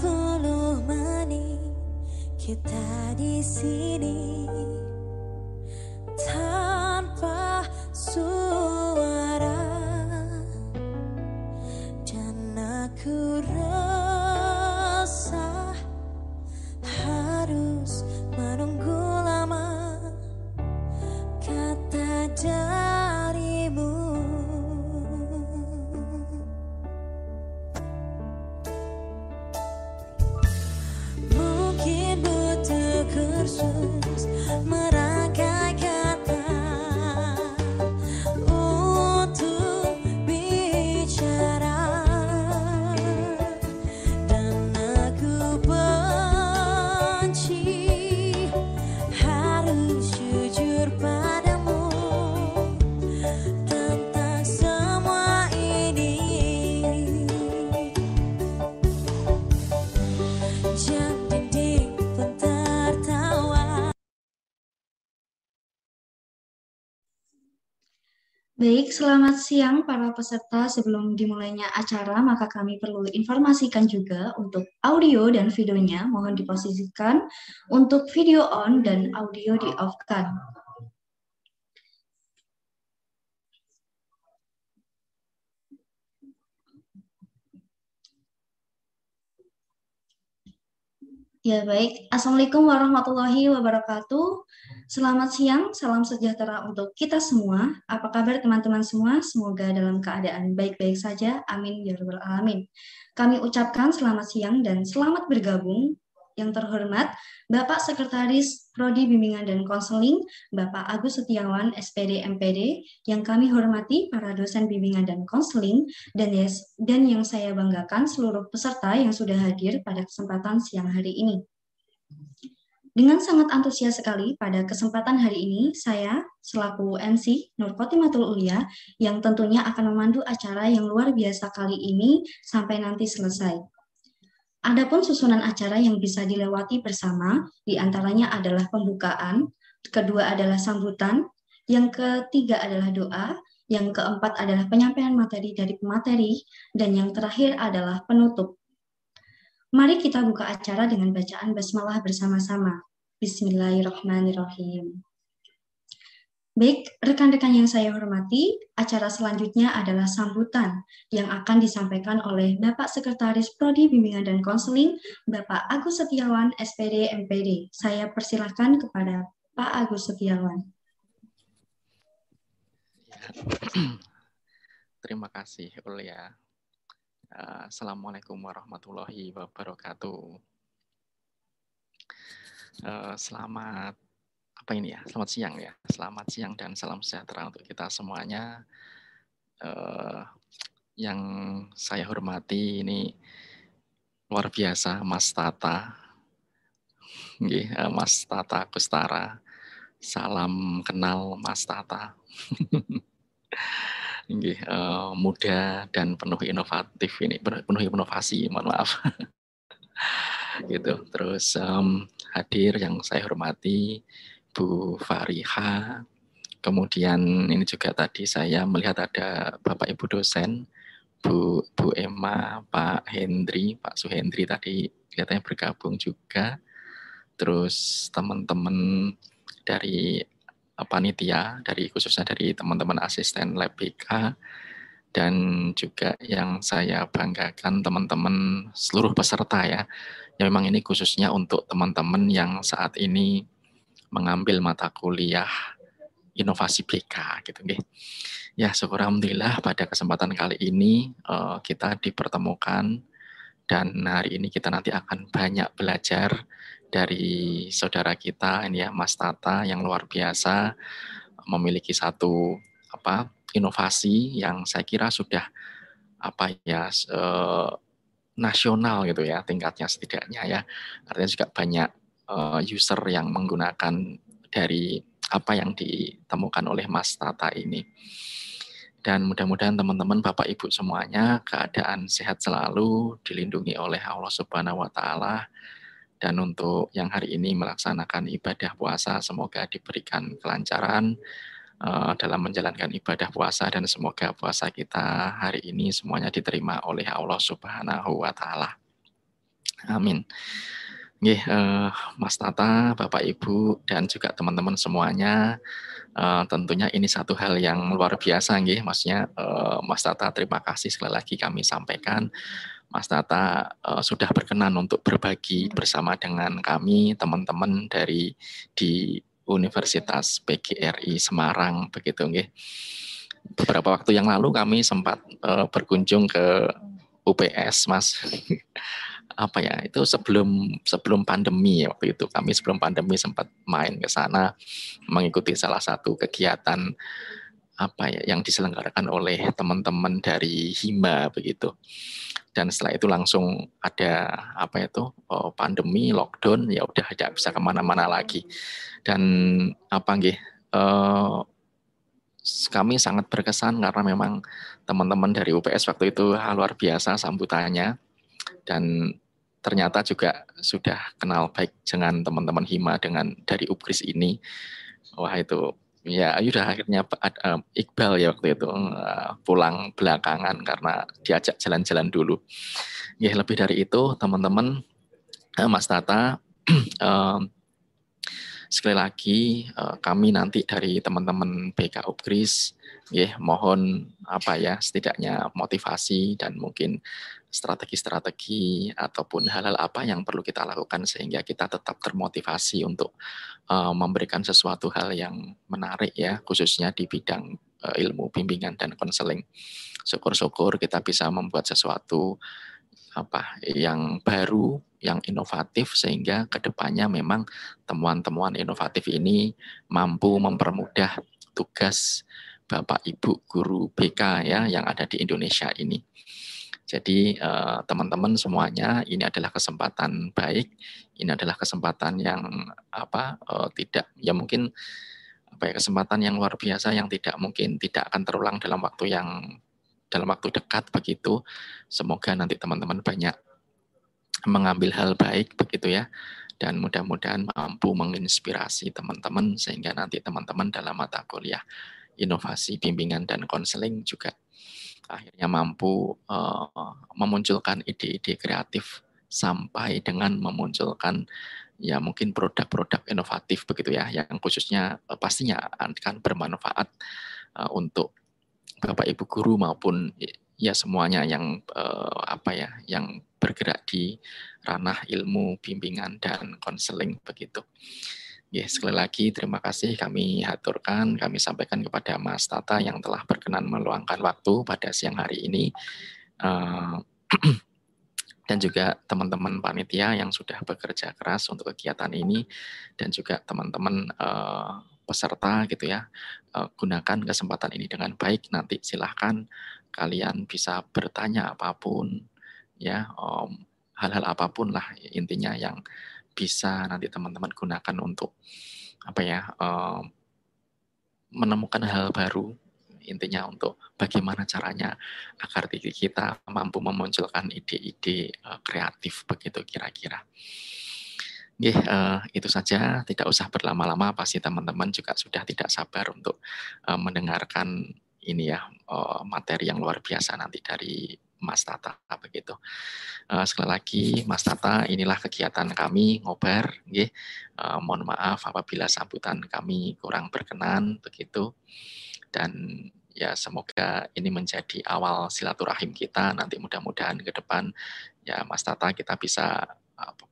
30 menit kita di sini Baik, selamat siang para peserta. Sebelum dimulainya acara, maka kami perlu informasikan juga untuk audio dan videonya mohon diposisikan untuk video on dan audio di off-kan. Ya baik, Assalamualaikum warahmatullahi wabarakatuh. Selamat siang, salam sejahtera untuk kita semua. Apa kabar teman-teman semua? Semoga dalam keadaan baik-baik saja. Amin ya rabbal alamin. Kami ucapkan selamat siang dan selamat bergabung yang terhormat Bapak Sekretaris Prodi Bimbingan dan Konseling, Bapak Agus Setiawan, SPD MPD, yang kami hormati para dosen bimbingan dan konseling, dan, yes, dan yang saya banggakan seluruh peserta yang sudah hadir pada kesempatan siang hari ini. Dengan sangat antusias sekali pada kesempatan hari ini, saya selaku MC Nur Khotimatul Ulia yang tentunya akan memandu acara yang luar biasa kali ini sampai nanti selesai. Adapun susunan acara yang bisa dilewati bersama, di antaranya adalah pembukaan, kedua adalah sambutan, yang ketiga adalah doa, yang keempat adalah penyampaian materi dari pemateri, dan yang terakhir adalah penutup. Mari kita buka acara dengan bacaan basmalah bersama-sama. Bismillahirrahmanirrahim. Baik, rekan-rekan yang saya hormati, acara selanjutnya adalah sambutan yang akan disampaikan oleh Bapak Sekretaris Prodi Bimbingan dan Konseling, Bapak Agus Setiawan, SPD MPD. Saya persilahkan kepada Pak Agus Setiawan. Terima kasih, Ulia. Uh, Assalamualaikum warahmatullahi wabarakatuh. Uh, selamat apa ini ya? Selamat siang ya. Selamat siang dan salam sejahtera untuk kita semuanya. Uh, yang saya hormati ini luar biasa Mas Tata, uh, Mas Tata Kustara. Salam kenal Mas Tata. Uh, muda dan penuh inovatif ini, penuh inovasi, mohon maaf. gitu. Terus um, hadir yang saya hormati Bu Fariha. Kemudian ini juga tadi saya melihat ada Bapak Ibu dosen, Bu Bu Emma, Pak Hendri, Pak Suhendri tadi kelihatannya bergabung juga. Terus teman-teman dari panitia dari khususnya dari teman-teman asisten lab BK dan juga yang saya banggakan teman-teman seluruh peserta ya. Ya memang ini khususnya untuk teman-teman yang saat ini mengambil mata kuliah inovasi BK gitu nggih. Ya syukur alhamdulillah pada kesempatan kali ini uh, kita dipertemukan dan hari ini kita nanti akan banyak belajar dari saudara kita ini ya Mas Tata yang luar biasa memiliki satu apa inovasi yang saya kira sudah apa ya uh, nasional gitu ya tingkatnya setidaknya ya artinya juga banyak uh, user yang menggunakan dari apa yang ditemukan oleh Mas Tata ini. Dan mudah-mudahan teman-teman Bapak Ibu semuanya keadaan sehat selalu, dilindungi oleh Allah Subhanahu wa taala. Dan untuk yang hari ini melaksanakan ibadah puasa semoga diberikan kelancaran uh, dalam menjalankan ibadah puasa dan semoga puasa kita hari ini semuanya diterima oleh Allah Subhanahu wa taala. Amin. Nggih, uh, Mas Tata, Bapak Ibu, dan juga teman-teman semuanya, uh, tentunya ini satu hal yang luar biasa, nggih. Maksudnya, uh, Mas Tata, terima kasih sekali lagi kami sampaikan. Mas Tata uh, sudah berkenan untuk berbagi bersama dengan kami, teman-teman dari di Universitas PGRI Semarang, begitu, nggih. Beberapa waktu yang lalu kami sempat uh, berkunjung ke UPS, Mas. apa ya itu sebelum sebelum pandemi waktu itu. Kami sebelum pandemi sempat main ke sana mengikuti salah satu kegiatan apa ya yang diselenggarakan oleh teman-teman dari Hima begitu. Dan setelah itu langsung ada apa itu oh, pandemi lockdown ya udah tidak bisa ke mana-mana lagi. Dan apa nggih eh, kami sangat berkesan karena memang teman-teman dari UPS waktu itu luar biasa sambutannya dan ternyata juga sudah kenal baik dengan teman-teman Hima dengan dari Upkris ini. Wah itu ya udah akhirnya uh, Iqbal ya waktu itu uh, pulang belakangan karena diajak jalan-jalan dulu. Ya lebih dari itu teman-teman uh, Mas Tata sekali lagi kami nanti dari teman-teman BK Upkris ya mohon apa ya setidaknya motivasi dan mungkin strategi-strategi ataupun hal-hal apa yang perlu kita lakukan sehingga kita tetap termotivasi untuk uh, memberikan sesuatu hal yang menarik ya khususnya di bidang uh, ilmu bimbingan dan konseling. Syukur-syukur kita bisa membuat sesuatu apa yang baru, yang inovatif sehingga ke depannya memang temuan-temuan inovatif ini mampu mempermudah tugas Bapak Ibu guru BK ya yang ada di Indonesia ini. Jadi eh, teman-teman semuanya ini adalah kesempatan baik, ini adalah kesempatan yang apa uh, tidak ya mungkin apa ya kesempatan yang luar biasa yang tidak mungkin tidak akan terulang dalam waktu yang dalam waktu dekat begitu. Semoga nanti teman-teman banyak mengambil hal baik begitu ya dan mudah-mudahan mampu menginspirasi teman-teman sehingga nanti teman-teman dalam mata kuliah inovasi bimbingan dan konseling juga akhirnya mampu uh, memunculkan ide-ide kreatif sampai dengan memunculkan ya mungkin produk-produk inovatif begitu ya yang khususnya uh, pastinya akan bermanfaat uh, untuk Bapak Ibu guru maupun ya semuanya yang uh, apa ya yang bergerak di ranah ilmu bimbingan dan konseling begitu. Ya, sekali lagi terima kasih kami haturkan, kami sampaikan kepada Mas Tata yang telah berkenan meluangkan waktu pada siang hari ini. Uh, dan juga teman-teman panitia yang sudah bekerja keras untuk kegiatan ini dan juga teman-teman uh, peserta gitu ya uh, gunakan kesempatan ini dengan baik nanti silahkan kalian bisa bertanya apa pun ya hal-hal um, apa pun lah intinya yang bisa nanti teman-teman gunakan untuk apa ya uh, menemukan hal baru intinya untuk bagaimana caranya agar diri kita mampu memunculkan ide-ide uh, kreatif begitu kira-kira. Oke, uh, itu saja. Tidak usah berlama-lama. Pasti teman-teman juga sudah tidak sabar untuk uh, mendengarkan ini ya materi yang luar biasa nanti dari Mas Tata begitu. Uh, sekali lagi Mas Tata, inilah kegiatan kami ngobar, nggih. Uh, mohon maaf apabila sambutan kami kurang berkenan begitu. Dan ya semoga ini menjadi awal silaturahim kita nanti mudah-mudahan ke depan ya Mas Tata kita bisa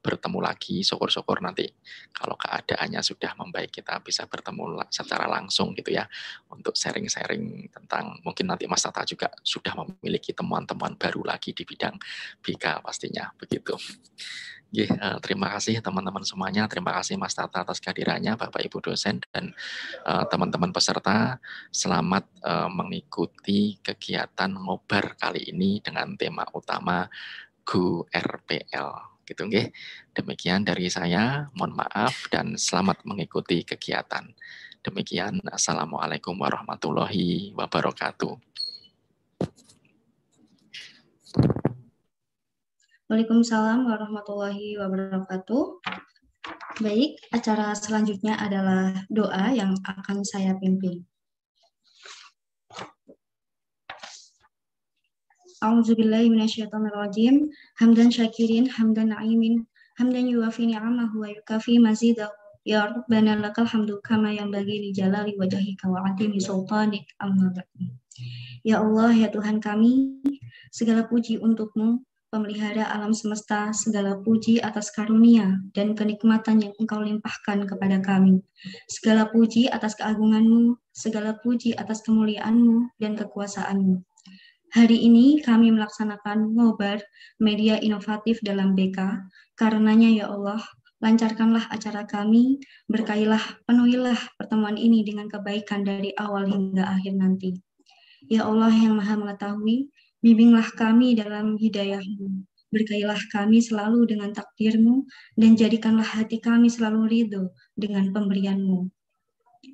bertemu lagi, syukur-syukur nanti kalau keadaannya sudah membaik kita bisa bertemu secara langsung gitu ya untuk sharing-sharing tentang mungkin nanti Mas Tata juga sudah memiliki temuan-temuan baru lagi di bidang BK pastinya begitu. Ye, uh, terima kasih teman-teman semuanya. Terima kasih Mas Tata atas kehadirannya, Bapak Ibu dosen dan eh, teman-teman uh, peserta. Selamat uh, mengikuti kegiatan ngobar kali ini dengan tema utama GU RPL gitu nggih. Demikian dari saya, mohon maaf dan selamat mengikuti kegiatan. Demikian, Assalamualaikum warahmatullahi wabarakatuh. Waalaikumsalam warahmatullahi wabarakatuh. Baik, acara selanjutnya adalah doa yang akan saya pimpin. A'udzu billahi minasyaitonir rajim. Hamdan syakirin, hamdan na'imin, hamdan yuwafi ni'amahu wa yukafi mazidahu. Ya Rabbana lakal hamdu kama yang bagi li jalali wajhika wa atimi sultanik amma ba'du. Ya Allah, ya Tuhan kami, segala puji untukmu, pemelihara alam semesta, segala puji atas karunia dan kenikmatan yang engkau limpahkan kepada kami. Segala puji atas keagunganmu, segala puji atas kemuliaanmu dan kekuasaanmu. Hari ini kami melaksanakan ngobar media inovatif dalam BK. Karenanya ya Allah, lancarkanlah acara kami, berkailah, penuhilah pertemuan ini dengan kebaikan dari awal hingga akhir nanti. Ya Allah yang maha mengetahui, bimbinglah kami dalam hidayahmu. Berkailah kami selalu dengan takdirmu, dan jadikanlah hati kami selalu ridho dengan pemberianmu.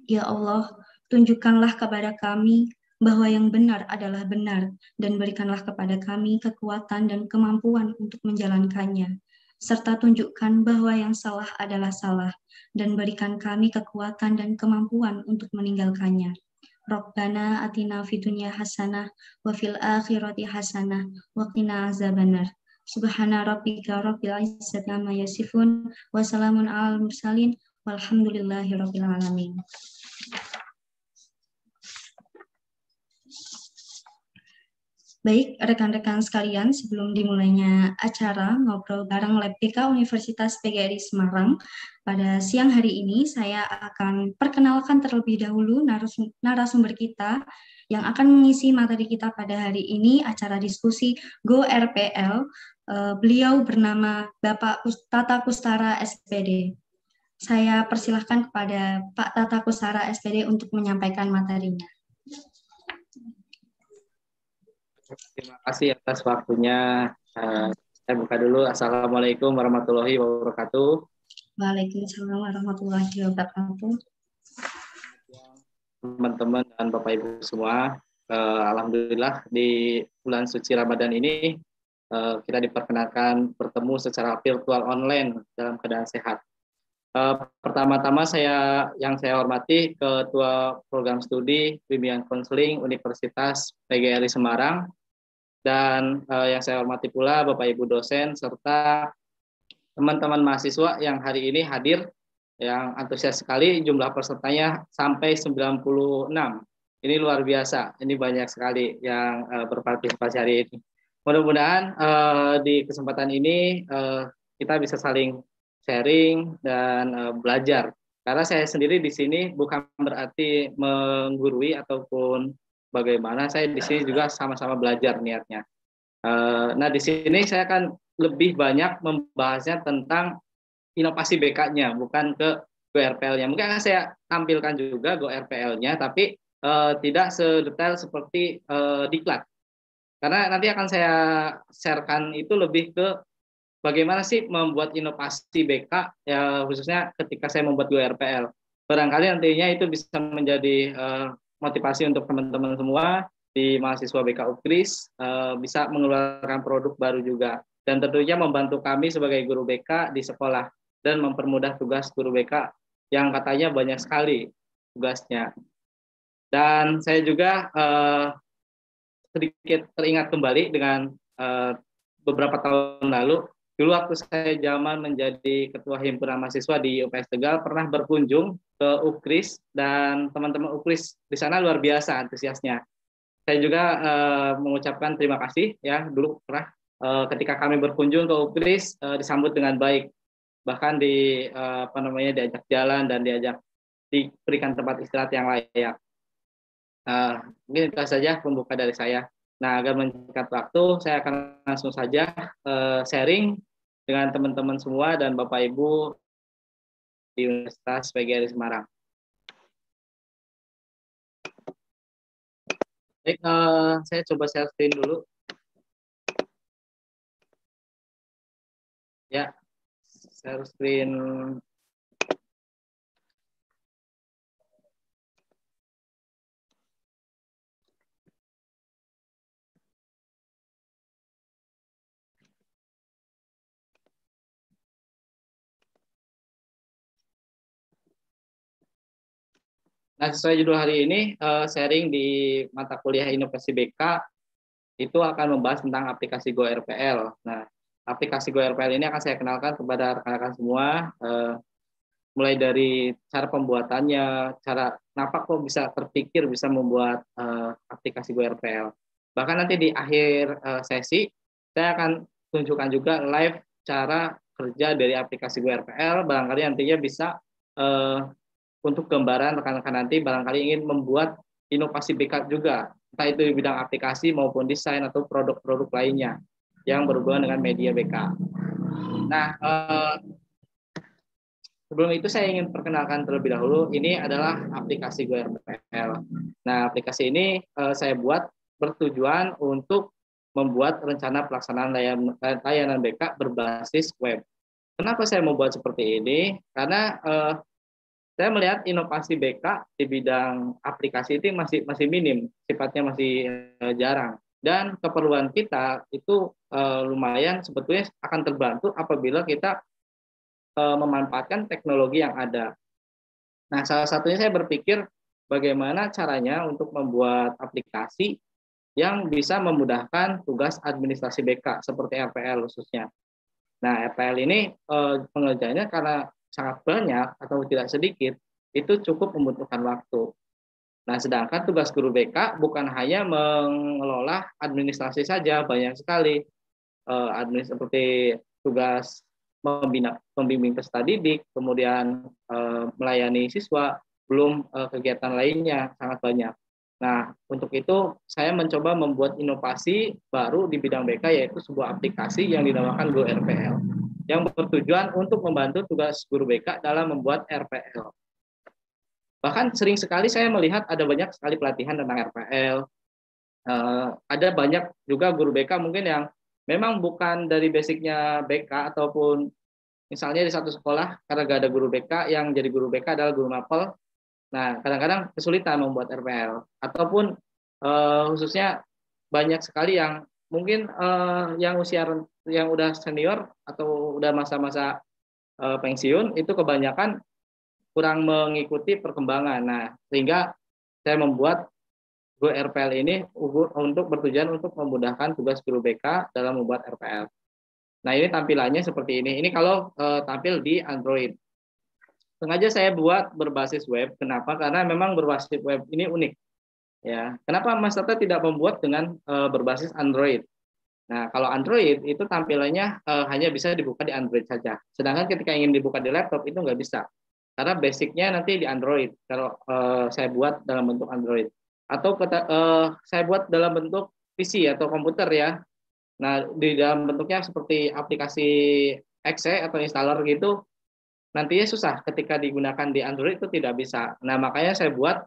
Ya Allah, tunjukkanlah kepada kami bahwa yang benar adalah benar, dan berikanlah kepada kami kekuatan dan kemampuan untuk menjalankannya, serta tunjukkan bahwa yang salah adalah salah, dan berikan kami kekuatan dan kemampuan untuk meninggalkannya. Rabbana atina fitunya hasanah wa fil akhirati hasanah wa qina azabannar. Subhana rabbika rabbil izzati amma yasifun wa salamun alal mursalin walhamdulillahi rabbil alamin. Baik, rekan-rekan sekalian, sebelum dimulainya acara ngobrol bareng Lab PK Universitas PGRI Semarang, pada siang hari ini saya akan perkenalkan terlebih dahulu narasumber kita yang akan mengisi materi kita pada hari ini acara diskusi Go RPL. Eh, beliau bernama Bapak Tata Kustara SPD. Saya persilahkan kepada Pak Tata Kustara SPD untuk menyampaikan materinya. Terima kasih atas waktunya. Uh, saya buka dulu. Assalamualaikum warahmatullahi wabarakatuh. Waalaikumsalam warahmatullahi wabarakatuh. Teman-teman dan Bapak Ibu semua, uh, Alhamdulillah di bulan suci Ramadan ini uh, kita diperkenalkan bertemu secara virtual online dalam keadaan sehat. Uh, pertama-tama saya yang saya hormati Ketua Program Studi Bimbingan Konseling Universitas PGRI Semarang dan uh, yang saya hormati pula Bapak Ibu dosen serta teman-teman mahasiswa yang hari ini hadir yang antusias sekali jumlah pesertanya sampai 96. Ini luar biasa. Ini banyak sekali yang uh, berpartisipasi hari ini. Mudah-mudahan uh, di kesempatan ini uh, kita bisa saling sharing dan uh, belajar. Karena saya sendiri di sini bukan berarti menggurui ataupun bagaimana saya di sini juga sama-sama belajar niatnya. Eh, nah di sini saya akan lebih banyak membahasnya tentang inovasi BK-nya, bukan ke GoRPL-nya. Mungkin akan saya tampilkan juga GoRPL-nya, tapi uh, tidak sedetail seperti uh, diklat. Karena nanti akan saya sharekan itu lebih ke bagaimana sih membuat inovasi BK, ya khususnya ketika saya membuat GoRPL. Barangkali nantinya itu bisa menjadi uh, motivasi untuk teman-teman semua di mahasiswa BK UKRIS uh, bisa mengeluarkan produk baru juga dan tentunya membantu kami sebagai guru BK di sekolah dan mempermudah tugas guru BK yang katanya banyak sekali tugasnya. Dan saya juga uh, sedikit teringat kembali dengan uh, beberapa tahun lalu Dulu waktu saya zaman menjadi ketua himpunan mahasiswa di UPS Tegal pernah berkunjung ke UKRIS dan teman-teman UKRIS di sana luar biasa antusiasnya. Saya juga uh, mengucapkan terima kasih ya dulu pernah uh, ketika kami berkunjung ke UKRIS uh, disambut dengan baik bahkan di uh, apa namanya diajak jalan dan diajak diberikan tempat istirahat yang layak. Uh, mungkin itu saja pembuka dari saya. Nah, agar menyingkat waktu, saya akan langsung saja uh, sharing dengan teman-teman semua dan Bapak Ibu di Universitas PGRI Semarang. Baik, uh, saya coba share screen dulu. Ya, share screen Nah, sesuai judul hari ini, uh, sharing di mata kuliah inovasi BK, itu akan membahas tentang aplikasi Go RPL. Nah, aplikasi Go RPL ini akan saya kenalkan kepada rekan-rekan semua, eh, mulai dari cara pembuatannya, cara kenapa kok bisa terpikir bisa membuat eh, aplikasi Go RPL. Bahkan nanti di akhir eh, sesi, saya akan tunjukkan juga live cara kerja dari aplikasi Go RPL, barangkali nantinya bisa eh, untuk gambaran rekan-rekan nanti barangkali ingin membuat inovasi backup juga, entah itu di bidang aplikasi maupun desain atau produk-produk lainnya yang berhubungan dengan media backup. Nah, eh, sebelum itu saya ingin perkenalkan terlebih dahulu, ini adalah aplikasi GoRPL. Nah, aplikasi ini eh, saya buat bertujuan untuk membuat rencana pelaksanaan layanan, layanan backup berbasis web. Kenapa saya membuat seperti ini? Karena eh, saya melihat inovasi BK di bidang aplikasi itu masih masih minim, sifatnya masih uh, jarang. Dan keperluan kita itu uh, lumayan sebetulnya akan terbantu apabila kita uh, memanfaatkan teknologi yang ada. Nah, salah satunya saya berpikir bagaimana caranya untuk membuat aplikasi yang bisa memudahkan tugas administrasi BK seperti RPL khususnya. Nah, RPL ini eh, pengerjaannya karena sangat banyak atau tidak sedikit, itu cukup membutuhkan waktu. Nah, sedangkan tugas guru BK bukan hanya mengelola administrasi saja, banyak sekali eh, administrasi seperti tugas membina pembimbing peserta didik, kemudian eh, melayani siswa, belum eh, kegiatan lainnya sangat banyak. Nah, untuk itu saya mencoba membuat inovasi baru di bidang BK yaitu sebuah aplikasi yang dinamakan Go RPL yang bertujuan untuk membantu tugas guru BK dalam membuat RPL. Bahkan sering sekali saya melihat ada banyak sekali pelatihan tentang RPL. Eh, ada banyak juga guru BK mungkin yang memang bukan dari basicnya BK ataupun misalnya di satu sekolah karena gak ada guru BK yang jadi guru BK adalah guru mapel. Nah kadang-kadang kesulitan membuat RPL ataupun uh, khususnya banyak sekali yang mungkin uh, yang usia yang udah senior atau udah masa-masa uh, pensiun itu kebanyakan kurang mengikuti perkembangan. Nah, sehingga saya membuat Go RPL ini untuk bertujuan untuk memudahkan tugas guru BK dalam membuat RPL. Nah, ini tampilannya seperti ini. Ini kalau uh, tampil di Android. Sengaja saya buat berbasis web. Kenapa? Karena memang berbasis web ini unik. Ya, kenapa Mas Tata tidak membuat dengan uh, berbasis Android? Nah, kalau Android itu tampilannya uh, hanya bisa dibuka di Android saja. Sedangkan ketika ingin dibuka di laptop itu nggak bisa. Karena basicnya nanti di Android. Kalau uh, saya buat dalam bentuk Android. Atau uh, saya buat dalam bentuk PC atau komputer ya. Nah, di dalam bentuknya seperti aplikasi exe atau installer gitu, nantinya susah ketika digunakan di Android itu tidak bisa. Nah, makanya saya buat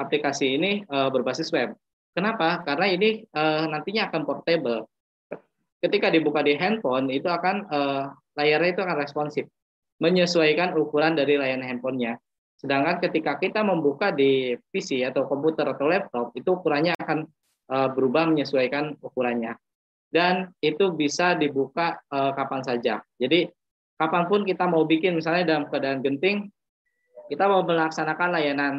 aplikasi ini uh, berbasis web. Kenapa? Karena ini uh, nantinya akan portable ketika dibuka di handphone itu akan uh, layarnya itu akan responsif, menyesuaikan ukuran dari layanan handphonenya. Sedangkan ketika kita membuka di PC atau komputer atau laptop itu ukurannya akan uh, berubah menyesuaikan ukurannya. Dan itu bisa dibuka uh, kapan saja. Jadi kapan pun kita mau bikin misalnya dalam keadaan genting, kita mau melaksanakan layanan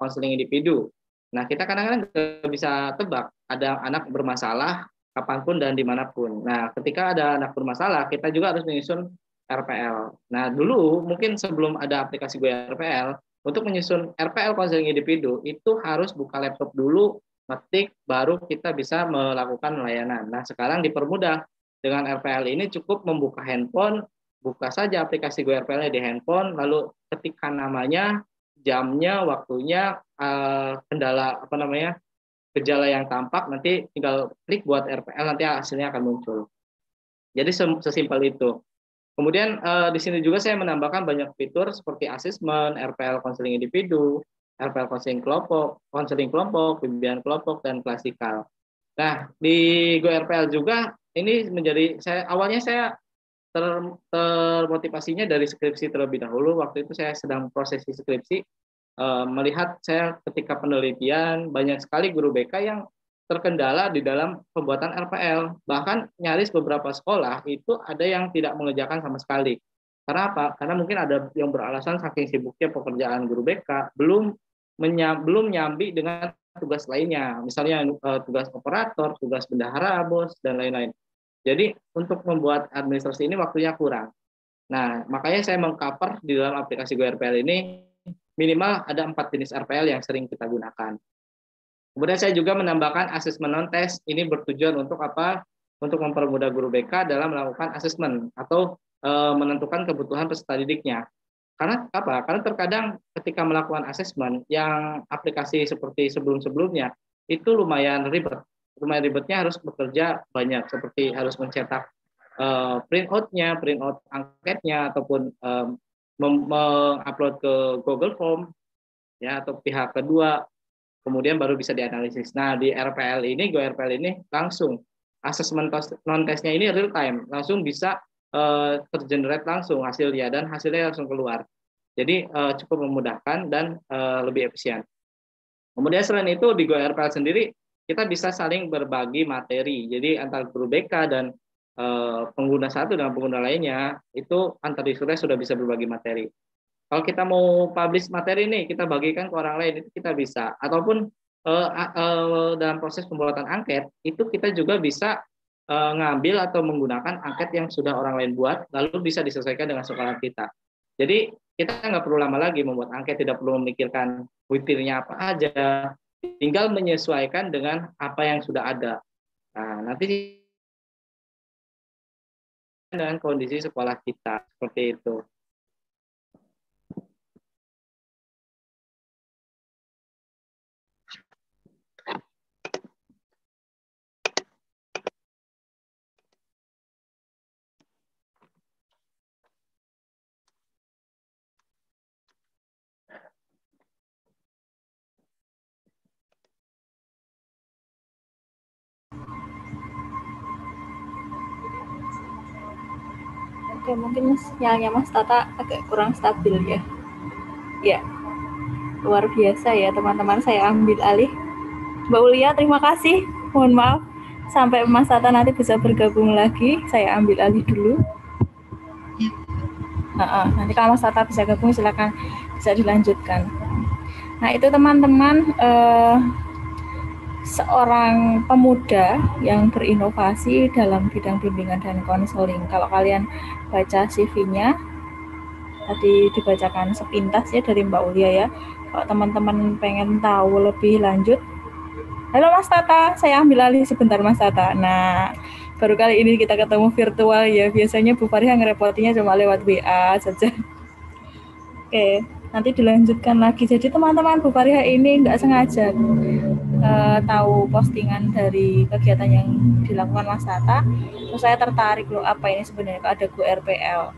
konseling uh, individu. Nah kita kadang-kadang bisa tebak ada anak bermasalah kapan pun dan di mana pun. Nah, ketika ada anak bermasalah, kita juga harus menyusun RPL. Nah, dulu mungkin sebelum ada aplikasi gue RPL, untuk menyusun RPL konseling individu itu harus buka laptop dulu, ngetik, baru kita bisa melakukan layanan. Nah, sekarang dipermudah dengan RPL ini cukup membuka handphone, buka saja aplikasi gue RPL di handphone, lalu ketikkan namanya, jamnya, waktunya, eh, kendala apa namanya gejala yang tampak nanti tinggal klik buat RPL nanti hasilnya akan muncul. Jadi sesimpel itu. Kemudian eh, di sini juga saya menambahkan banyak fitur seperti asesmen, RPL konseling individu, RPL konseling kelompok, konseling kelompok, pembimbingan kelompok dan klasikal. Nah, di Go RPL juga ini menjadi saya awalnya saya ter, termotivasinya dari skripsi terlebih dahulu. Waktu itu saya sedang prosesi skripsi Eh, melihat saya ketika penelitian banyak sekali guru BK yang terkendala di dalam pembuatan RPL. Bahkan nyaris beberapa sekolah itu ada yang tidak mengerjakan sama sekali. Karena apa? Karena mungkin ada yang beralasan saking sibuknya pekerjaan guru BK belum menyam, belum nyambi dengan tugas lainnya, misalnya uh, tugas operator, tugas bendahara, bos, dan lain-lain. Jadi untuk membuat administrasi ini waktunya kurang. Nah, makanya saya mengcover di dalam aplikasi GoRPL ini minimal ada empat jenis RPL yang sering kita gunakan. Kemudian saya juga menambahkan asesmen non-test. Ini bertujuan untuk apa? Untuk mempermudah guru BK dalam melakukan asesmen atau e, menentukan kebutuhan peserta didiknya. Karena apa? Karena terkadang ketika melakukan asesmen yang aplikasi seperti sebelum-sebelumnya itu lumayan ribet. Lumayan ribetnya harus bekerja banyak seperti harus mencetak uh, print out-nya, print out angketnya ataupun um, mengupload ke Google Form ya atau pihak kedua kemudian baru bisa dianalisis. Nah, di RPL ini, Go RPL ini langsung asesmen non testnya ini real time, langsung bisa uh, tergenerate langsung hasilnya dan hasilnya langsung keluar. Jadi uh, cukup memudahkan dan uh, lebih efisien. Kemudian selain itu di GoRPL sendiri kita bisa saling berbagi materi. Jadi antara guru BK dan uh, pengguna satu dengan pengguna lainnya itu antar diskusi sudah bisa berbagi materi. Kalau kita mau publish materi ini kita bagikan ke orang lain itu kita bisa. Ataupun uh, uh, dalam proses pembuatan angket itu kita juga bisa uh, ngambil atau menggunakan angket yang sudah orang lain buat lalu bisa disesuaikan dengan sekolah kita. Jadi kita nggak perlu lama lagi membuat angket, tidak perlu memikirkan witirnya apa aja, tinggal menyesuaikan dengan apa yang sudah ada. Nah, nanti dengan kondisi sekolah kita seperti itu. Oke, mungkin sinyalnya Mas Tata agak kurang stabil ya. Ya, luar biasa ya teman-teman. Saya ambil alih. Mbak Ulia, terima kasih. Mohon maaf. Sampai Mas Tata nanti bisa bergabung lagi. Saya ambil alih dulu. Nah, nanti kalau Mas Tata bisa gabung, silakan bisa dilanjutkan. Nah, itu teman-teman. Uh, seorang pemuda yang berinovasi dalam bidang bimbingan dan konseling. Kalau kalian baca CV-nya, tadi dibacakan sepintas ya dari Mbak Ulia ya. Kalau teman-teman pengen tahu lebih lanjut, halo Mas Tata, saya ambil alih sebentar Mas Tata. Nah, baru kali ini kita ketemu virtual ya. Biasanya Bu Fariha ngerepotinya cuma lewat WA saja. Oke, nanti dilanjutkan lagi. Jadi teman-teman Bu Fariha ini nggak sengaja uh, tahu postingan dari kegiatan yang dilakukan Mas Tata, terus saya tertarik loh apa ini sebenarnya ada Go RPL.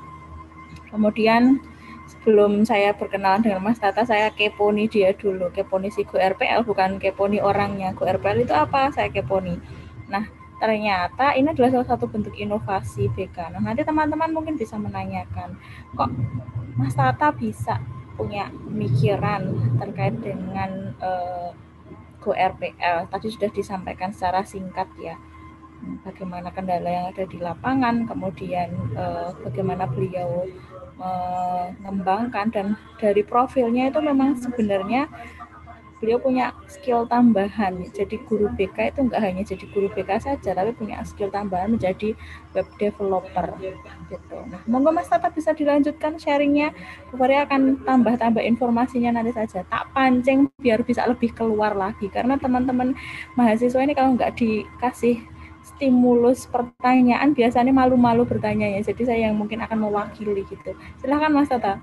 Kemudian sebelum saya berkenalan dengan Mas Tata, saya keponi dia dulu, keponi si Go RPL, bukan keponi orangnya. Go RPL itu apa? Saya keponi. Nah, ternyata ini adalah salah satu bentuk inovasi BK. Nah, nanti teman-teman mungkin bisa menanyakan, kok Mas Tata bisa punya pemikiran terkait dengan uh, Go RPL tadi sudah disampaikan secara singkat ya bagaimana kendala yang ada di lapangan kemudian eh, bagaimana beliau mengembangkan dan dari profilnya itu memang sebenarnya beliau punya skill tambahan. Jadi guru BK itu enggak hanya jadi guru BK saja, tapi punya skill tambahan menjadi web developer gitu. Nah, monggo Mas Tata bisa dilanjutkan sharingnya. Bu akan tambah-tambah informasinya nanti saja. Tak pancing biar bisa lebih keluar lagi karena teman-teman mahasiswa ini kalau enggak dikasih stimulus pertanyaan biasanya malu-malu bertanya ya. Jadi saya yang mungkin akan mewakili gitu. Silahkan Mas Tata.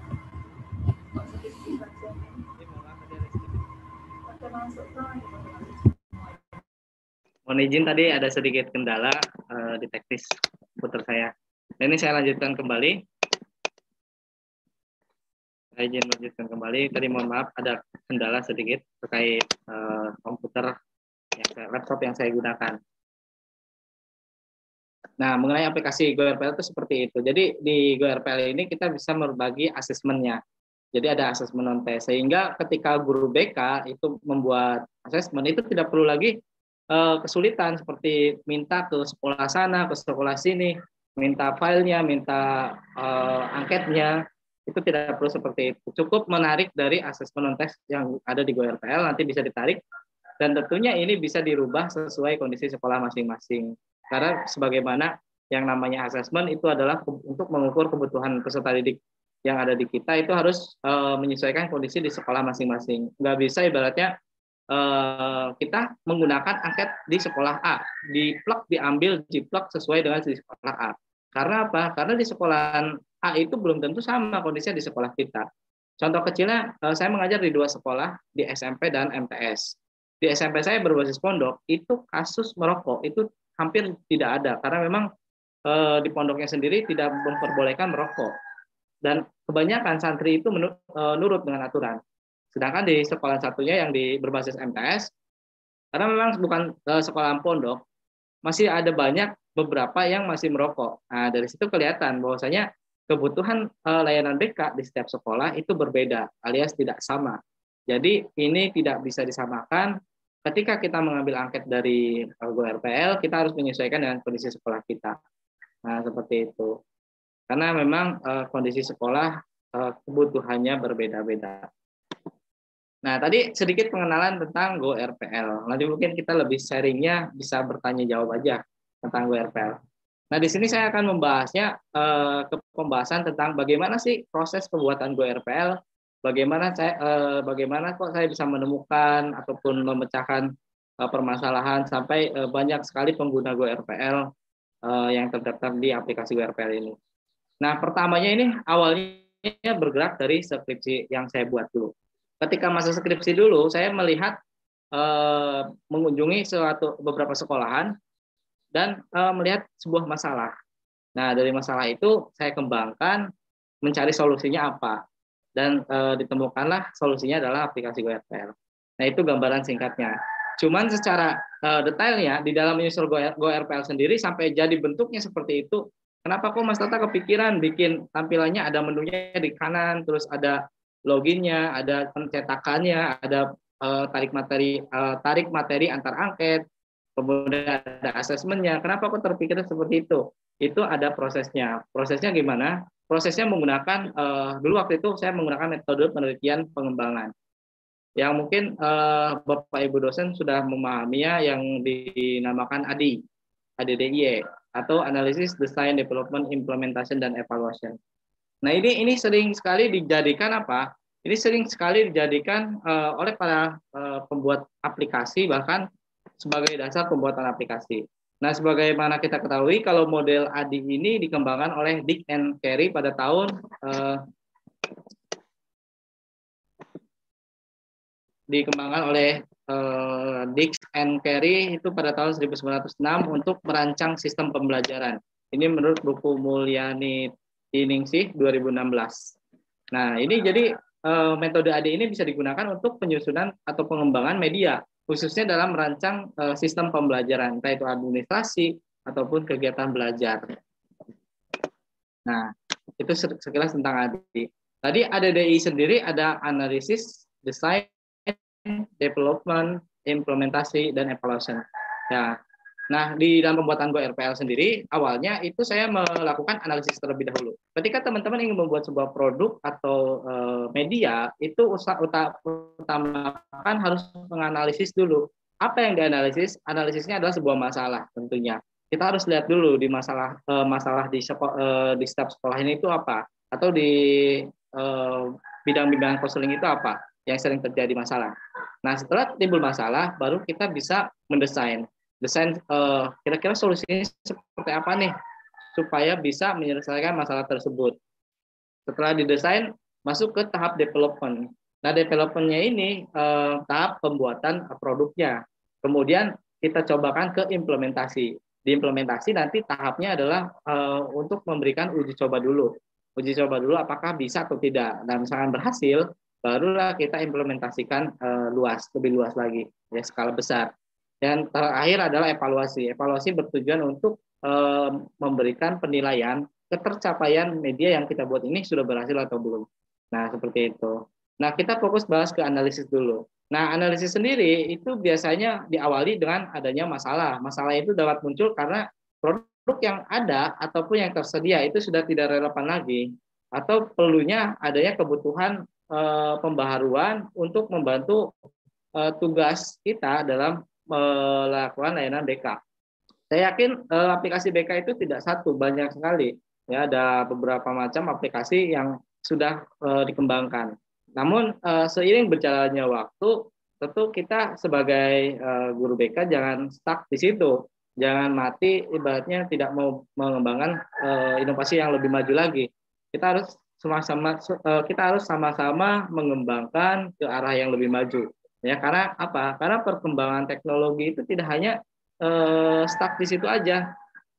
Mohon izin tadi ada sedikit kendala uh, di teknis putar saya. Dan ini saya lanjutkan kembali. Saya izin lanjutkan kembali. Tadi mohon maaf ada kendala sedikit terkait uh, komputer yang saya, laptop yang saya gunakan. Nah, mengenai aplikasi GoRPL itu seperti itu. Jadi di GoRPL ini kita bisa berbagi asesmennya. Jadi ada asesmen non test sehingga ketika guru BK itu membuat asesmen itu tidak perlu lagi uh, kesulitan seperti minta ke sekolah sana, ke sekolah sini, minta filenya, minta uh, angketnya itu tidak perlu seperti itu. Cukup menarik dari asesmen non test yang ada di GoRPL nanti bisa ditarik dan tentunya ini bisa dirubah sesuai kondisi sekolah masing-masing. Karena sebagaimana yang namanya asesmen itu adalah untuk mengukur kebutuhan peserta didik yang ada di kita itu harus uh, menyesuaikan kondisi di sekolah masing-masing. Nggak bisa ibaratnya uh, kita menggunakan angket di sekolah A, di plug diambil jiplak sesuai dengan di sekolah A. Karena apa? Karena di sekolah A itu belum tentu sama kondisinya di sekolah kita. Contoh kecilnya, uh, saya mengajar di dua sekolah, di SMP dan MTS. Di SMP saya berbasis pondok, itu kasus merokok itu hampir tidak ada karena memang di pondoknya sendiri tidak memperbolehkan merokok dan kebanyakan santri itu menurut, nurut dengan aturan. Sedangkan di sekolah satunya yang di berbasis MTS, karena memang bukan e, sekolah pondok, masih ada banyak beberapa yang masih merokok. Nah, dari situ kelihatan bahwasanya kebutuhan e, layanan BK di setiap sekolah itu berbeda, alias tidak sama. Jadi ini tidak bisa disamakan. Ketika kita mengambil angket dari GoRPL, kita harus menyesuaikan dengan kondisi sekolah kita. Nah, seperti itu. Karena memang kondisi sekolah uh, kebutuhannya berbeda-beda. Nah, tadi sedikit pengenalan tentang Go RPL. Nanti mungkin kita lebih sharingnya bisa bertanya jawab aja tentang Go RPL. Nah, di sini saya akan membahasnya uh, ke pembahasan tentang bagaimana sih proses pembuatan Go RPL, bagaimana saya uh, bagaimana kok saya bisa menemukan ataupun memecahkan uh, permasalahan sampai uh, banyak sekali pengguna Go RPL uh, yang terdaftar di aplikasi Go RPL ini. Nah, pertamanya ini awalnya bergerak dari skripsi yang saya buat dulu. Ketika masa skripsi dulu, saya melihat eh, mengunjungi suatu beberapa sekolahan dan eh, melihat sebuah masalah. Nah, dari masalah itu saya kembangkan mencari solusinya apa. Dan eh, ditemukanlah solusinya adalah aplikasi GoRPL. Nah, itu gambaran singkatnya. Cuman secara uh, detailnya di dalam user GoRPL sendiri sampai jadi bentuknya seperti itu Kenapa kok Mas Tata kepikiran bikin tampilannya ada menunya di kanan, terus ada loginnya, ada pencetakannya, ada uh, tarik materi uh, tarik materi antar angket, kemudian ada asesmennya. Kenapa kok terpikir seperti itu? Itu ada prosesnya. Prosesnya gimana? Prosesnya menggunakan uh, dulu waktu itu saya menggunakan metode penelitian pengembangan yang mungkin uh, Bapak Ibu dosen sudah memahaminya yang dinamakan ADI, ADDIE atau analisis design development implementation dan evaluation. Nah, ini ini sering sekali dijadikan apa? Ini sering sekali dijadikan uh, oleh para uh, pembuat aplikasi bahkan sebagai dasar pembuatan aplikasi. Nah, sebagaimana kita ketahui kalau model ADI ini dikembangkan oleh Dick and Carey pada tahun uh, dikembangkan oleh uh, Dix and Carey itu pada tahun 1906 untuk merancang sistem pembelajaran. Ini menurut buku Mulyani Tiningsih 2016. Nah, ini jadi uh, metode AD ini bisa digunakan untuk penyusunan atau pengembangan media, khususnya dalam merancang uh, sistem pembelajaran, entah itu administrasi ataupun kegiatan belajar. Nah, itu sekilas tentang ADI. Tadi ADDI sendiri ada analisis, desain, development, implementasi, dan evaluation. Ya. Nah, di dalam pembuatan Go RPL sendiri, awalnya itu saya melakukan analisis terlebih dahulu. Ketika teman-teman ingin membuat sebuah produk atau uh, media, itu usaha utamakan harus menganalisis dulu. Apa yang dianalisis? Analisisnya adalah sebuah masalah tentunya. Kita harus lihat dulu di masalah uh, masalah di uh, di setiap sekolah ini itu apa, atau di bidang-bidang konseling itu apa yang sering terjadi masalah. Nah, setelah timbul masalah, baru kita bisa mendesain. Desain uh, kira-kira solusinya seperti apa nih supaya bisa menyelesaikan masalah tersebut. Setelah didesain, masuk ke tahap development. Nah, developmentnya ini uh, tahap pembuatan produknya. Kemudian kita cobakan ke implementasi. Di implementasi nanti tahapnya adalah uh, untuk memberikan uji coba dulu. Uji coba dulu apakah bisa atau tidak. Dan misalkan berhasil, barulah kita implementasikan uh, luas, lebih luas lagi, ya skala besar. Dan terakhir adalah evaluasi. Evaluasi bertujuan untuk uh, memberikan penilaian ketercapaian media yang kita buat ini sudah berhasil atau belum. Nah, seperti itu. Nah, kita fokus bahas ke analisis dulu. Nah, analisis sendiri itu biasanya diawali dengan adanya masalah. Masalah itu dapat muncul karena produk yang ada ataupun yang tersedia itu sudah tidak relevan lagi atau perlunya adanya kebutuhan Eh, pembaharuan untuk membantu uh, tugas kita dalam melakukan layanan BK. Saya yakin uh, aplikasi BK itu tidak satu, banyak sekali. Ya, ada beberapa macam aplikasi yang sudah uh, dikembangkan. Namun uh, seiring berjalannya waktu, tentu kita sebagai uh, guru BK jangan stuck di situ. Jangan mati ibaratnya tidak mau mengembangkan uh, inovasi yang lebih maju lagi. Kita harus sama-sama uh, kita harus sama-sama mengembangkan ke arah yang lebih maju. Ya, karena apa? Karena perkembangan teknologi itu tidak hanya uh, stuck di situ aja.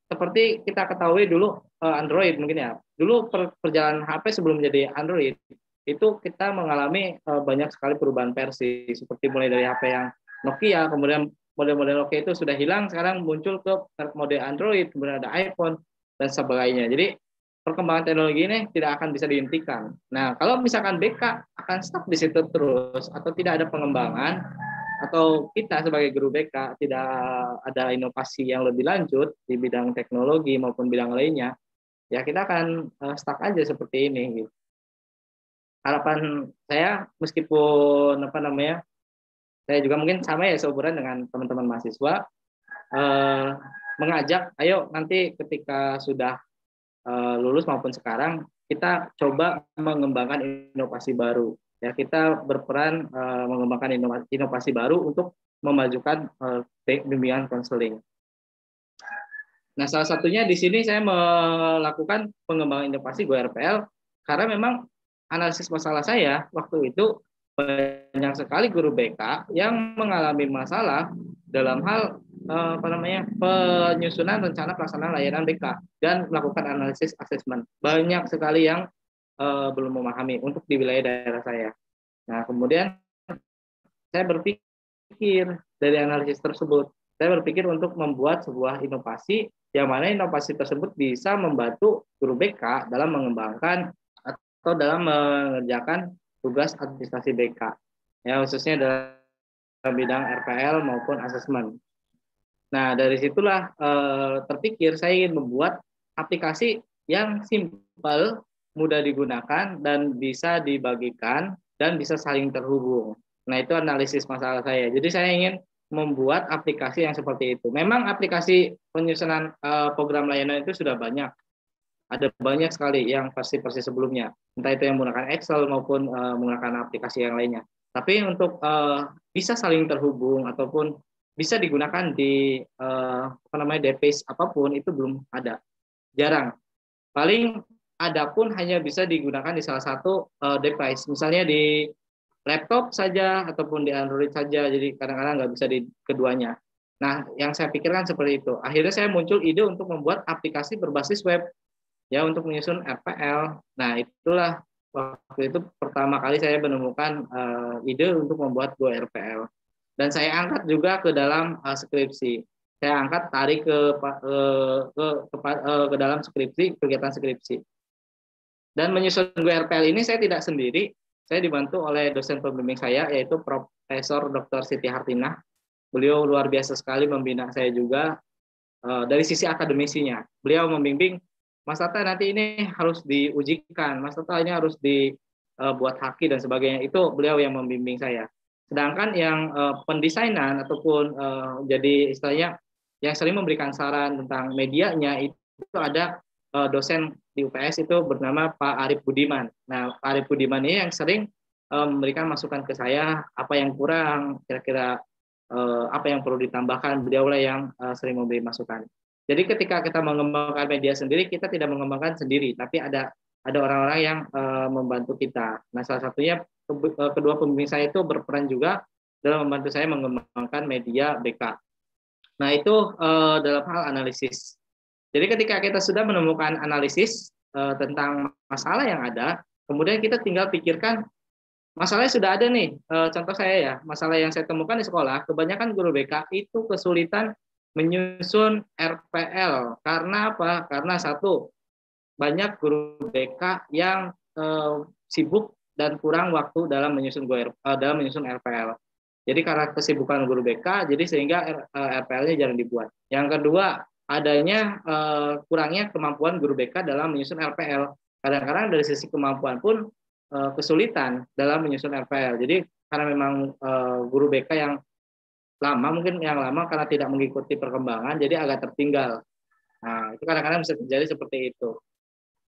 Seperti kita ketahui dulu uh, Android mungkin ya. Dulu per, perjalanan HP sebelum menjadi Android itu kita mengalami uh, banyak sekali perubahan versi seperti mulai dari HP yang Nokia, kemudian model-model Nokia itu sudah hilang, sekarang muncul ke model Android, kemudian ada iPhone dan sebagainya. Jadi perkembangan teknologi ini tidak akan bisa dihentikan. Nah, kalau misalkan BK akan stop di situ terus atau tidak ada pengembangan atau kita sebagai guru BK tidak ada inovasi yang lebih lanjut di bidang teknologi maupun bidang lainnya, ya kita akan eh, stuck aja seperti ini. Gitu. Harapan saya meskipun apa namanya, saya juga mungkin sama ya seumuran dengan teman-teman mahasiswa eh, mengajak, ayo nanti ketika sudah lulus maupun sekarang kita coba mengembangkan inovasi baru ya kita berperan uh, mengembangkan inovasi, inovasi baru untuk memajukan uh, bimbingan konseling. Nah, salah satunya di sini saya melakukan pengembangan inovasi GoRPL karena memang analisis masalah saya waktu itu banyak sekali guru BK yang mengalami masalah dalam hal eh, apa namanya penyusunan rencana pelaksanaan layanan BK dan melakukan analisis asesmen. Banyak sekali yang uh, belum memahami untuk di wilayah daerah saya. Nah, kemudian saya berpikir dari analisis tersebut, saya berpikir untuk membuat sebuah inovasi yang mana inovasi tersebut bisa membantu guru BK dalam mengembangkan atau dalam mengerjakan tugas administrasi BK, ya khususnya dalam bidang RPL maupun asesmen. Nah, dari situlah eh, terpikir saya ingin membuat aplikasi yang simpel mudah digunakan dan bisa dibagikan dan bisa saling terhubung. Nah, itu analisis masalah saya. Jadi saya ingin membuat aplikasi yang seperti itu. Memang aplikasi penyusunan uh, program layanan itu sudah banyak. Ada banyak sekali yang versi-versi sebelumnya. Entah itu yang menggunakan Excel maupun uh, menggunakan aplikasi yang lainnya. Tapi untuk uh, bisa saling terhubung ataupun bisa digunakan di uh, apa namanya database apa pun itu belum ada. Jarang. Paling adapun hanya bisa digunakan di salah satu uh, device, misalnya di laptop saja ataupun di Android saja, jadi kadang-kadang nggak bisa di keduanya. Nah, yang saya pikirkan seperti itu. Akhirnya saya muncul ide untuk membuat aplikasi berbasis web, ya untuk menyusun RPL. Nah, itulah waktu itu pertama kali saya menemukan uh, ide untuk membuat Go RPL. Dan saya angkat juga ke dalam uh, skripsi. Saya angkat tarik ke ke ke, ke, ke dalam skripsi, kegiatan skripsi. Dan menyusun GRPL ini saya tidak sendiri, saya dibantu oleh dosen pembimbing saya yaitu Profesor Dr. Siti Hartina. Beliau luar biasa sekali membina saya juga uh, dari sisi akademisinya. Beliau membimbing Mas Tata nanti ini harus diujikan, Mas Tata ini harus dibuat uh, haki dan sebagainya. Itu beliau yang membimbing saya. Sedangkan yang uh, pendesainan ataupun uh, jadi istilahnya yang sering memberikan saran tentang medianya itu ada dosen di UPS itu bernama Pak Arif Budiman. Nah, Pak Arif Budiman ini yang sering memberikan masukan ke saya apa yang kurang, kira-kira apa yang perlu ditambahkan. Beliau lah yang sering memberi masukan. Jadi ketika kita mengembangkan media sendiri, kita tidak mengembangkan sendiri, tapi ada ada orang-orang yang uh, membantu kita. Nah, salah satunya kedua pembimbing saya itu berperan juga dalam membantu saya mengembangkan media BK. Nah, itu uh, dalam hal analisis jadi ketika kita sudah menemukan analisis uh, tentang masalah yang ada, kemudian kita tinggal pikirkan masalahnya sudah ada nih. Uh, contoh saya ya, masalah yang saya temukan di sekolah, kebanyakan guru BK itu kesulitan menyusun RPL. Karena apa? Karena satu, banyak guru BK yang uh, sibuk dan kurang waktu dalam menyusun uh, dalam menyusun RPL. Jadi karena kesibukan guru BK, jadi sehingga RPL-nya jarang dibuat. Yang kedua, adanya uh, kurangnya kemampuan guru BK dalam menyusun RPL. Kadang-kadang dari sisi kemampuan pun uh, kesulitan dalam menyusun RPL. Jadi karena memang uh, guru BK yang lama mungkin yang lama karena tidak mengikuti perkembangan jadi agak tertinggal. Nah, itu kadang-kadang bisa terjadi seperti itu.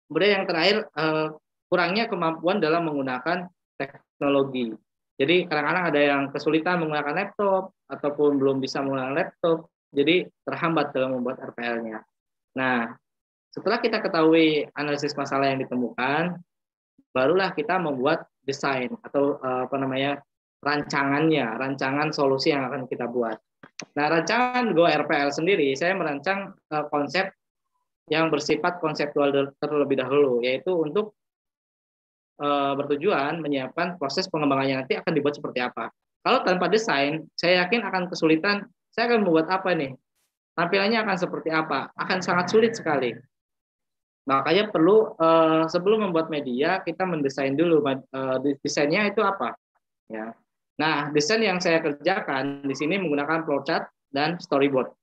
Kemudian yang terakhir uh, kurangnya kemampuan dalam menggunakan teknologi. Jadi kadang-kadang ada yang kesulitan menggunakan laptop ataupun belum bisa menggunakan laptop, jadi terhambat dalam membuat RPL-nya. Nah, setelah kita ketahui analisis masalah yang ditemukan, barulah kita membuat desain atau eh, apa namanya rancangannya, rancangan solusi yang akan kita buat. Nah, rancangan Go RPL sendiri, saya merancang eh, konsep yang bersifat konseptual terlebih dahulu, yaitu untuk uh, bertujuan menyiapkan proses pengembangannya nanti akan dibuat seperti apa. Kalau tanpa desain, saya yakin akan kesulitan. Saya akan membuat apa nih? Tampilannya akan seperti apa? Akan sangat sulit sekali. Makanya perlu uh, sebelum membuat media kita mendesain dulu uh, desainnya itu apa, ya. Nah, desain yang saya kerjakan di sini menggunakan flowchart dan storyboard.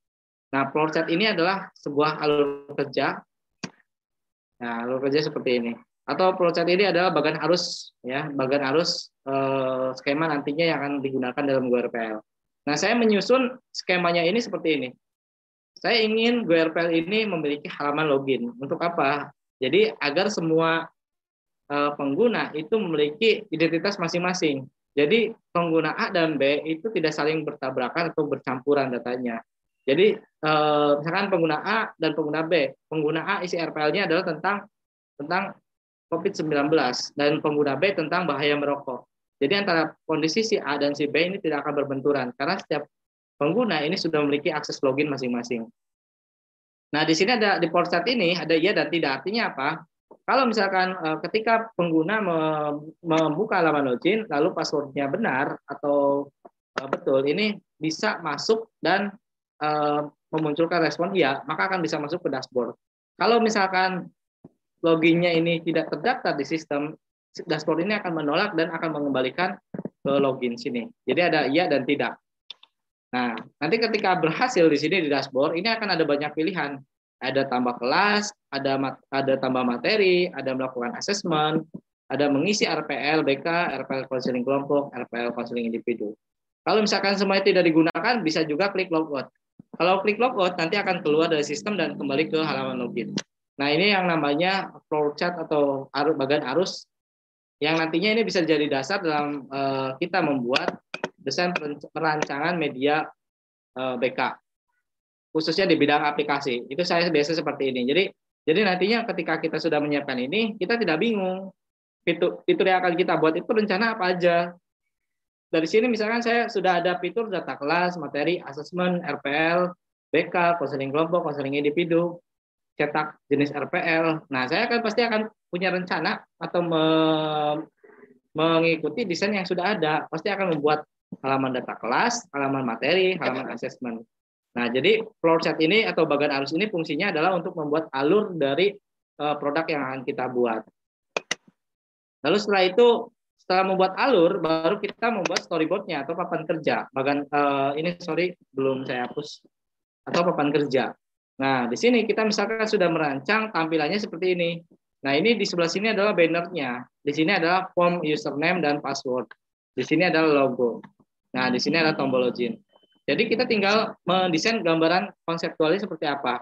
Nah, flowchart ini adalah sebuah alur kerja. Nah, alur kerja seperti ini atau flowchart ini adalah bagian arus ya bagian arus eh, skema nantinya yang akan digunakan dalam GoRPL. Nah saya menyusun skemanya ini seperti ini. Saya ingin GoRPL ini memiliki halaman login untuk apa? Jadi agar semua eh, pengguna itu memiliki identitas masing-masing. Jadi pengguna A dan B itu tidak saling bertabrakan atau bercampuran datanya. Jadi eh, misalkan pengguna A dan pengguna B, pengguna A isi RPL-nya adalah tentang tentang COVID-19 dan pengguna B tentang bahaya merokok. Jadi antara kondisi si A dan si B ini tidak akan berbenturan karena setiap pengguna ini sudah memiliki akses login masing-masing. Nah, di sini ada di port ini ada iya dan tidak. Artinya apa? Kalau misalkan eh, ketika pengguna membuka halaman login lalu passwordnya benar atau eh, betul, ini bisa masuk dan eh, memunculkan respon iya, maka akan bisa masuk ke dashboard. Kalau misalkan loginnya ini tidak terdaftar di sistem, dashboard ini akan menolak dan akan mengembalikan ke login sini. Jadi ada iya dan tidak. Nah, nanti ketika berhasil di sini di dashboard, ini akan ada banyak pilihan. Ada tambah kelas, ada ada tambah materi, ada melakukan assessment, ada mengisi RPL BK, RPL counseling kelompok, RPL counseling individu. Kalau misalkan semuanya tidak digunakan, bisa juga klik logout. Kalau klik logout, nanti akan keluar dari sistem dan kembali ke halaman login. Nah, ini yang namanya flow chart atau arus bagian arus yang nantinya ini bisa jadi dasar dalam uh, kita membuat desain perancangan media eh, BK khususnya di bidang aplikasi. Itu saya biasa seperti ini. Jadi jadi nantinya ketika kita sudah menyiapkan ini, kita tidak bingung fitur fitur yang akan kita buat itu rencana apa aja. Dari sini misalkan saya sudah ada fitur data kelas, materi, asesmen, RPL, BK, konseling kelompok, konseling individu cetak jenis RPL. Nah, saya akan pasti akan punya rencana atau me mengikuti desain yang sudah ada. Pasti akan membuat halaman data kelas, halaman materi, halaman asesmen. Nah, jadi flow chart ini atau bagian arus ini fungsinya adalah untuk membuat alur dari uh, produk yang akan kita buat. Lalu setelah itu, setelah membuat alur, baru kita membuat storyboardnya atau papan kerja. Bagian uh, ini sorry belum saya hapus atau papan kerja. Nah, di sini kita misalkan sudah merancang tampilannya seperti ini. Nah, ini di sebelah sini adalah bannernya. Di sini adalah form username dan password. Di sini adalah logo. Nah, di sini adalah tombol login. Jadi kita tinggal mendesain gambaran konseptualnya seperti apa.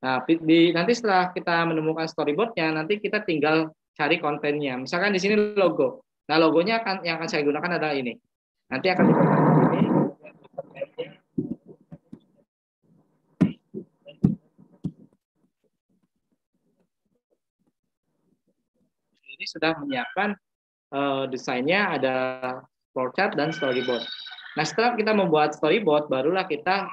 Nah, di, nanti setelah kita menemukan storyboardnya, nanti kita tinggal cari kontennya. Misalkan di sini logo. Nah, logonya akan yang akan saya gunakan adalah ini. Nanti akan sudah menyiapkan uh, desainnya ada flowchart dan storyboard. Nah setelah kita membuat storyboard, barulah kita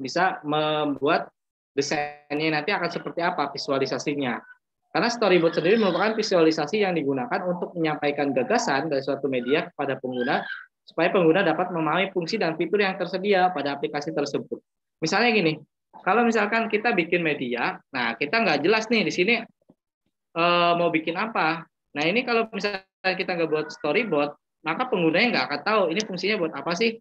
bisa membuat desainnya nanti akan seperti apa visualisasinya. Karena storyboard sendiri merupakan visualisasi yang digunakan untuk menyampaikan gagasan dari suatu media kepada pengguna supaya pengguna dapat memahami fungsi dan fitur yang tersedia pada aplikasi tersebut. Misalnya gini, kalau misalkan kita bikin media, nah kita nggak jelas nih di sini uh, mau bikin apa. Nah ini kalau misalnya kita nggak buat storyboard, maka penggunanya nggak akan tahu ini fungsinya buat apa sih.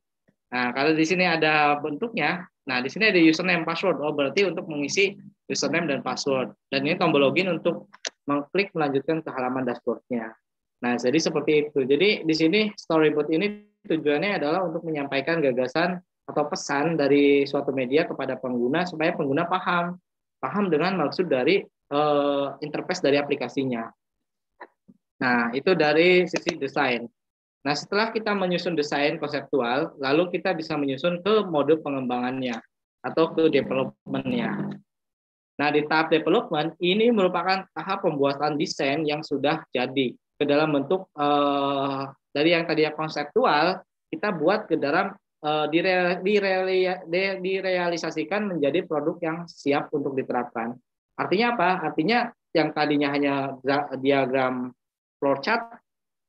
Nah kalau di sini ada bentuknya, nah di sini ada username password. Oh berarti untuk mengisi username dan password. Dan ini tombol login untuk mengklik melanjutkan ke halaman dashboardnya. Nah, jadi seperti itu. Jadi di sini storyboard ini tujuannya adalah untuk menyampaikan gagasan atau pesan dari suatu media kepada pengguna supaya pengguna paham, paham dengan maksud dari uh, interface dari aplikasinya. Nah, itu dari sisi desain. Nah, setelah kita menyusun desain konseptual, lalu kita bisa menyusun ke mode pengembangannya atau ke development-nya. Nah, di tahap development ini merupakan tahap pembuatan desain yang sudah jadi ke dalam bentuk uh, dari yang tadi konseptual kita buat ke dalam uh, dire, dire, direalisasikan menjadi produk yang siap untuk diterapkan. Artinya apa? Artinya yang tadinya hanya diagram flowchart,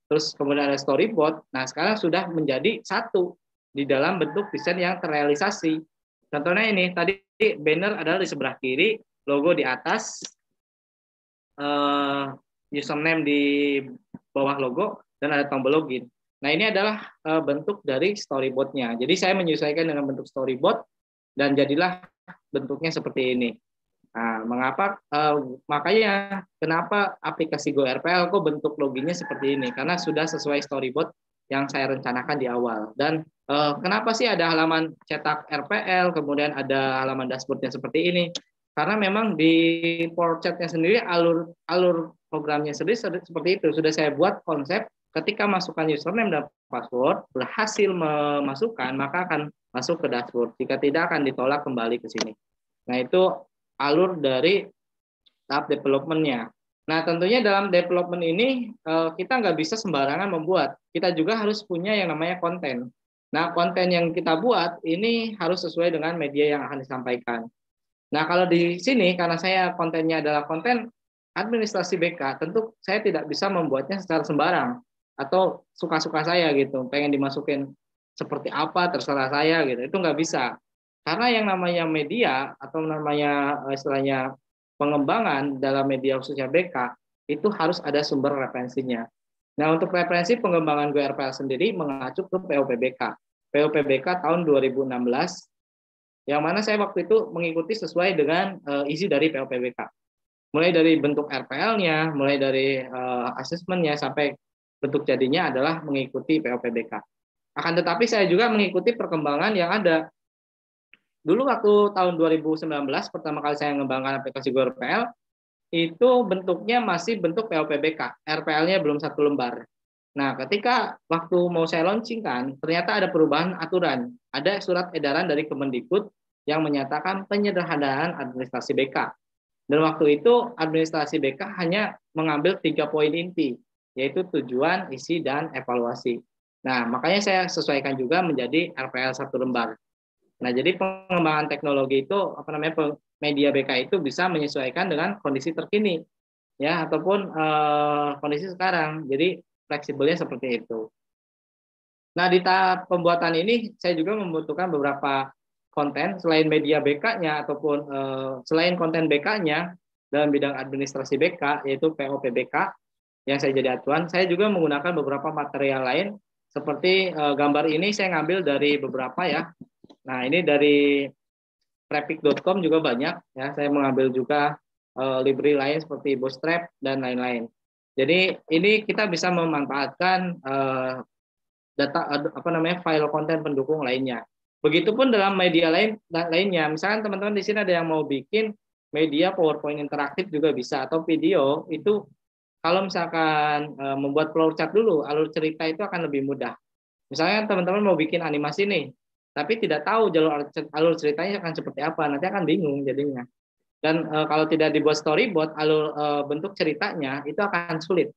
terus kemudian ada storyboard, nah sekarang sudah menjadi satu di dalam bentuk desain yang terrealisasi. Contohnya ini, tadi banner adalah di sebelah kiri, logo di atas, uh, username di bawah logo dan ada tombol login. Nah ini adalah uh, bentuk dari storyboardnya. Jadi saya menyesuaikan dengan bentuk storyboard dan jadilah bentuknya seperti ini. Nah, mengapa? Uh, makanya kenapa aplikasi GoRPL kok bentuk loginnya seperti ini? Karena sudah sesuai storyboard yang saya rencanakan di awal. Dan uh, kenapa sih ada halaman cetak RPL, kemudian ada halaman dashboardnya seperti ini? Karena memang di portretnya sendiri alur alur programnya sendiri seperti itu. Sudah saya buat konsep ketika masukkan username dan password berhasil memasukkan maka akan masuk ke dashboard. Jika tidak akan ditolak kembali ke sini. Nah itu alur dari tahap developmentnya. Nah tentunya dalam development ini eh, kita nggak bisa sembarangan membuat. Kita juga harus punya yang namanya konten. Nah konten yang kita buat ini harus sesuai dengan media yang akan disampaikan. Nah kalau di sini karena saya kontennya adalah konten administrasi BK, tentu saya tidak bisa membuatnya secara sembarang atau suka-suka saya gitu, pengen dimasukin seperti apa terserah saya gitu, itu nggak bisa. Karena yang namanya media atau namanya eh, istilahnya pengembangan dalam media khususnya BK itu harus ada sumber referensinya. Nah untuk referensi pengembangan GRPL sendiri mengacu ke POPBK. POPBK tahun 2016 yang mana saya waktu itu mengikuti sesuai dengan uh, isi dari POPBK mulai dari bentuk RPL-nya, mulai dari uh, asesmennya sampai bentuk jadinya adalah mengikuti POPBK. Akan tetapi saya juga mengikuti perkembangan yang ada. Dulu waktu tahun 2019 pertama kali saya mengembangkan aplikasi GoRPL itu bentuknya masih bentuk POPBK, RPL-nya belum satu lembar. Nah, ketika waktu mau saya launchingkan, ternyata ada perubahan aturan. Ada surat edaran dari Kemendikbud yang menyatakan penyederhanaan administrasi BK dan waktu itu administrasi BK hanya mengambil tiga poin inti, yaitu tujuan, isi, dan evaluasi. Nah, makanya saya sesuaikan juga menjadi RPL satu lembar. Nah, jadi pengembangan teknologi itu apa namanya media BK itu bisa menyesuaikan dengan kondisi terkini, ya ataupun eh, kondisi sekarang. Jadi fleksibelnya seperti itu. Nah, di tahap pembuatan ini saya juga membutuhkan beberapa konten selain media BK-nya ataupun uh, selain konten BK-nya dalam bidang administrasi BK yaitu POPBK yang saya jadi acuan, saya juga menggunakan beberapa material lain seperti uh, gambar ini saya ngambil dari beberapa ya. Nah, ini dari traffic.com juga banyak ya. Saya mengambil juga uh, library lain seperti Bootstrap dan lain-lain. Jadi ini kita bisa memanfaatkan uh, data apa namanya file konten pendukung lainnya. Begitupun dalam media lain lainnya. Misalkan teman-teman di sini ada yang mau bikin media PowerPoint interaktif juga bisa atau video itu kalau misalkan e, membuat flowchart dulu, alur cerita itu akan lebih mudah. Misalnya teman-teman mau bikin animasi nih, tapi tidak tahu jalur alur ceritanya akan seperti apa, nanti akan bingung jadinya. Dan e, kalau tidak dibuat storyboard, alur e, bentuk ceritanya itu akan sulit.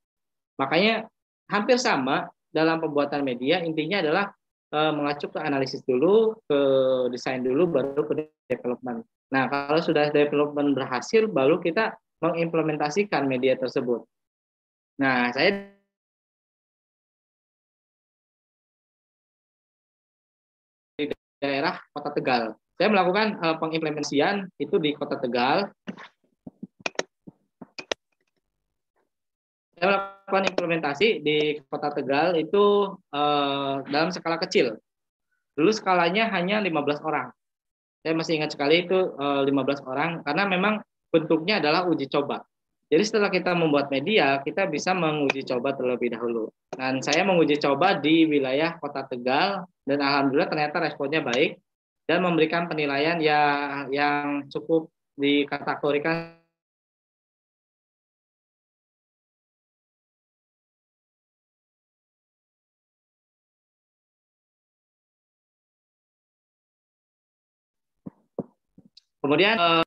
Makanya hampir sama dalam pembuatan media, intinya adalah uh, mengacu ke analisis dulu, ke desain dulu, baru ke development. Nah, kalau sudah development berhasil, baru kita mengimplementasikan media tersebut. Nah, saya daerah Kota Tegal. Saya melakukan uh, pengimplementasian itu di Kota Tegal. Saya melakukan implementasi di Kota Tegal itu uh, dalam skala kecil. Dulu skalanya hanya 15 orang. Saya masih ingat sekali itu uh, eh, 15 orang karena memang bentuknya adalah uji coba. Jadi setelah kita membuat media, kita bisa menguji coba terlebih dahulu. Dan saya menguji coba di wilayah Kota Tegal dan alhamdulillah ternyata responnya baik dan memberikan penilaian yang yang cukup dikategorikan Kemudian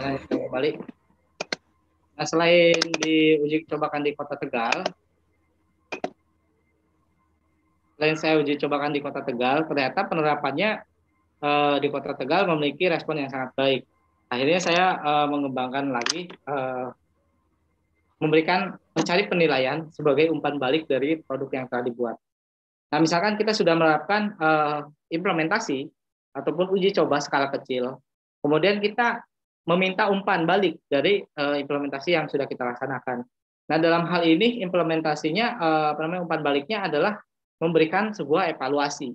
kembali. Nah, selain diuji cobakan di Kota Tegal, selain saya uji cobakan di Kota Tegal, ternyata penerapannya eh, di Kota Tegal memiliki respon yang sangat baik. Akhirnya saya eh, mengembangkan lagi, eh, memberikan mencari penilaian sebagai umpan balik dari produk yang telah dibuat. Nah, misalkan kita sudah menerapkan eh, implementasi ataupun uji coba skala kecil, kemudian kita meminta umpan balik dari uh, implementasi yang sudah kita laksanakan. Nah, dalam hal ini implementasinya uh, namanya umpan baliknya adalah memberikan sebuah evaluasi.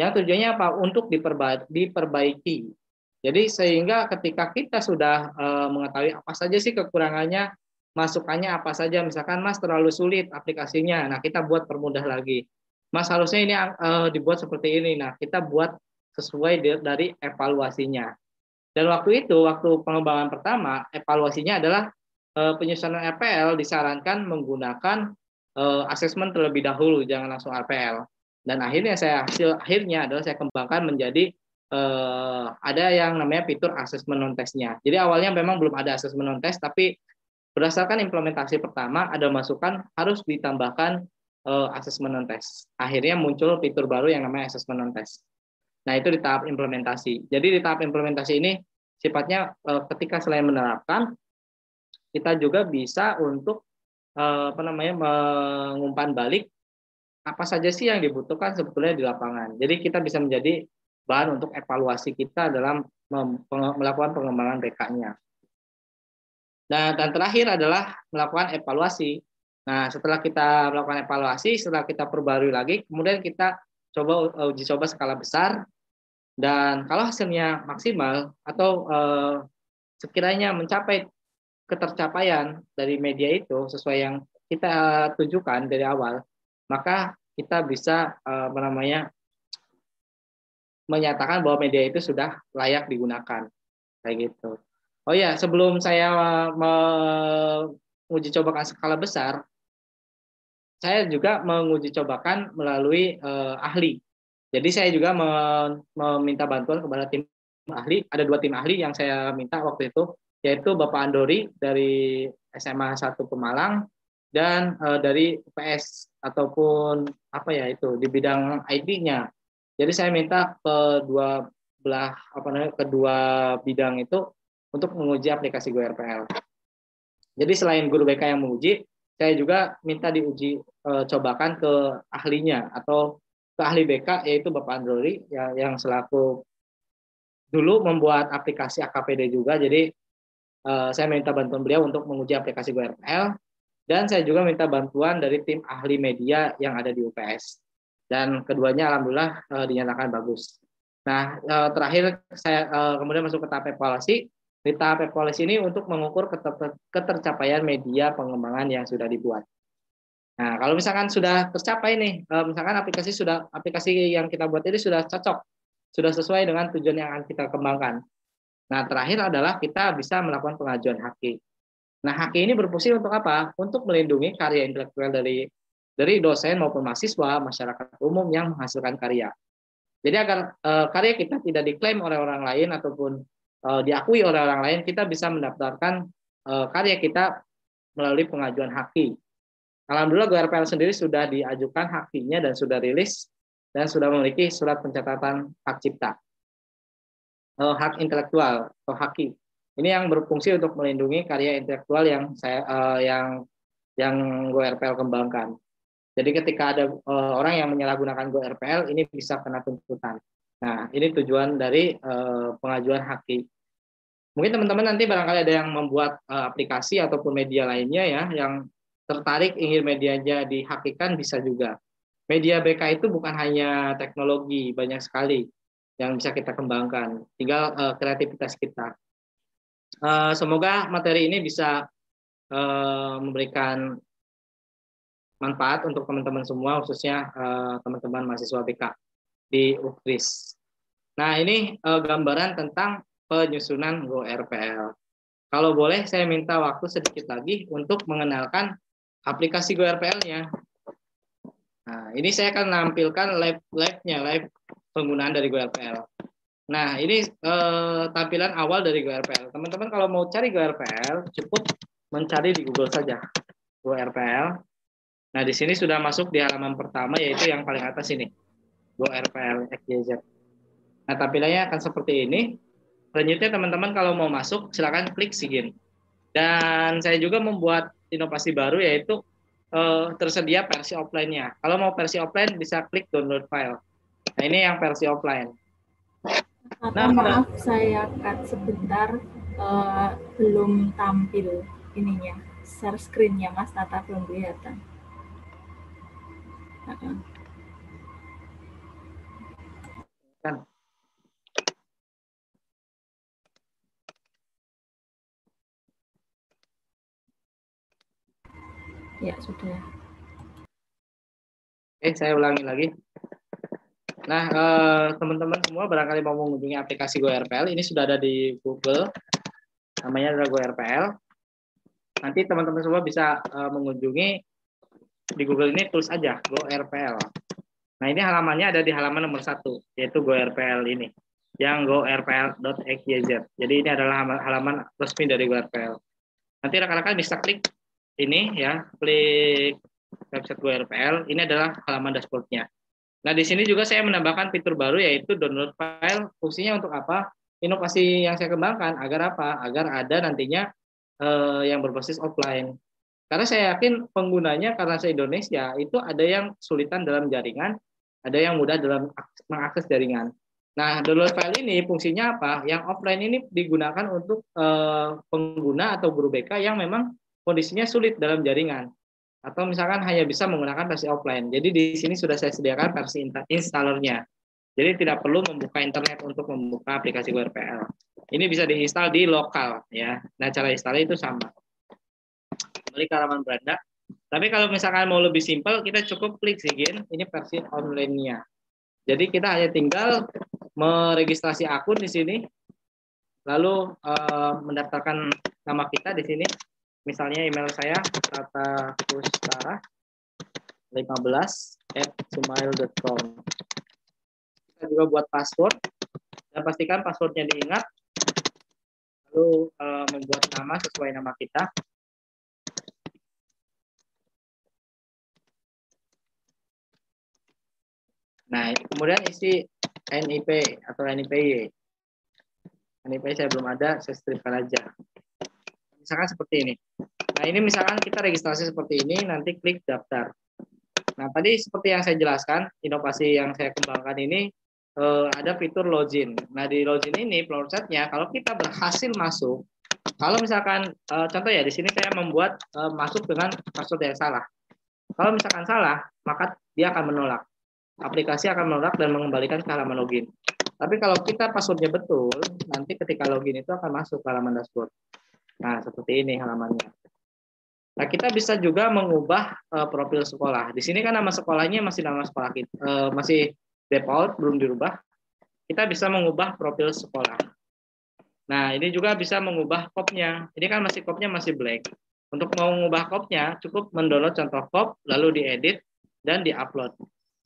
Yang tujuannya apa? Untuk diperba diperbaiki. Jadi sehingga ketika kita sudah uh, mengetahui apa saja sih kekurangannya, masukannya apa saja, misalkan Mas terlalu sulit aplikasinya, nah kita buat permudah lagi. Mas harusnya ini uh, dibuat seperti ini, nah kita buat sesuai dari evaluasinya. Dan waktu itu, waktu pengembangan pertama, evaluasinya adalah uh, penyusunan RPL disarankan menggunakan uh, asesmen terlebih dahulu, jangan langsung RPL. Dan akhirnya saya hasil akhirnya adalah saya kembangkan menjadi uh, ada yang namanya fitur asesmen non testnya. Jadi awalnya memang belum ada asesmen non test, tapi berdasarkan implementasi pertama ada masukan harus ditambahkan asesmen non test. Akhirnya muncul fitur baru yang namanya asesmen non test. Nah, itu di tahap implementasi. Jadi di tahap implementasi ini sifatnya eh, ketika selain menerapkan kita juga bisa untuk eh, apa namanya mengumpan balik apa saja sih yang dibutuhkan sebetulnya di lapangan. Jadi kita bisa menjadi bahan untuk evaluasi kita dalam melakukan pengembangan BK-nya. Nah, dan terakhir adalah melakukan evaluasi. Nah, setelah kita melakukan evaluasi, setelah kita perbarui lagi, kemudian kita coba uji coba skala besar dan kalau hasilnya maksimal atau eh, sekiranya mencapai ketercapaian dari media itu sesuai yang kita tunjukkan dari awal, maka kita bisa apa namanya menyatakan bahwa media itu sudah layak digunakan kayak gitu. Oh ya, sebelum saya menguji cobakan skala besar, saya juga menguji cobakan melalui eh, ahli jadi saya juga meminta bantuan kepada tim ahli. Ada dua tim ahli yang saya minta waktu itu, yaitu Bapak Andori dari SMA 1 Pemalang dan uh, dari UPS ataupun apa ya itu di bidang IT-nya. Jadi saya minta kedua belah apa namanya kedua bidang itu untuk menguji aplikasi GoRPL. Jadi selain guru BK yang menguji, saya juga minta diuji uh, cobakan ke ahlinya atau ke ahli BK yaitu Bapak Androri ya, yang selaku dulu membuat aplikasi AKPD juga. Jadi uh, saya minta bantuan beliau untuk menguji aplikasi GoRPL dan saya juga minta bantuan dari tim ahli media yang ada di UPS. Dan keduanya alhamdulillah uh, dinyatakan bagus. Nah, terakhir saya kemudian masuk ke tahap evaluasi. Di tahap evaluasi ini untuk mengukur ketercapaian media pengembangan yang sudah dibuat. Nah, kalau misalkan sudah tercapai nih, eh, misalkan aplikasi sudah aplikasi yang kita buat ini sudah cocok, sudah sesuai dengan tujuan yang akan kita kembangkan. Nah, terakhir adalah kita bisa melakukan pengajuan haki. Nah, haki ini berfungsi untuk apa? Untuk melindungi karya intelektual dari dari dosen maupun mahasiswa, masyarakat umum yang menghasilkan karya. Jadi agar e, karya kita tidak diklaim oleh orang lain ataupun diakui oleh orang lain, kita bisa mendaftarkan e, karya kita melalui pengajuan haki. Alhamdulillah GoRPL sendiri sudah diajukan haknya dan sudah rilis dan sudah memiliki surat pencatatan hak cipta. Oh, hak intelektual atau haki. Ini yang berfungsi untuk melindungi karya intelektual yang saya yang yang GoRPL kembangkan. Jadi ketika ada orang yang menyalahgunakan GoRPL, ini bisa kena tuntutan. Nah, ini tujuan dari uh, pengajuan haki. Mungkin teman-teman nanti barangkali ada yang membuat uh, aplikasi ataupun media lainnya ya, yang tertarik ingin medianya dihakikan bisa juga. Media BK itu bukan hanya teknologi, banyak sekali yang bisa kita kembangkan. Tinggal uh, kreativitas kita. Uh, semoga materi ini bisa uh, memberikan manfaat untuk teman-teman semua, khususnya teman-teman mahasiswa BK di UKRIS. Nah, ini uh, gambaran tentang penyusunan GoRPL. Kalau boleh, saya minta waktu sedikit lagi untuk mengenalkan aplikasi GoRPL-nya. Nah, ini saya akan menampilkan live live-nya, live penggunaan dari GoRPL. Nah, ini eh, tampilan awal dari GoRPL. Teman-teman kalau mau cari GoRPL, cukup mencari di Google saja. GoRPL. Nah, di sini sudah masuk di halaman pertama, yaitu yang paling atas ini. GoRPL XYZ. Nah, tampilannya akan seperti ini. Selanjutnya, teman-teman kalau mau masuk, silakan klik sigin. Dan saya juga membuat inovasi baru, yaitu eh, tersedia versi offline-nya. Kalau mau versi offline, bisa klik download file Nah, ini yang versi offline. Nah, maaf saya cut sebentar uh, belum tampil ininya share screen-nya Mas Tata belum kelihatan. Uh -uh. Kan. Ya, sudah. Oke, saya ulangi lagi. Nah, eh, teman-teman semua barangkali mau mengunjungi aplikasi GoRPL, ini sudah ada di Google, namanya adalah GoRPL. Nanti teman-teman semua bisa eh, mengunjungi di Google ini tulis aja GoRPL. Nah, ini halamannya ada di halaman nomor satu, yaitu GoRPL ini, yang gorpl.xyz. Jadi ini adalah halaman resmi dari GoRPL. Nanti rekan-rekan bisa klik ini ya, klik website GoRPL. Ini adalah halaman dashboardnya. Nah, di sini juga saya menambahkan fitur baru yaitu download file. Fungsinya untuk apa? Inovasi yang saya kembangkan agar apa? Agar ada nantinya eh, yang berbasis offline. Karena saya yakin penggunanya karena saya Indonesia itu ada yang sulitan dalam jaringan, ada yang mudah dalam mengakses jaringan. Nah, download file ini fungsinya apa? Yang offline ini digunakan untuk eh, pengguna atau guru BK yang memang kondisinya sulit dalam jaringan atau misalkan hanya bisa menggunakan versi offline. Jadi di sini sudah saya sediakan versi installernya. Jadi tidak perlu membuka internet untuk membuka aplikasi WRPL. Ini bisa diinstal di lokal ya. Nah cara install itu sama. Kembali ke halaman beranda. Tapi kalau misalkan mau lebih simpel, kita cukup klik sigin. Ini versi online-nya. Jadi kita hanya tinggal meregistrasi akun di sini, lalu uh, mendaftarkan nama kita di sini, misalnya email saya tata pustara 15 at gmail.com kita juga buat password. Dan pastikan passwordnya diingat lalu uh, membuat nama sesuai nama kita. Nah kemudian isi NIP atau NIPY NIP saya belum ada saya stripkan aja misalkan seperti ini. Nah, ini misalkan kita registrasi seperti ini, nanti klik daftar. Nah, tadi seperti yang saya jelaskan, inovasi yang saya kembangkan ini eh, ada fitur login. Nah, di login ini prosesnya kalau kita berhasil masuk, kalau misalkan eh, contoh ya di sini saya membuat eh, masuk dengan password yang salah. Kalau misalkan salah, maka dia akan menolak. Aplikasi akan menolak dan mengembalikan ke halaman login. Tapi kalau kita passwordnya betul, nanti ketika login itu akan masuk ke halaman dashboard. Nah, seperti ini halamannya. Nah, kita bisa juga mengubah uh, profil sekolah. Di sini kan nama sekolahnya masih nama sekolah kita, uh, masih default, belum dirubah. Kita bisa mengubah profil sekolah. Nah, ini juga bisa mengubah kopnya. Ini kan masih kopnya masih black. Untuk mau mengubah kopnya, cukup mendownload contoh kop, lalu diedit dan diupload.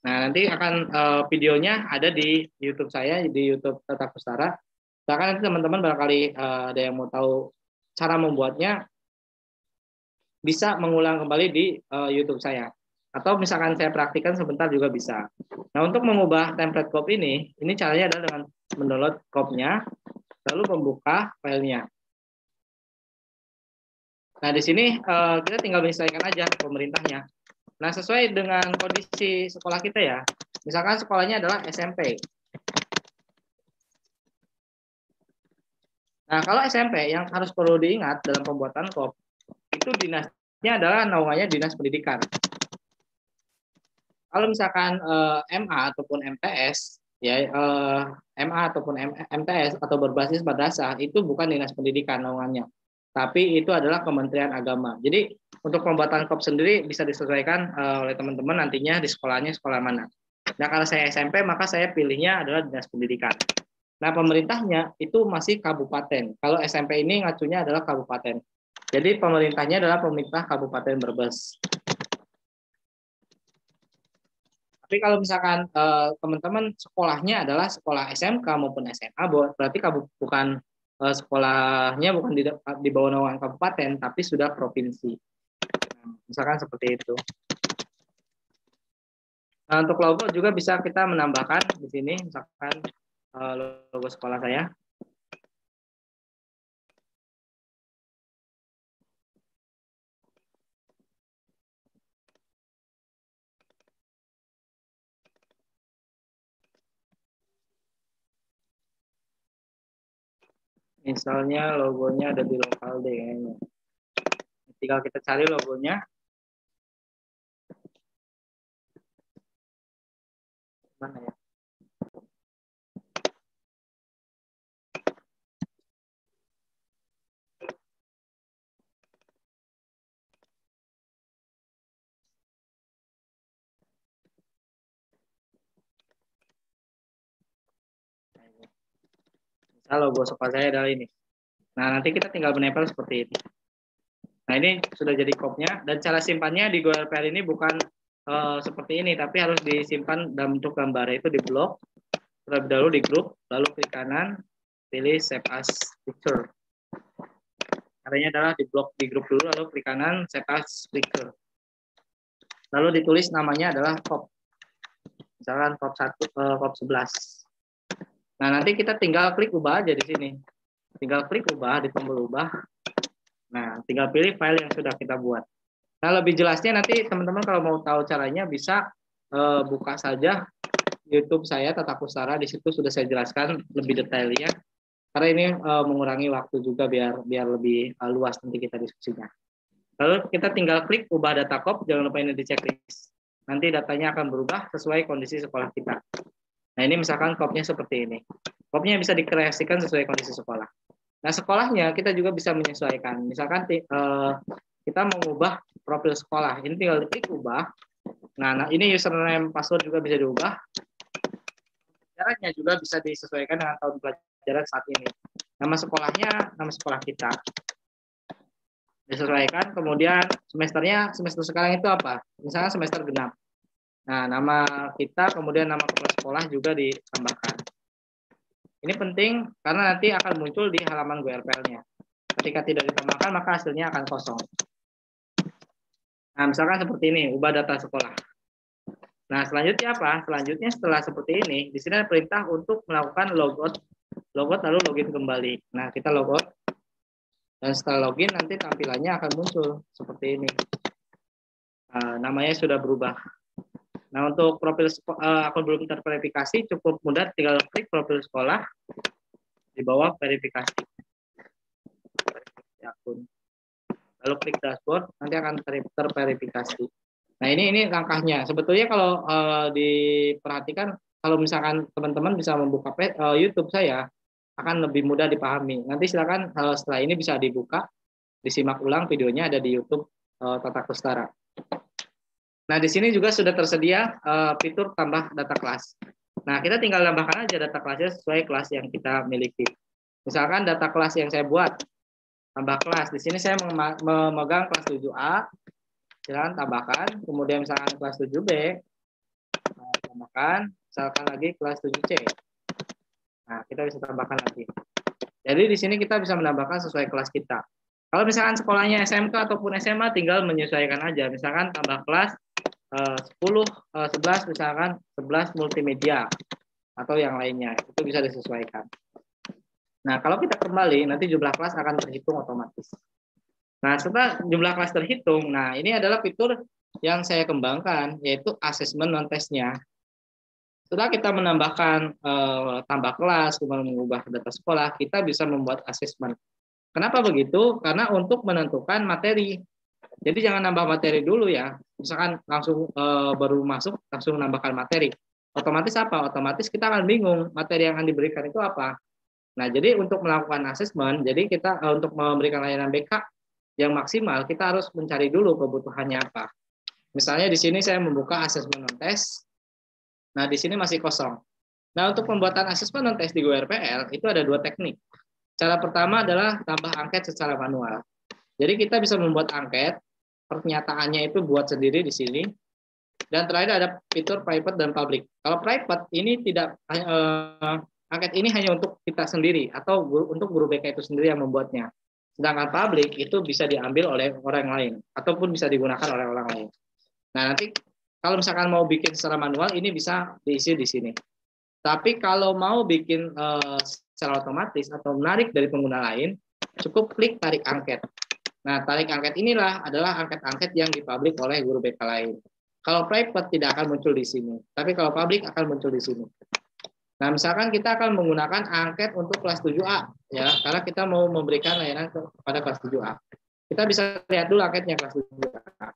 Nah, nanti akan uh, videonya ada di YouTube saya, di YouTube Tata Pustara. Bahkan nanti teman-teman barangkali uh, ada yang mau tahu cara membuatnya bisa mengulang kembali di uh, YouTube saya. Atau misalkan saya praktikkan sebentar juga bisa. Nah, untuk mengubah template cop ini, ini caranya adalah dengan mendownload copnya, lalu membuka filenya. Nah, di sini uh, kita tinggal menyesuaikan aja pemerintahnya. Nah, sesuai dengan kondisi sekolah kita ya. Misalkan sekolahnya adalah SMP. Nah, kalau SMP yang harus perlu diingat dalam pembuatan KOP, itu dinasnya adalah naungannya dinas pendidikan. Kalau misalkan eh, MA ataupun MTS, ya eh, MA ataupun MTS atau berbasis madrasah itu bukan dinas pendidikan naungannya, tapi itu adalah Kementerian Agama. Jadi untuk pembuatan KOP sendiri bisa disesuaikan eh, oleh teman-teman nantinya di sekolahnya sekolah mana. Nah, kalau saya SMP maka saya pilihnya adalah dinas pendidikan. Nah, pemerintahnya itu masih kabupaten. Kalau SMP ini ngacunya adalah kabupaten. Jadi pemerintahnya adalah pemerintah Kabupaten Brebes. Tapi kalau misalkan eh, teman-teman sekolahnya adalah sekolah SMK maupun SMA, berarti bukan eh, sekolahnya bukan di, di bawah naungan kabupaten, tapi sudah provinsi. Nah, misalkan seperti itu. Nah, untuk logo juga bisa kita menambahkan di sini, misalkan Eh, logo sekolah saya. Misalnya logonya ada di lokal deh kayaknya. Tinggal kita cari logonya. Mana ya? Misal logo sofa saya adalah ini. Nah, nanti kita tinggal menempel seperti ini. Nah, ini sudah jadi kopnya dan cara simpannya di GoLPR ini bukan uh, seperti ini, tapi harus disimpan dalam bentuk gambar itu di blok, terlebih dahulu di grup, lalu klik kanan, pilih save as picture. Caranya adalah di blok di grup dulu, lalu klik kanan, save as picture. Lalu ditulis namanya adalah kop. Misalkan kop 1, uh, kop 11. Nah, nanti kita tinggal klik ubah aja di sini. Tinggal klik ubah di tombol ubah. Nah, tinggal pilih file yang sudah kita buat. Nah, lebih jelasnya nanti teman-teman kalau mau tahu caranya bisa uh, buka saja YouTube saya Tata Kustara. Di situ sudah saya jelaskan lebih detail ya. Karena ini uh, mengurangi waktu juga biar biar lebih uh, luas nanti kita diskusinya. Lalu kita tinggal klik ubah data kop, jangan lupa ini di checklist. Nanti datanya akan berubah sesuai kondisi sekolah kita. Nah ini misalkan kopnya seperti ini. Kopnya bisa dikreasikan sesuai kondisi sekolah. Nah sekolahnya kita juga bisa menyesuaikan. Misalkan eh, kita mengubah profil sekolah. Ini tinggal klik ubah. Nah, nah ini username password juga bisa diubah. Caranya juga bisa disesuaikan dengan tahun pelajaran saat ini. Nama sekolahnya, nama sekolah kita. Disesuaikan, kemudian semesternya, semester sekarang itu apa? Misalnya semester genap. Nah, nama kita kemudian nama kepala sekolah juga ditambahkan. Ini penting karena nanti akan muncul di halaman GRPL-nya. Ketika tidak ditambahkan, maka hasilnya akan kosong. Nah, misalkan seperti ini, ubah data sekolah. Nah, selanjutnya apa? Selanjutnya setelah seperti ini, di sini ada perintah untuk melakukan logout, logout lalu login kembali. Nah, kita logout. Dan setelah login, nanti tampilannya akan muncul seperti ini. Nah, namanya sudah berubah. Nah, untuk profil uh, akun belum terverifikasi cukup mudah tinggal klik profil sekolah di bawah verifikasi. akun. Lalu klik dashboard, nanti akan terverifikasi. Nah, ini ini langkahnya. Sebetulnya kalau uh, diperhatikan kalau misalkan teman-teman bisa membuka uh, YouTube saya akan lebih mudah dipahami. Nanti silakan uh, setelah ini bisa dibuka, disimak ulang videonya ada di YouTube uh, Tata Kustara. Nah, di sini juga sudah tersedia uh, fitur tambah data kelas. Nah, kita tinggal tambahkan aja data kelasnya sesuai kelas yang kita miliki. Misalkan data kelas yang saya buat, tambah kelas. Di sini saya memegang kelas 7A, silakan tambahkan. Kemudian misalkan kelas 7B, nah, tambahkan. Misalkan lagi kelas 7C. Nah, kita bisa tambahkan lagi. Jadi di sini kita bisa menambahkan sesuai kelas kita. Kalau misalkan sekolahnya SMK ataupun SMA, tinggal menyesuaikan aja. Misalkan tambah kelas 10 11 eh, misalkan 11 multimedia atau yang lainnya itu bisa disesuaikan. Nah, kalau kita kembali nanti jumlah kelas akan terhitung otomatis. Nah, setelah jumlah kelas terhitung, nah ini adalah fitur yang saya kembangkan, yaitu assessment non-testnya. Setelah kita menambahkan eh, tambah kelas, kemudian mengubah data sekolah, kita bisa membuat assessment. Kenapa begitu? Karena untuk menentukan materi. Jadi jangan nambah materi dulu ya. Misalkan langsung eh, baru masuk, langsung menambahkan materi. Otomatis apa? Otomatis kita akan bingung materi yang akan diberikan itu apa. Nah, jadi untuk melakukan assessment, jadi kita eh, untuk memberikan layanan BK yang maksimal, kita harus mencari dulu kebutuhannya apa. Misalnya di sini saya membuka assessment non test. Nah, di sini masih kosong. Nah, untuk pembuatan assessment non test di GoRPL itu ada dua teknik. Cara pertama adalah tambah angket secara manual. Jadi kita bisa membuat angket, pernyataannya itu buat sendiri di sini. Dan terakhir ada fitur private dan public. Kalau private ini tidak eh, angket ini hanya untuk kita sendiri atau guru, untuk guru BK itu sendiri yang membuatnya. Sedangkan publik itu bisa diambil oleh orang lain ataupun bisa digunakan oleh orang lain. Nah, nanti kalau misalkan mau bikin secara manual ini bisa diisi di sini. Tapi kalau mau bikin uh, secara otomatis atau menarik dari pengguna lain, cukup klik tarik angket. Nah, tarik angket inilah adalah angket-angket yang dipublik oleh guru BK lain. Kalau private tidak akan muncul di sini, tapi kalau publik akan muncul di sini. Nah, misalkan kita akan menggunakan angket untuk kelas 7A, ya, karena kita mau memberikan layanan kepada kelas 7A. Kita bisa lihat dulu angketnya kelas 7A.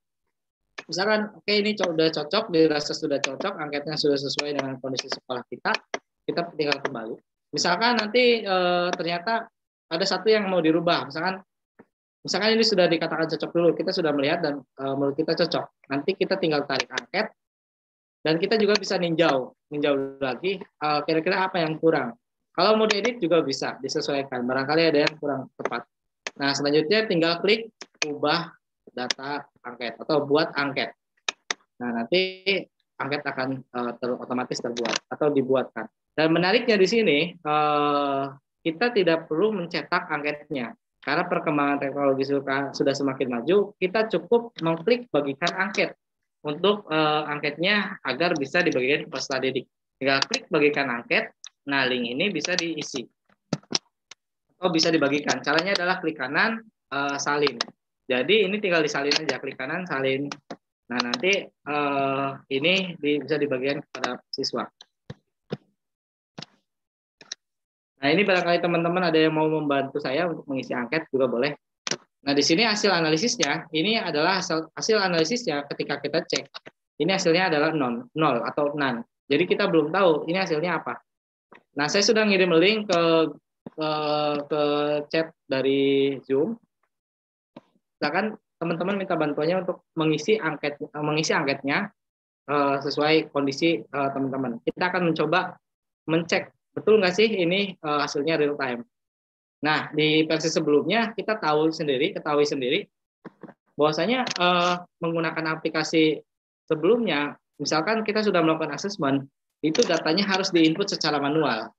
Misalkan, oke okay, ini sudah cocok, dirasa sudah cocok, angketnya sudah sesuai dengan kondisi sekolah kita, kita tinggal kembali. Misalkan nanti e, ternyata ada satu yang mau dirubah, misalkan misalkan ini sudah dikatakan cocok dulu, kita sudah melihat dan e, menurut kita cocok. Nanti kita tinggal tarik angket, dan kita juga bisa ninjau, ninjau lagi uh, kira-kira apa yang kurang. Kalau mau diedit juga bisa disesuaikan. Barangkali ada yang kurang tepat. Nah, selanjutnya tinggal klik ubah data angket atau buat angket. Nah, nanti angket akan uh, ter otomatis terbuat atau dibuatkan. Dan menariknya di sini uh, kita tidak perlu mencetak angketnya karena perkembangan teknologi sudah semakin maju. Kita cukup mengklik bagikan angket untuk uh, angketnya agar bisa dibagikan ke peserta didik. Tinggal klik bagikan angket, nah link ini bisa diisi. Atau bisa dibagikan. Caranya adalah klik kanan, uh, salin. Jadi ini tinggal disalin aja, klik kanan, salin. Nah nanti uh, ini bisa dibagikan kepada siswa. Nah ini barangkali teman-teman ada yang mau membantu saya untuk mengisi angket juga boleh Nah, di sini hasil analisisnya, ini adalah hasil, hasil analisisnya ketika kita cek. Ini hasilnya adalah non, nol atau none. Jadi kita belum tahu ini hasilnya apa. Nah, saya sudah ngirim link ke ke, ke chat dari Zoom. Silakan teman-teman minta bantuannya untuk mengisi angket mengisi angketnya uh, sesuai kondisi eh, teman-teman. Kita akan mencoba mencek betul nggak sih ini uh, hasilnya real time. Nah, di versi sebelumnya kita tahu sendiri, ketahui sendiri bahwasanya eh, menggunakan aplikasi sebelumnya, misalkan kita sudah melakukan assessment, itu datanya harus diinput secara manual.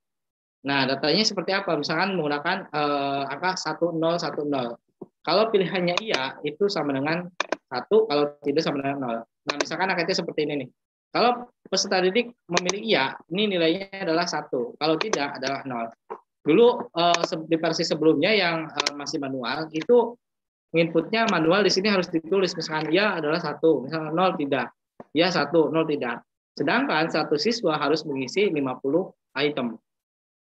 Nah, datanya seperti apa? Misalkan menggunakan eh, angka 1010. Kalau pilihannya iya, itu sama dengan satu, kalau tidak sama dengan 0. Nah, misalkan angkanya seperti ini nih. Kalau peserta didik memilih iya, ini nilainya adalah satu. Kalau tidak adalah nol. Dulu uh, di versi sebelumnya yang uh, masih manual itu inputnya manual di sini harus ditulis misalkan ya adalah satu, misalnya nol tidak, ya satu, nol tidak. Sedangkan satu siswa harus mengisi 50 item.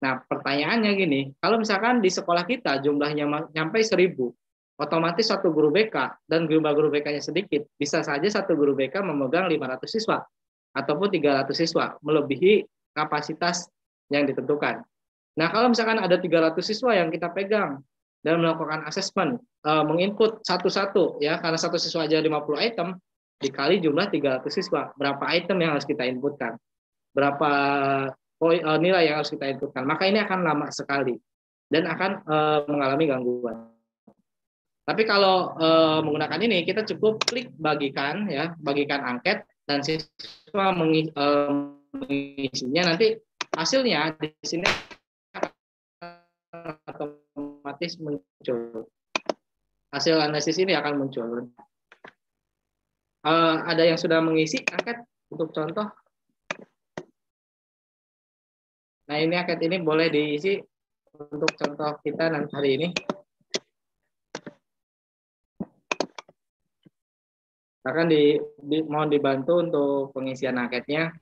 Nah pertanyaannya gini, kalau misalkan di sekolah kita jumlahnya nyampe 1000, otomatis satu guru BK dan jumlah guru BK-nya sedikit, bisa saja satu guru BK memegang 500 siswa ataupun 300 siswa, melebihi kapasitas yang ditentukan. Nah, kalau misalkan ada 300 siswa yang kita pegang dan melakukan asesmen, uh, menginput satu-satu ya, karena satu siswa aja 50 item dikali jumlah 300 siswa, berapa item yang harus kita inputkan? Berapa poin uh, nilai yang harus kita inputkan? Maka ini akan lama sekali dan akan uh, mengalami gangguan. Tapi kalau uh, menggunakan ini kita cukup klik bagikan ya, bagikan angket dan siswa mengisinya nanti hasilnya di sini otomatis muncul. Hasil analisis ini akan muncul. Uh, ada yang sudah mengisi angket untuk contoh. Nah ini angket ini boleh diisi untuk contoh kita nanti hari ini. Akan di, di mohon dibantu untuk pengisian angketnya.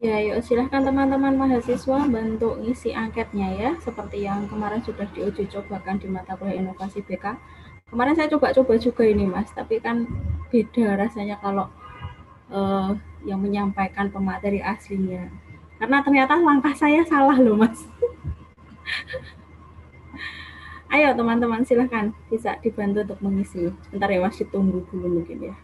Ya, yuk silahkan teman-teman mahasiswa bantu ngisi angketnya ya, seperti yang kemarin sudah diuji cobakan di mata kuliah inovasi BK. Kemarin saya coba-coba juga ini mas, tapi kan beda rasanya kalau uh, yang menyampaikan pemateri aslinya. Karena ternyata langkah saya salah loh mas. Ayo teman-teman silahkan bisa dibantu untuk mengisi. Bentar ya mas, ditunggu dulu mungkin ya.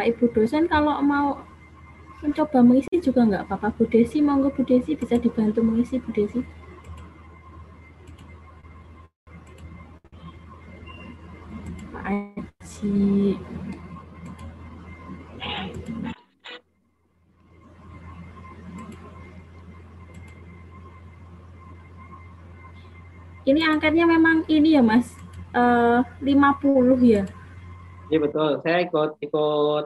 Bapak Ibu dosen kalau mau mencoba mengisi juga nggak apa-apa. Bu Desi monggo Bu Desi bisa dibantu mengisi Bu Desi. Pak Aji ini angkatnya memang ini ya Mas. Uh, eh, 50 ya Iya betul, saya ikut ikut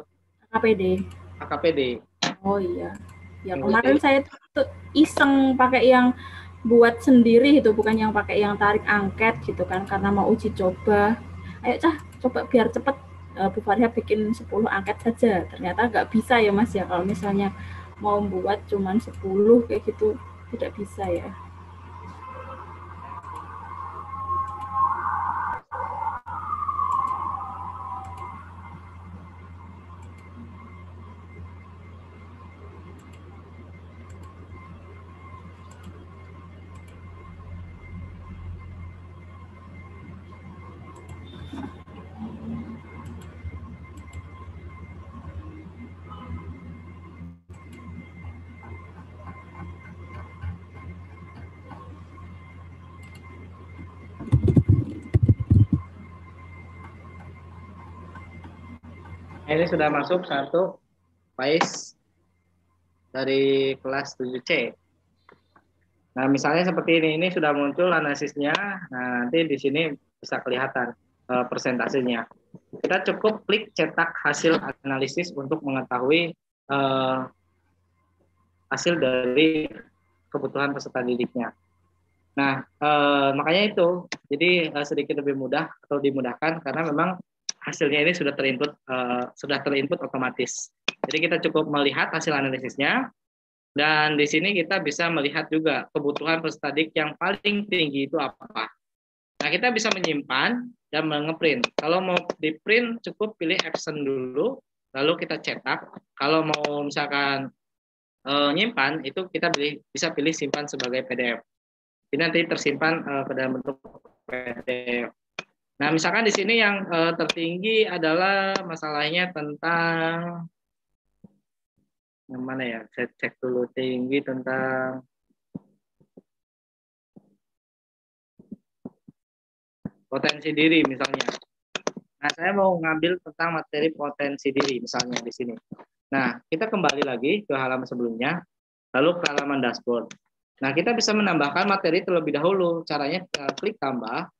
AKPD. AKPD. Oh iya. Ya kemarin saya tuh iseng pakai yang buat sendiri itu bukan yang pakai yang tarik angket gitu kan karena mau uji coba. Ayo cah coba biar cepet uh, Bu Faria bikin 10 angket saja. Ternyata nggak bisa ya Mas ya kalau misalnya mau buat cuman 10 kayak gitu tidak bisa ya. Ini sudah masuk satu Faiz dari kelas 7C. Nah, misalnya seperti ini, ini sudah muncul analisisnya. Nah, nanti di sini bisa kelihatan uh, persentasenya. Kita cukup klik cetak hasil analisis untuk mengetahui uh, hasil dari kebutuhan peserta didiknya. Nah, uh, makanya itu, jadi uh, sedikit lebih mudah atau dimudahkan karena memang hasilnya ini sudah terinput uh, sudah terinput otomatis. Jadi kita cukup melihat hasil analisisnya dan di sini kita bisa melihat juga kebutuhan peserta yang paling tinggi itu apa. Nah, kita bisa menyimpan dan mengeprint. Kalau mau di print cukup pilih action dulu, lalu kita cetak. Kalau mau misalkan uh, nyimpan itu kita pilih, bisa pilih simpan sebagai PDF. Ini nanti tersimpan uh, ke dalam bentuk PDF. Nah, misalkan di sini yang uh, tertinggi adalah masalahnya tentang yang mana ya? Saya cek dulu tinggi tentang potensi diri misalnya. Nah, saya mau ngambil tentang materi potensi diri misalnya di sini. Nah, kita kembali lagi ke halaman sebelumnya, lalu ke halaman dashboard. Nah, kita bisa menambahkan materi terlebih dahulu. Caranya klik tambah.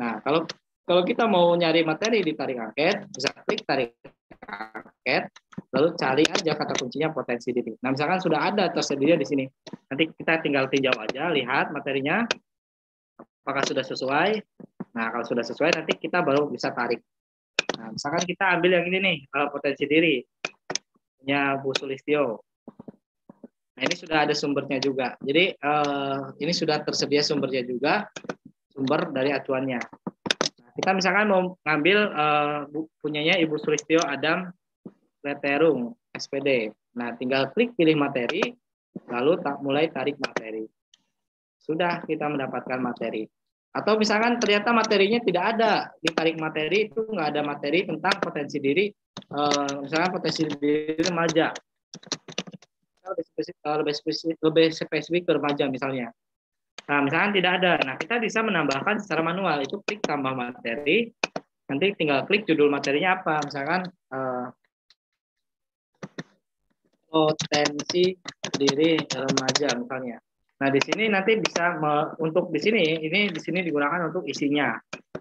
Nah, kalau kalau kita mau nyari materi di tarik angket, bisa klik tarik angket, lalu cari aja kata kuncinya potensi diri. Nah, misalkan sudah ada tersedia di sini. Nanti kita tinggal tinjau aja, lihat materinya, apakah sudah sesuai. Nah, kalau sudah sesuai, nanti kita baru bisa tarik. Nah, misalkan kita ambil yang ini nih, potensi diri. Punya Bu Sulistio. Nah, ini sudah ada sumbernya juga. Jadi, eh, ini sudah tersedia sumbernya juga, sumber dari acuannya. Kita misalkan mau ngambil uh, punyanya Ibu Sulistio Adam Leterung SPD. Nah, tinggal klik pilih materi, lalu tak mulai tarik materi. Sudah kita mendapatkan materi. Atau misalkan ternyata materinya tidak ada, ditarik materi itu nggak ada materi tentang potensi diri, uh, misalkan potensi diri remaja. Lebih spesifik, lebih spesifik, lebih spesifik remaja misalnya. Nah, misalkan tidak ada, nah kita bisa menambahkan secara manual itu klik tambah materi, nanti tinggal klik judul materinya apa. Misalkan uh, potensi diri remaja misalnya. Nah, di sini nanti bisa me, untuk di sini ini di sini digunakan untuk isinya.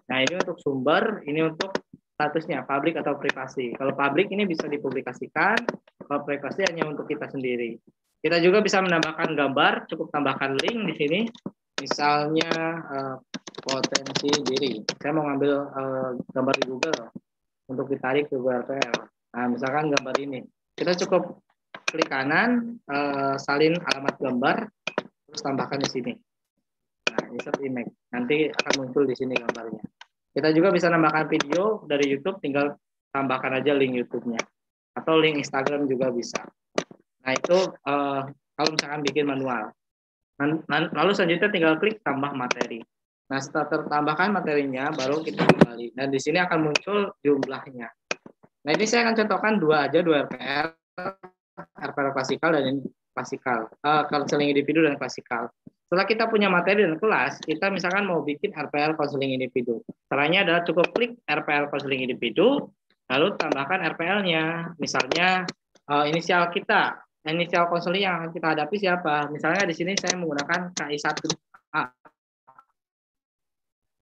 Nah, ini untuk sumber, ini untuk statusnya publik atau privasi. Kalau publik ini bisa dipublikasikan, kalau privasi hanya untuk kita sendiri. Kita juga bisa menambahkan gambar, cukup tambahkan link di sini. Misalnya uh, potensi diri. Saya mau ngambil uh, gambar di Google untuk ditarik ke RPL. Nah, misalkan gambar ini. Kita cukup klik kanan, uh, salin alamat gambar, terus tambahkan di sini. Nah, insert image. Nanti akan muncul di sini gambarnya. Kita juga bisa nambahkan video dari YouTube, tinggal tambahkan aja link YouTube-nya. Atau link Instagram juga bisa. Nah, itu uh, kalau misalkan bikin manual. Lalu selanjutnya tinggal klik tambah materi. Nah, setelah tertambahkan materinya, baru kita kembali. Dan di sini akan muncul jumlahnya. Nah, ini saya akan contohkan dua aja, dua RPL. RPL klasikal dan ini klasikal. Uh, counseling individu dan klasikal. Setelah kita punya materi dan kelas, kita misalkan mau bikin RPL counseling individu. Caranya adalah cukup klik RPL counseling individu, lalu tambahkan RPL-nya. Misalnya uh, inisial kita, inisial konseling yang kita hadapi siapa? Misalnya di sini saya menggunakan KI1A.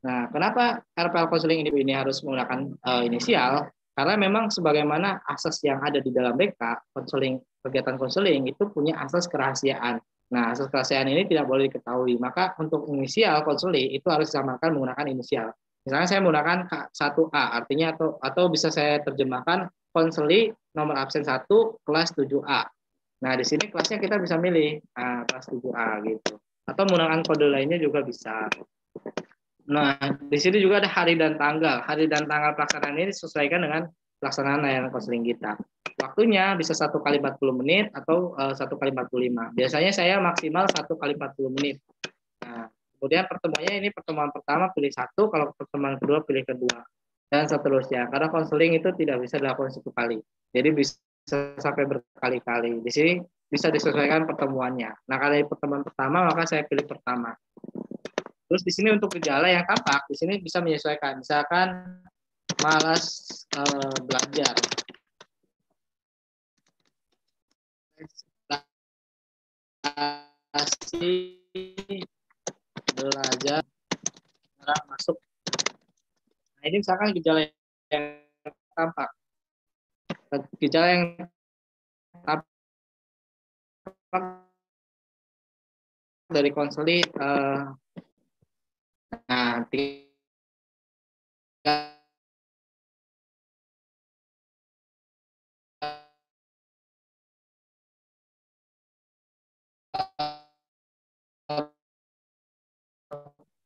Nah, kenapa RPL konseling individu ini harus menggunakan uh, inisial? Karena memang sebagaimana asas yang ada di dalam BK, konseling kegiatan konseling itu punya asas kerahasiaan. Nah, asas kerahasiaan ini tidak boleh diketahui. Maka untuk inisial konseling itu harus disamakan menggunakan inisial. Misalnya saya menggunakan K1A, artinya atau atau bisa saya terjemahkan konseling nomor absen 1 kelas 7A. Nah, di sini kelasnya kita bisa milih nah, kelas 7A gitu. Atau menggunakan kode lainnya juga bisa. Nah, di sini juga ada hari dan tanggal. Hari dan tanggal pelaksanaan ini disesuaikan dengan pelaksanaan layanan konseling kita. Waktunya bisa satu kali 40 menit atau eh, satu kali 45. Biasanya saya maksimal satu kali 40 menit. Nah, kemudian pertemuannya ini pertemuan pertama pilih satu, kalau pertemuan kedua pilih kedua, dan seterusnya. Karena konseling itu tidak bisa dilakukan satu kali. Jadi bisa sampai berkali-kali. Di sini bisa disesuaikan pertemuannya. Nah, kalau pertemuan pertama maka saya pilih pertama. Terus di sini untuk gejala yang tampak, di sini bisa menyesuaikan. Misalkan malas uh, belajar. belajar masuk. Nah ini misalkan gejala yang tampak. Gejala yang dari konsoli uh, nah tiga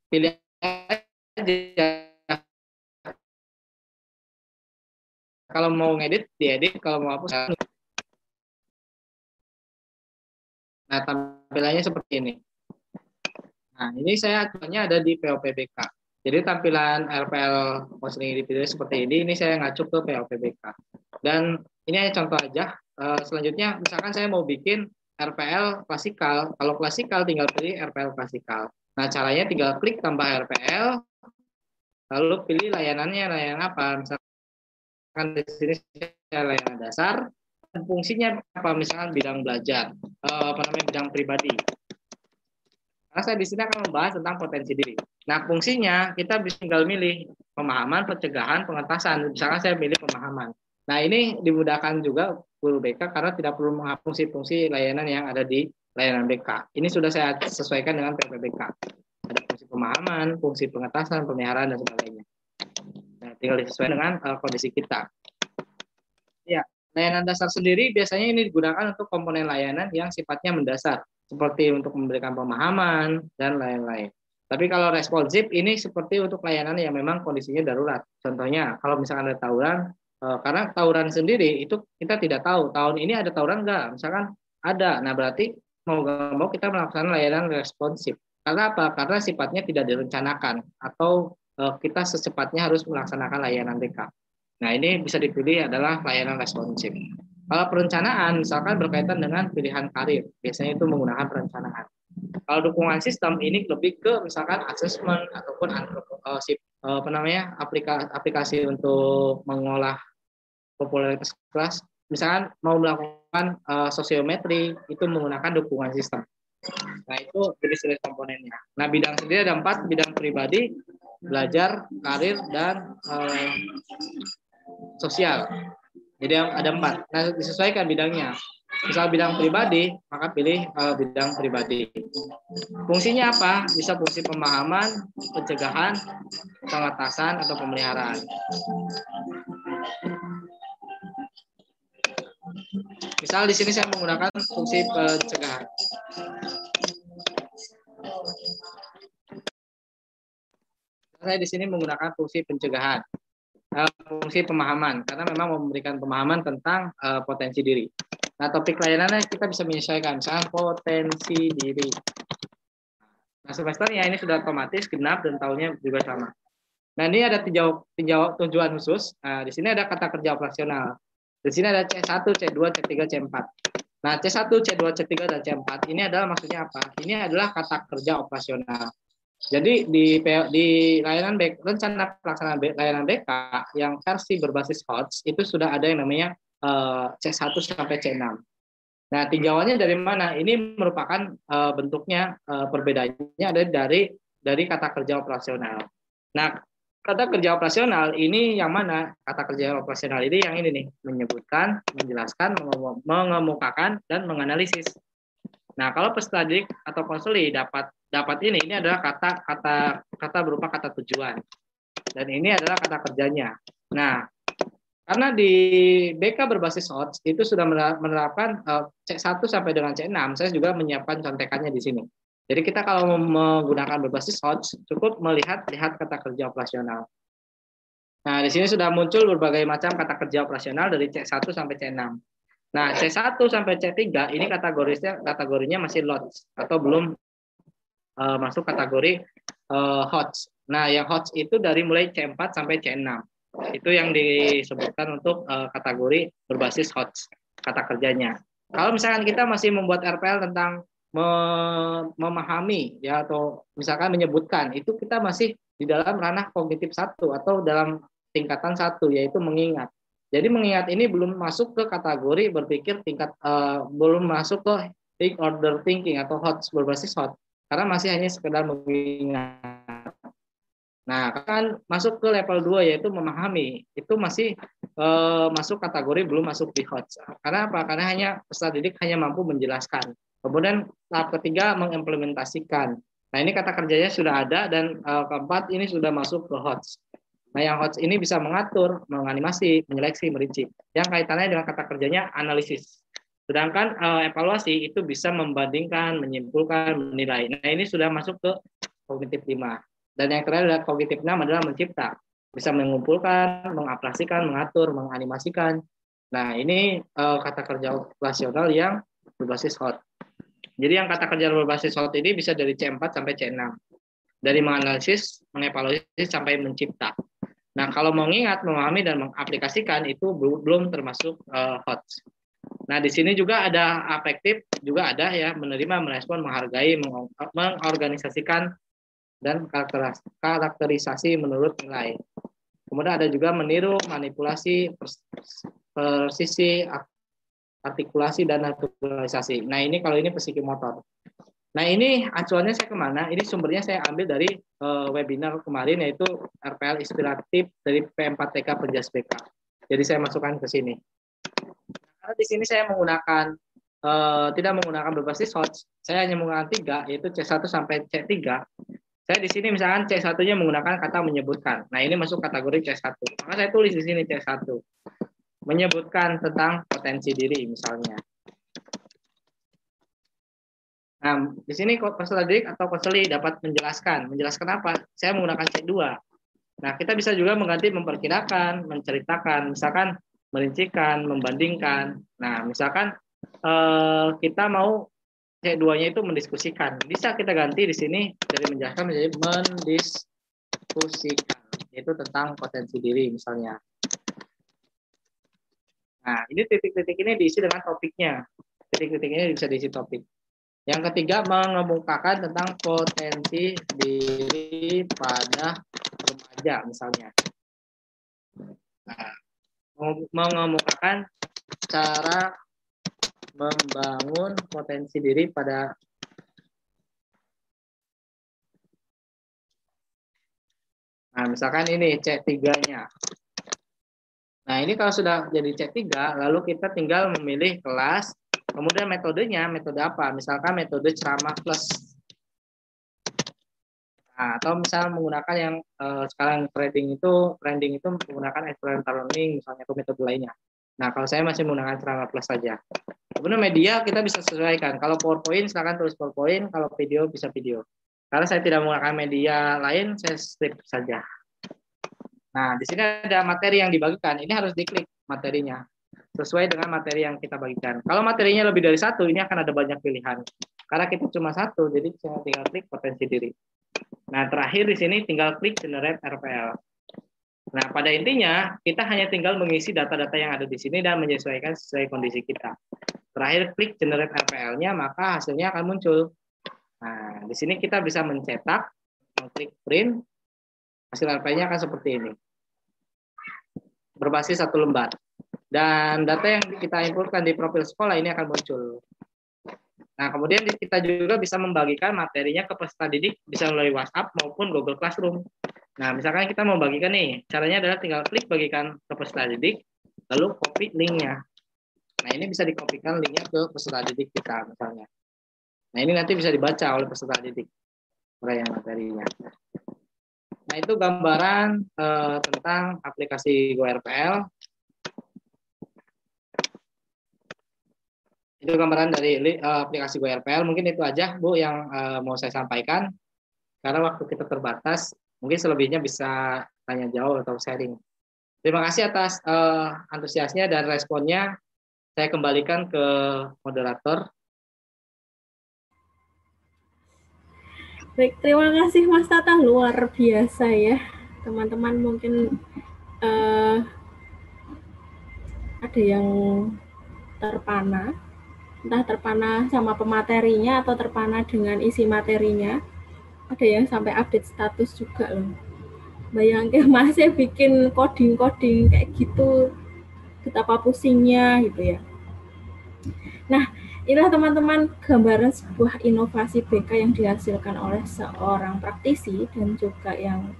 pilih aja kalau mau ngedit diedit kalau mau hapus nah tampilannya seperti ini. Nah ini saya acuannya ada di POPBK jadi tampilan RPL Counseling Individu seperti ini ini saya ngacu ke POPBK dan ini hanya contoh aja. Eh, selanjutnya misalkan saya mau bikin RPL klasikal. Kalau klasikal tinggal pilih RPL klasikal. Nah, caranya tinggal klik tambah RPL, lalu pilih layanannya, layanan apa. Misalkan di sini layanan dasar, dan fungsinya apa? Misalkan bidang belajar, eh, apa namanya bidang pribadi. Karena saya di sini akan membahas tentang potensi diri. Nah, fungsinya kita bisa tinggal milih pemahaman, pencegahan, pengetasan. Misalkan saya pilih pemahaman. Nah, ini dimudahkan juga guru BK karena tidak perlu menghapus fungsi layanan yang ada di layanan BK. Ini sudah saya sesuaikan dengan PPBK. Ada fungsi pemahaman, fungsi pengetasan, pemeliharaan, dan sebagainya. Nah, tinggal disesuaikan dengan uh, kondisi kita. Ya, layanan dasar sendiri biasanya ini digunakan untuk komponen layanan yang sifatnya mendasar, seperti untuk memberikan pemahaman, dan lain-lain. Tapi kalau responsif ini seperti untuk layanan yang memang kondisinya darurat. Contohnya, kalau misalkan ada tawuran, eh, karena tawuran sendiri itu kita tidak tahu tahun ini ada tawuran enggak, misalkan ada. Nah, berarti mau gak mau kita melakukan layanan responsif. Karena apa? Karena sifatnya tidak direncanakan atau uh, kita secepatnya harus melaksanakan layanan BK. Nah, ini bisa dipilih adalah layanan responsif. Kalau perencanaan, misalkan berkaitan dengan pilihan karir, biasanya itu menggunakan perencanaan. Kalau dukungan sistem ini lebih ke misalkan asesmen ataupun eh, apa namanya aplikasi aplikasi untuk mengolah popularitas kelas misalkan mau melakukan uh, sosiometri itu menggunakan dukungan sistem nah itu jenis-jenis komponennya nah bidang sendiri ada empat bidang pribadi belajar karir dan uh, sosial. Jadi ada empat. Nah disesuaikan bidangnya. Misal bidang pribadi maka pilih uh, bidang pribadi. Fungsinya apa? Bisa fungsi pemahaman pencegahan pengatasan atau pemeliharaan. Misal di sini saya menggunakan fungsi pencegahan. Saya di sini menggunakan fungsi pencegahan, uh, fungsi pemahaman, karena memang memberikan pemahaman tentang uh, potensi diri. Nah, topik layanannya kita bisa menyesuaikan, misalnya potensi diri. Nah, semesternya ini sudah otomatis genap dan tahunnya juga sama. Nah, ini ada tinjau, tinjau tujuan khusus. Nah, di sini ada kata kerja operasional. Di sini ada C1, C2, C3, C4. Nah, C1, C2, C3, dan C4 ini adalah maksudnya apa? Ini adalah kata kerja operasional. Jadi di di layanan BK, rencana pelaksanaan layanan BK yang versi berbasis HOTS itu sudah ada yang namanya eh, C1 sampai C6. Nah, tinjauannya dari mana? Ini merupakan uh, bentuknya uh, perbedaannya ada dari dari kata kerja operasional. Nah, kata kerja operasional ini yang mana? Kata kerja operasional ini yang ini nih, menyebutkan, menjelaskan, mengemukakan dan menganalisis. Nah, kalau peserta didik atau konseli dapat dapat ini, ini adalah kata kata kata berupa kata tujuan. Dan ini adalah kata kerjanya. Nah, karena di BK berbasis HOTS itu sudah menerapkan eh, C1 sampai dengan C6, saya juga menyiapkan contekannya di sini. Jadi kita kalau menggunakan berbasis HOTS cukup melihat lihat kata kerja operasional. Nah, di sini sudah muncul berbagai macam kata kerja operasional dari C1 sampai C6. Nah, C1 sampai C3 ini kategorinya kategorinya masih lots atau belum uh, masuk kategori uh, HOTS. Nah, yang HOTS itu dari mulai C4 sampai C6. Itu yang disebutkan untuk uh, kategori berbasis HOTS kata kerjanya. Kalau misalkan kita masih membuat RPL tentang memahami ya atau misalkan menyebutkan itu kita masih di dalam ranah kognitif satu atau dalam tingkatan satu yaitu mengingat. Jadi mengingat ini belum masuk ke kategori berpikir tingkat uh, belum masuk ke think order thinking atau hot berbasis hot karena masih hanya sekedar mengingat. Nah, kan masuk ke level 2 yaitu memahami. Itu masih uh, masuk kategori belum masuk di hot. Karena apa? Karena hanya peserta didik hanya mampu menjelaskan. Kemudian tahap ketiga mengimplementasikan. Nah ini kata kerjanya sudah ada dan uh, keempat ini sudah masuk ke HOTS. Nah yang HOTS ini bisa mengatur, menganimasi, menyeleksi, merinci. Yang kaitannya dengan kata kerjanya analisis. Sedangkan uh, evaluasi itu bisa membandingkan, menyimpulkan, menilai. Nah ini sudah masuk ke kognitif 5. Dan yang terakhir adalah kognitif 6 adalah mencipta. Bisa mengumpulkan, mengaplikasikan, mengatur, menganimasikan. Nah ini uh, kata kerja operasional yang berbasis hot. Jadi yang kata kerja berbasis hot ini bisa dari C4 sampai C6. Dari menganalisis, mengevaluasi sampai mencipta. Nah, kalau mengingat, memahami dan mengaplikasikan itu belum termasuk uh, hot. Nah, di sini juga ada afektif, juga ada ya menerima, merespon, menghargai, mengorganisasikan dan karakterisasi menurut nilai. Kemudian ada juga meniru, manipulasi, persisi, artikulasi dan naturalisasi. Nah ini kalau ini psikomotor. Nah ini acuannya saya ke mana? Ini sumbernya saya ambil dari uh, webinar kemarin yaitu RPL inspiratif dari P4TK Penjas BK. Jadi saya masukkan ke sini. Karena di sini saya menggunakan uh, tidak menggunakan berbasis HOTS, saya hanya menggunakan tiga yaitu C1 sampai C3. Saya di sini misalkan C1-nya menggunakan kata menyebutkan. Nah, ini masuk kategori C1. Maka saya tulis di sini C1 menyebutkan tentang potensi diri misalnya. Nah, di sini didik atau konseli dapat menjelaskan. Menjelaskan apa? Saya menggunakan C2. Nah, kita bisa juga mengganti memperkirakan, menceritakan, misalkan merincikan, membandingkan. Nah, misalkan eh, kita mau C2-nya itu mendiskusikan. Bisa kita ganti di sini dari menjelaskan menjadi mendiskusikan. Itu tentang potensi diri misalnya. Nah, ini titik-titik ini diisi dengan topiknya. Titik-titik ini bisa diisi topik. Yang ketiga, mengemukakan tentang potensi diri pada remaja misalnya. Nah, mengemukakan cara membangun potensi diri pada Nah, misalkan ini C3-nya. Nah, ini kalau sudah jadi C3, lalu kita tinggal memilih kelas, kemudian metodenya, metode apa? Misalkan metode ceramah plus. Nah, atau misalnya menggunakan yang eh, sekarang trending itu, trending itu menggunakan experimental learning, misalnya atau metode lainnya. Nah, kalau saya masih menggunakan ceramah plus saja. Kemudian media kita bisa sesuaikan. Kalau PowerPoint, silakan tulis PowerPoint. Kalau video, bisa video. Karena saya tidak menggunakan media lain, saya strip saja. Nah, di sini ada materi yang dibagikan. Ini harus diklik materinya. Sesuai dengan materi yang kita bagikan. Kalau materinya lebih dari satu, ini akan ada banyak pilihan. Karena kita cuma satu, jadi saya tinggal klik potensi diri. Nah, terakhir di sini tinggal klik generate RPL. Nah, pada intinya, kita hanya tinggal mengisi data-data yang ada di sini dan menyesuaikan sesuai kondisi kita. Terakhir, klik generate RPL-nya, maka hasilnya akan muncul. Nah, di sini kita bisa mencetak, mengklik print, hasil RPL-nya akan seperti ini. Berbasis satu lembar. Dan data yang kita inputkan di profil sekolah ini akan muncul. Nah, kemudian kita juga bisa membagikan materinya ke peserta didik bisa melalui WhatsApp maupun Google Classroom. Nah, misalkan kita mau bagikan nih, caranya adalah tinggal klik bagikan ke peserta didik, lalu copy linknya. Nah, ini bisa dikopikan linknya ke peserta didik kita misalnya. Nah, ini nanti bisa dibaca oleh peserta didik uraian materinya. Nah, itu gambaran eh, tentang aplikasi GoRPL. Itu gambaran dari eh, aplikasi GoRPL. Mungkin itu aja, Bu, yang eh, mau saya sampaikan. Karena waktu kita terbatas, mungkin selebihnya bisa tanya jawab atau sharing. Terima kasih atas uh, antusiasnya dan responnya. Saya kembalikan ke moderator. Baik, terima kasih Mas Tata luar biasa ya. Teman-teman mungkin uh, ada yang terpana, entah terpana sama pematerinya atau terpana dengan isi materinya. Ada yang sampai update status juga loh. Bayangin masih bikin coding-coding kayak gitu. Betapa pusingnya gitu ya. Nah inilah teman-teman gambaran sebuah inovasi BK yang dihasilkan oleh seorang praktisi dan juga yang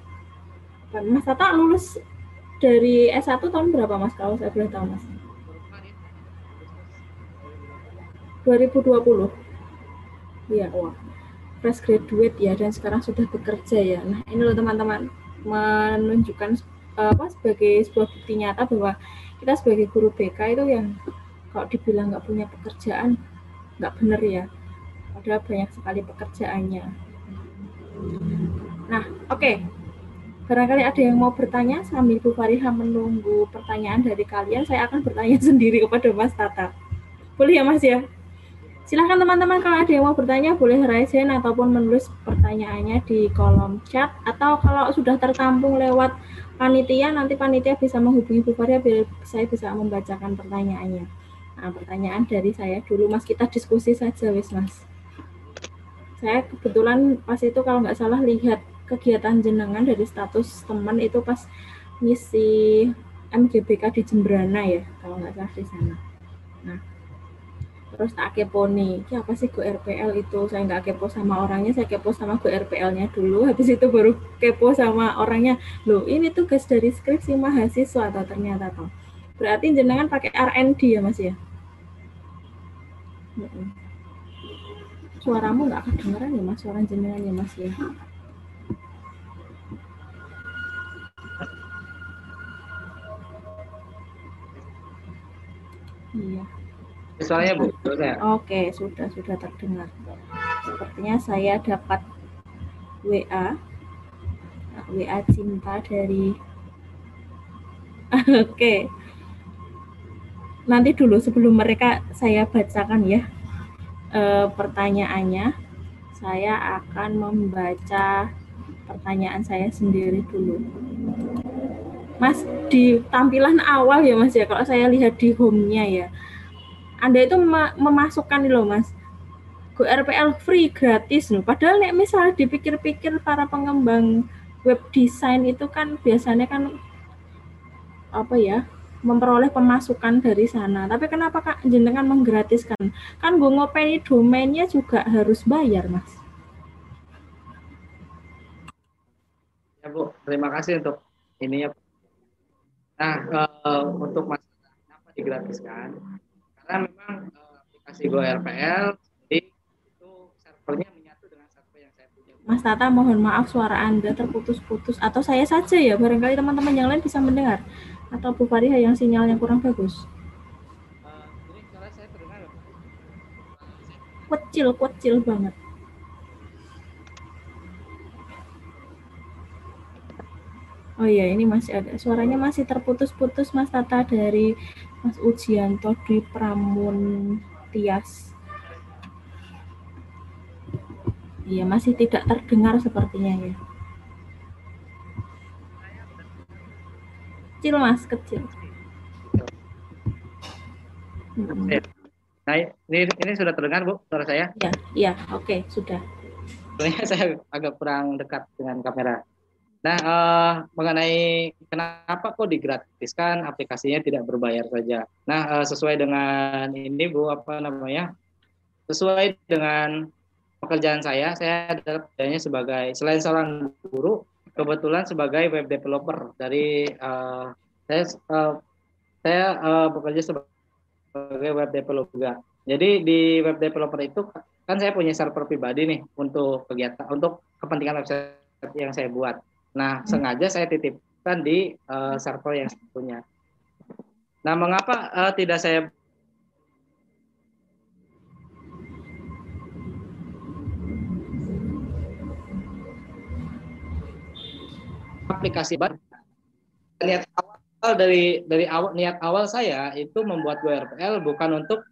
Mas Tata lulus dari S1 tahun berapa Mas? Kalau saya boleh tahu Mas 2020 iya wah fresh graduate ya dan sekarang sudah bekerja ya. Nah ini loh teman-teman menunjukkan apa sebagai sebuah bukti nyata bahwa kita sebagai guru BK itu yang kalau dibilang nggak punya pekerjaan nggak benar ya. Padahal banyak sekali pekerjaannya. Nah oke. Okay. Barangkali ada yang mau bertanya sambil Bu Fariha menunggu pertanyaan dari kalian, saya akan bertanya sendiri kepada Mas Tata. Boleh ya Mas ya? Silahkan teman-teman kalau ada yang mau bertanya boleh raise hand ataupun menulis pertanyaannya di kolom chat atau kalau sudah tertampung lewat panitia nanti panitia bisa menghubungi Bu Faria biar saya bisa membacakan pertanyaannya. Nah, pertanyaan dari saya dulu Mas kita diskusi saja wis Mas. Saya kebetulan pas itu kalau nggak salah lihat kegiatan jenengan dari status teman itu pas misi MGBK di Jembrana ya kalau nggak salah di sana. Nah, terus tak kepo nih apa sih Go RPL itu? Saya nggak kepo sama orangnya saya kepo sama Go RPL-nya dulu. Habis itu baru kepo sama orangnya loh ini tugas dari skripsi mahasiswa atau ternyata toh. Berarti jenengan pakai R&D ya mas ya? Suaramu nggak kedengeran ya mas suara jenengan ya mas ya? Iya Suaranya Bu. Oke, sudah sudah terdengar. Sepertinya saya dapat WA WA cinta dari Oke. Nanti dulu sebelum mereka saya bacakan ya e, pertanyaannya. Saya akan membaca pertanyaan saya sendiri dulu. Mas di tampilan awal ya Mas ya kalau saya lihat di home-nya ya anda itu memasukkan nih loh Mas. Go RPL free gratis loh. Padahal nek misal dipikir-pikir para pengembang web design itu kan biasanya kan apa ya memperoleh pemasukan dari sana. Tapi kenapa kak jenengan menggratiskan? Kan gue ngopeni domainnya juga harus bayar mas. Ya Bu, terima kasih untuk ini ya. Nah, uh, untuk masalah kenapa digratiskan? Karena memang uh, aplikasi GoRPL jadi itu servernya menyatu dengan server yang saya punya. Mas Tata, mohon maaf suara Anda terputus-putus atau saya saja ya, barangkali teman-teman yang lain bisa mendengar atau Bu Fariha yang sinyalnya kurang bagus? Uh, ini suara saya terdengar? Kecil, kecil banget. Oh iya, ini masih ada. Suaranya masih terputus-putus Mas Tata dari Mas Ujianto di Pramun Tias. Iya, masih tidak terdengar sepertinya ya. Kecil Mas, kecil. Hmm. Nah, ini, ini sudah terdengar Bu suara saya? Iya, iya, oke, sudah. Sebenarnya saya agak kurang dekat dengan kamera. Nah, eh, mengenai kenapa kok digratiskan aplikasinya tidak berbayar saja. Nah, eh, sesuai dengan ini Bu apa namanya? Sesuai dengan pekerjaan saya, saya adalah pekerjaannya sebagai selain seorang guru, kebetulan sebagai web developer dari eh, saya eh, saya eh, bekerja sebagai web developer juga. Jadi di web developer itu kan saya punya server pribadi nih untuk kegiatan untuk kepentingan website yang saya buat. Nah, sengaja saya titipkan di uh, server yang saya punya. Nah, mengapa uh, tidak saya aplikasi baru? Niat awal dari dari awal niat awal saya itu membuat GoRPL bukan untuk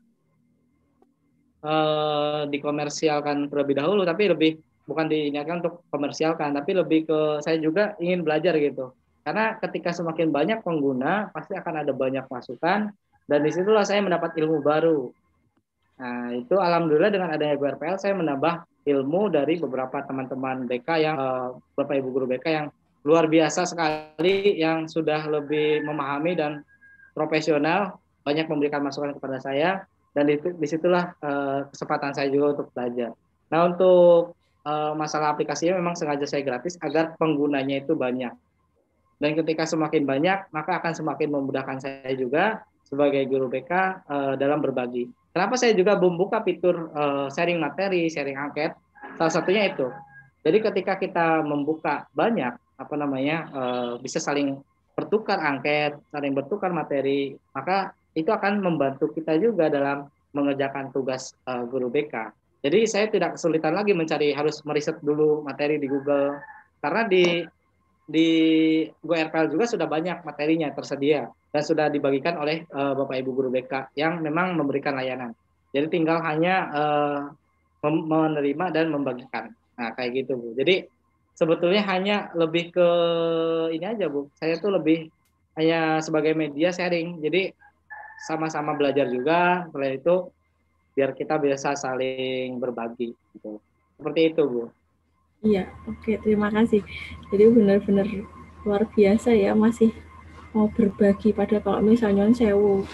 uh, dikomersialkan terlebih dahulu, tapi lebih bukan diniatkan untuk komersialkan, tapi lebih ke saya juga ingin belajar gitu. Karena ketika semakin banyak pengguna, pasti akan ada banyak masukan, dan di situlah saya mendapat ilmu baru. Nah, itu alhamdulillah dengan adanya GRPL, saya menambah ilmu dari beberapa teman-teman BK yang, uh, Bapak Ibu Guru BK yang luar biasa sekali, yang sudah lebih memahami dan profesional, banyak memberikan masukan kepada saya, dan di situlah uh, kesempatan saya juga untuk belajar. Nah, untuk uh, masalah aplikasinya memang sengaja saya gratis agar penggunanya itu banyak. Dan ketika semakin banyak, maka akan semakin memudahkan saya juga sebagai guru BK uh, dalam berbagi. Kenapa saya juga membuka fitur uh, sharing materi, sharing angket? Salah satunya itu. Jadi ketika kita membuka banyak, apa namanya, uh, bisa saling bertukar angket, saling bertukar materi, maka itu akan membantu kita juga dalam mengerjakan tugas uh, guru BK. Jadi saya tidak kesulitan lagi mencari harus meriset dulu materi di Google karena di di GoRPL juga sudah banyak materinya tersedia dan sudah dibagikan oleh uh, Bapak Ibu guru BK yang memang memberikan layanan. Jadi tinggal hanya uh, menerima dan membagikan. Nah, kayak gitu, Bu. Jadi sebetulnya hanya lebih ke ini aja, Bu. Saya tuh lebih hanya sebagai media sharing. Jadi sama-sama belajar juga. Setelah itu biar kita bisa saling berbagi gitu. Seperti itu, Bu. Iya, oke, terima kasih. Jadi benar-benar luar biasa ya masih mau berbagi pada kalau misalnya sewu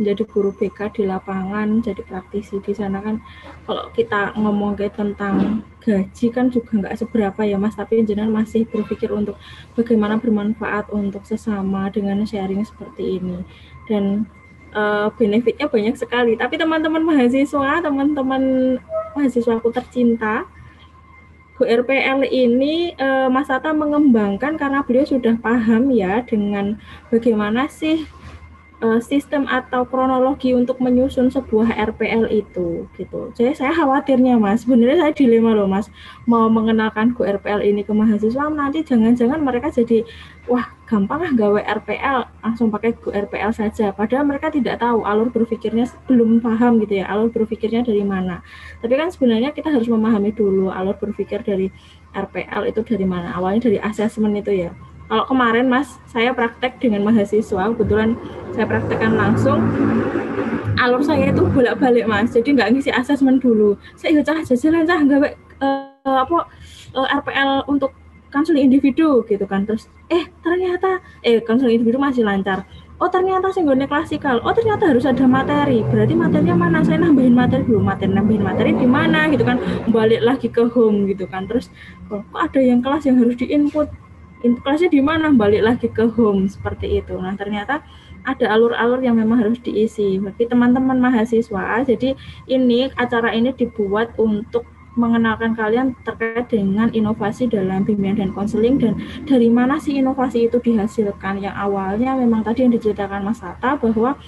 menjadi guru BK di lapangan, jadi praktisi di sana kan kalau kita ngomong kayak tentang gaji kan juga nggak seberapa ya Mas, tapi jenengan masih berpikir untuk bagaimana bermanfaat untuk sesama dengan sharing seperti ini. Dan uh, benefitnya banyak sekali. Tapi teman-teman mahasiswa, teman-teman mahasiswaku tercinta, GoRPL ini uh, Mas Tata mengembangkan karena beliau sudah paham ya dengan bagaimana sih uh, sistem atau kronologi untuk menyusun sebuah RPL itu gitu. Jadi saya khawatirnya Mas, sebenarnya saya dilema loh Mas, mau mengenalkan Go RPL ini ke mahasiswa nanti jangan-jangan mereka jadi wah gampang lah gawe RPL langsung pakai RPL saja padahal mereka tidak tahu alur berpikirnya belum paham gitu ya alur berpikirnya dari mana tapi kan sebenarnya kita harus memahami dulu alur berpikir dari RPL itu dari mana awalnya dari asesmen itu ya kalau kemarin Mas, saya praktek dengan mahasiswa, kebetulan saya praktekkan langsung. Alur saya itu bolak-balik Mas, jadi nggak ngisi asesmen dulu. Saya cah jajalan cah nggak uh, apa eh, RPL untuk konseling individu gitu kan. Terus eh ternyata eh konseling individu masih lancar. Oh ternyata gue klasikal. Oh ternyata harus ada materi. Berarti materinya mana? Saya nambahin materi dulu. Materi nambahin materi di mana? Gitu kan. Balik lagi ke home gitu kan. Terus kok ada yang kelas yang harus diinput? Kelasnya di mana? Balik lagi ke home. Seperti itu. Nah ternyata ada alur-alur yang memang harus diisi. Bagi teman-teman mahasiswa jadi ini acara ini dibuat untuk mengenalkan kalian terkait dengan inovasi dalam bimbingan dan konseling dan dari mana sih inovasi itu dihasilkan? Yang awalnya memang tadi yang diceritakan Mas Tata bahwa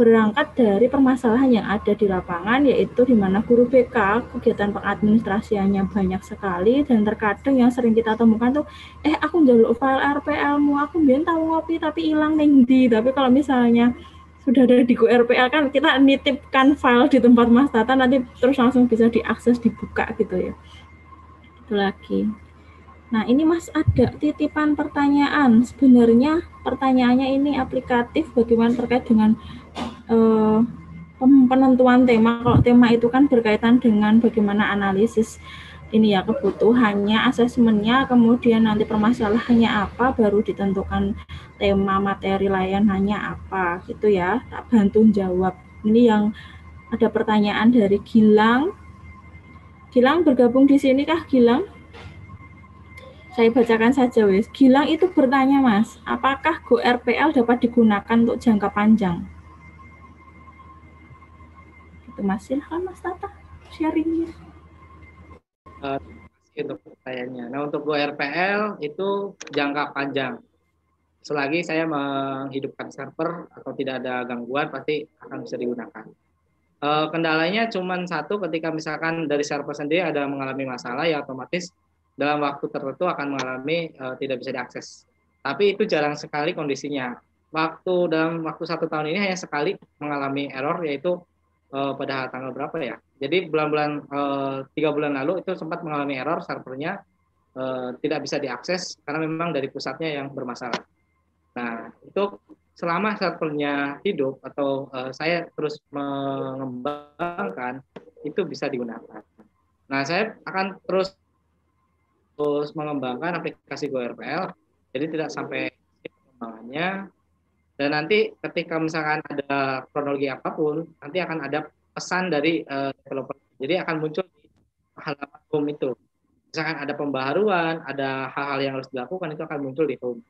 berangkat dari permasalahan yang ada di lapangan yaitu di mana guru BK kegiatan pengadministrasiannya banyak sekali dan terkadang yang sering kita temukan tuh eh aku jaluk file RPL mu aku biar tahu ngopi tapi hilang di tapi kalau misalnya sudah ada di QRPL kan kita nitipkan file di tempat Mas Tata nanti terus langsung bisa diakses dibuka gitu ya. Itu lagi. Nah ini Mas ada titipan pertanyaan. Sebenarnya pertanyaannya ini aplikatif bagaimana terkait dengan uh, penentuan tema? Kalau tema itu kan berkaitan dengan bagaimana analisis ini ya kebutuhannya, asesmennya, kemudian nanti permasalahannya apa, baru ditentukan tema materi layanannya apa, gitu ya. Tak bantu jawab. Ini yang ada pertanyaan dari Gilang. Gilang bergabung di sini kah Gilang? Saya bacakan saja wes. Gilang itu bertanya mas, apakah Go RPL dapat digunakan untuk jangka panjang? Itu mas, silahkan mas Tata sharingnya. Uh, untuk pertanyaannya. Nah untuk RPL itu jangka panjang. Selagi saya menghidupkan server atau tidak ada gangguan pasti akan bisa digunakan. Uh, kendalanya cuma satu ketika misalkan dari server sendiri ada mengalami masalah ya otomatis dalam waktu tertentu akan mengalami uh, tidak bisa diakses. Tapi itu jarang sekali kondisinya. Waktu dalam waktu satu tahun ini hanya sekali mengalami error yaitu uh, pada tanggal berapa ya? Jadi bulan-bulan uh, tiga bulan lalu itu sempat mengalami error servernya uh, tidak bisa diakses karena memang dari pusatnya yang bermasalah. Nah itu selama servernya hidup atau uh, saya terus mengembangkan itu bisa digunakan. Nah saya akan terus terus mengembangkan aplikasi GoRPL jadi tidak sampai pengembangannya dan nanti ketika misalkan ada kronologi apa pun, nanti akan ada pesan dari uh, developer. Jadi akan muncul di halaman home itu. Misalkan ada pembaharuan, ada hal-hal yang harus dilakukan, itu akan muncul di home.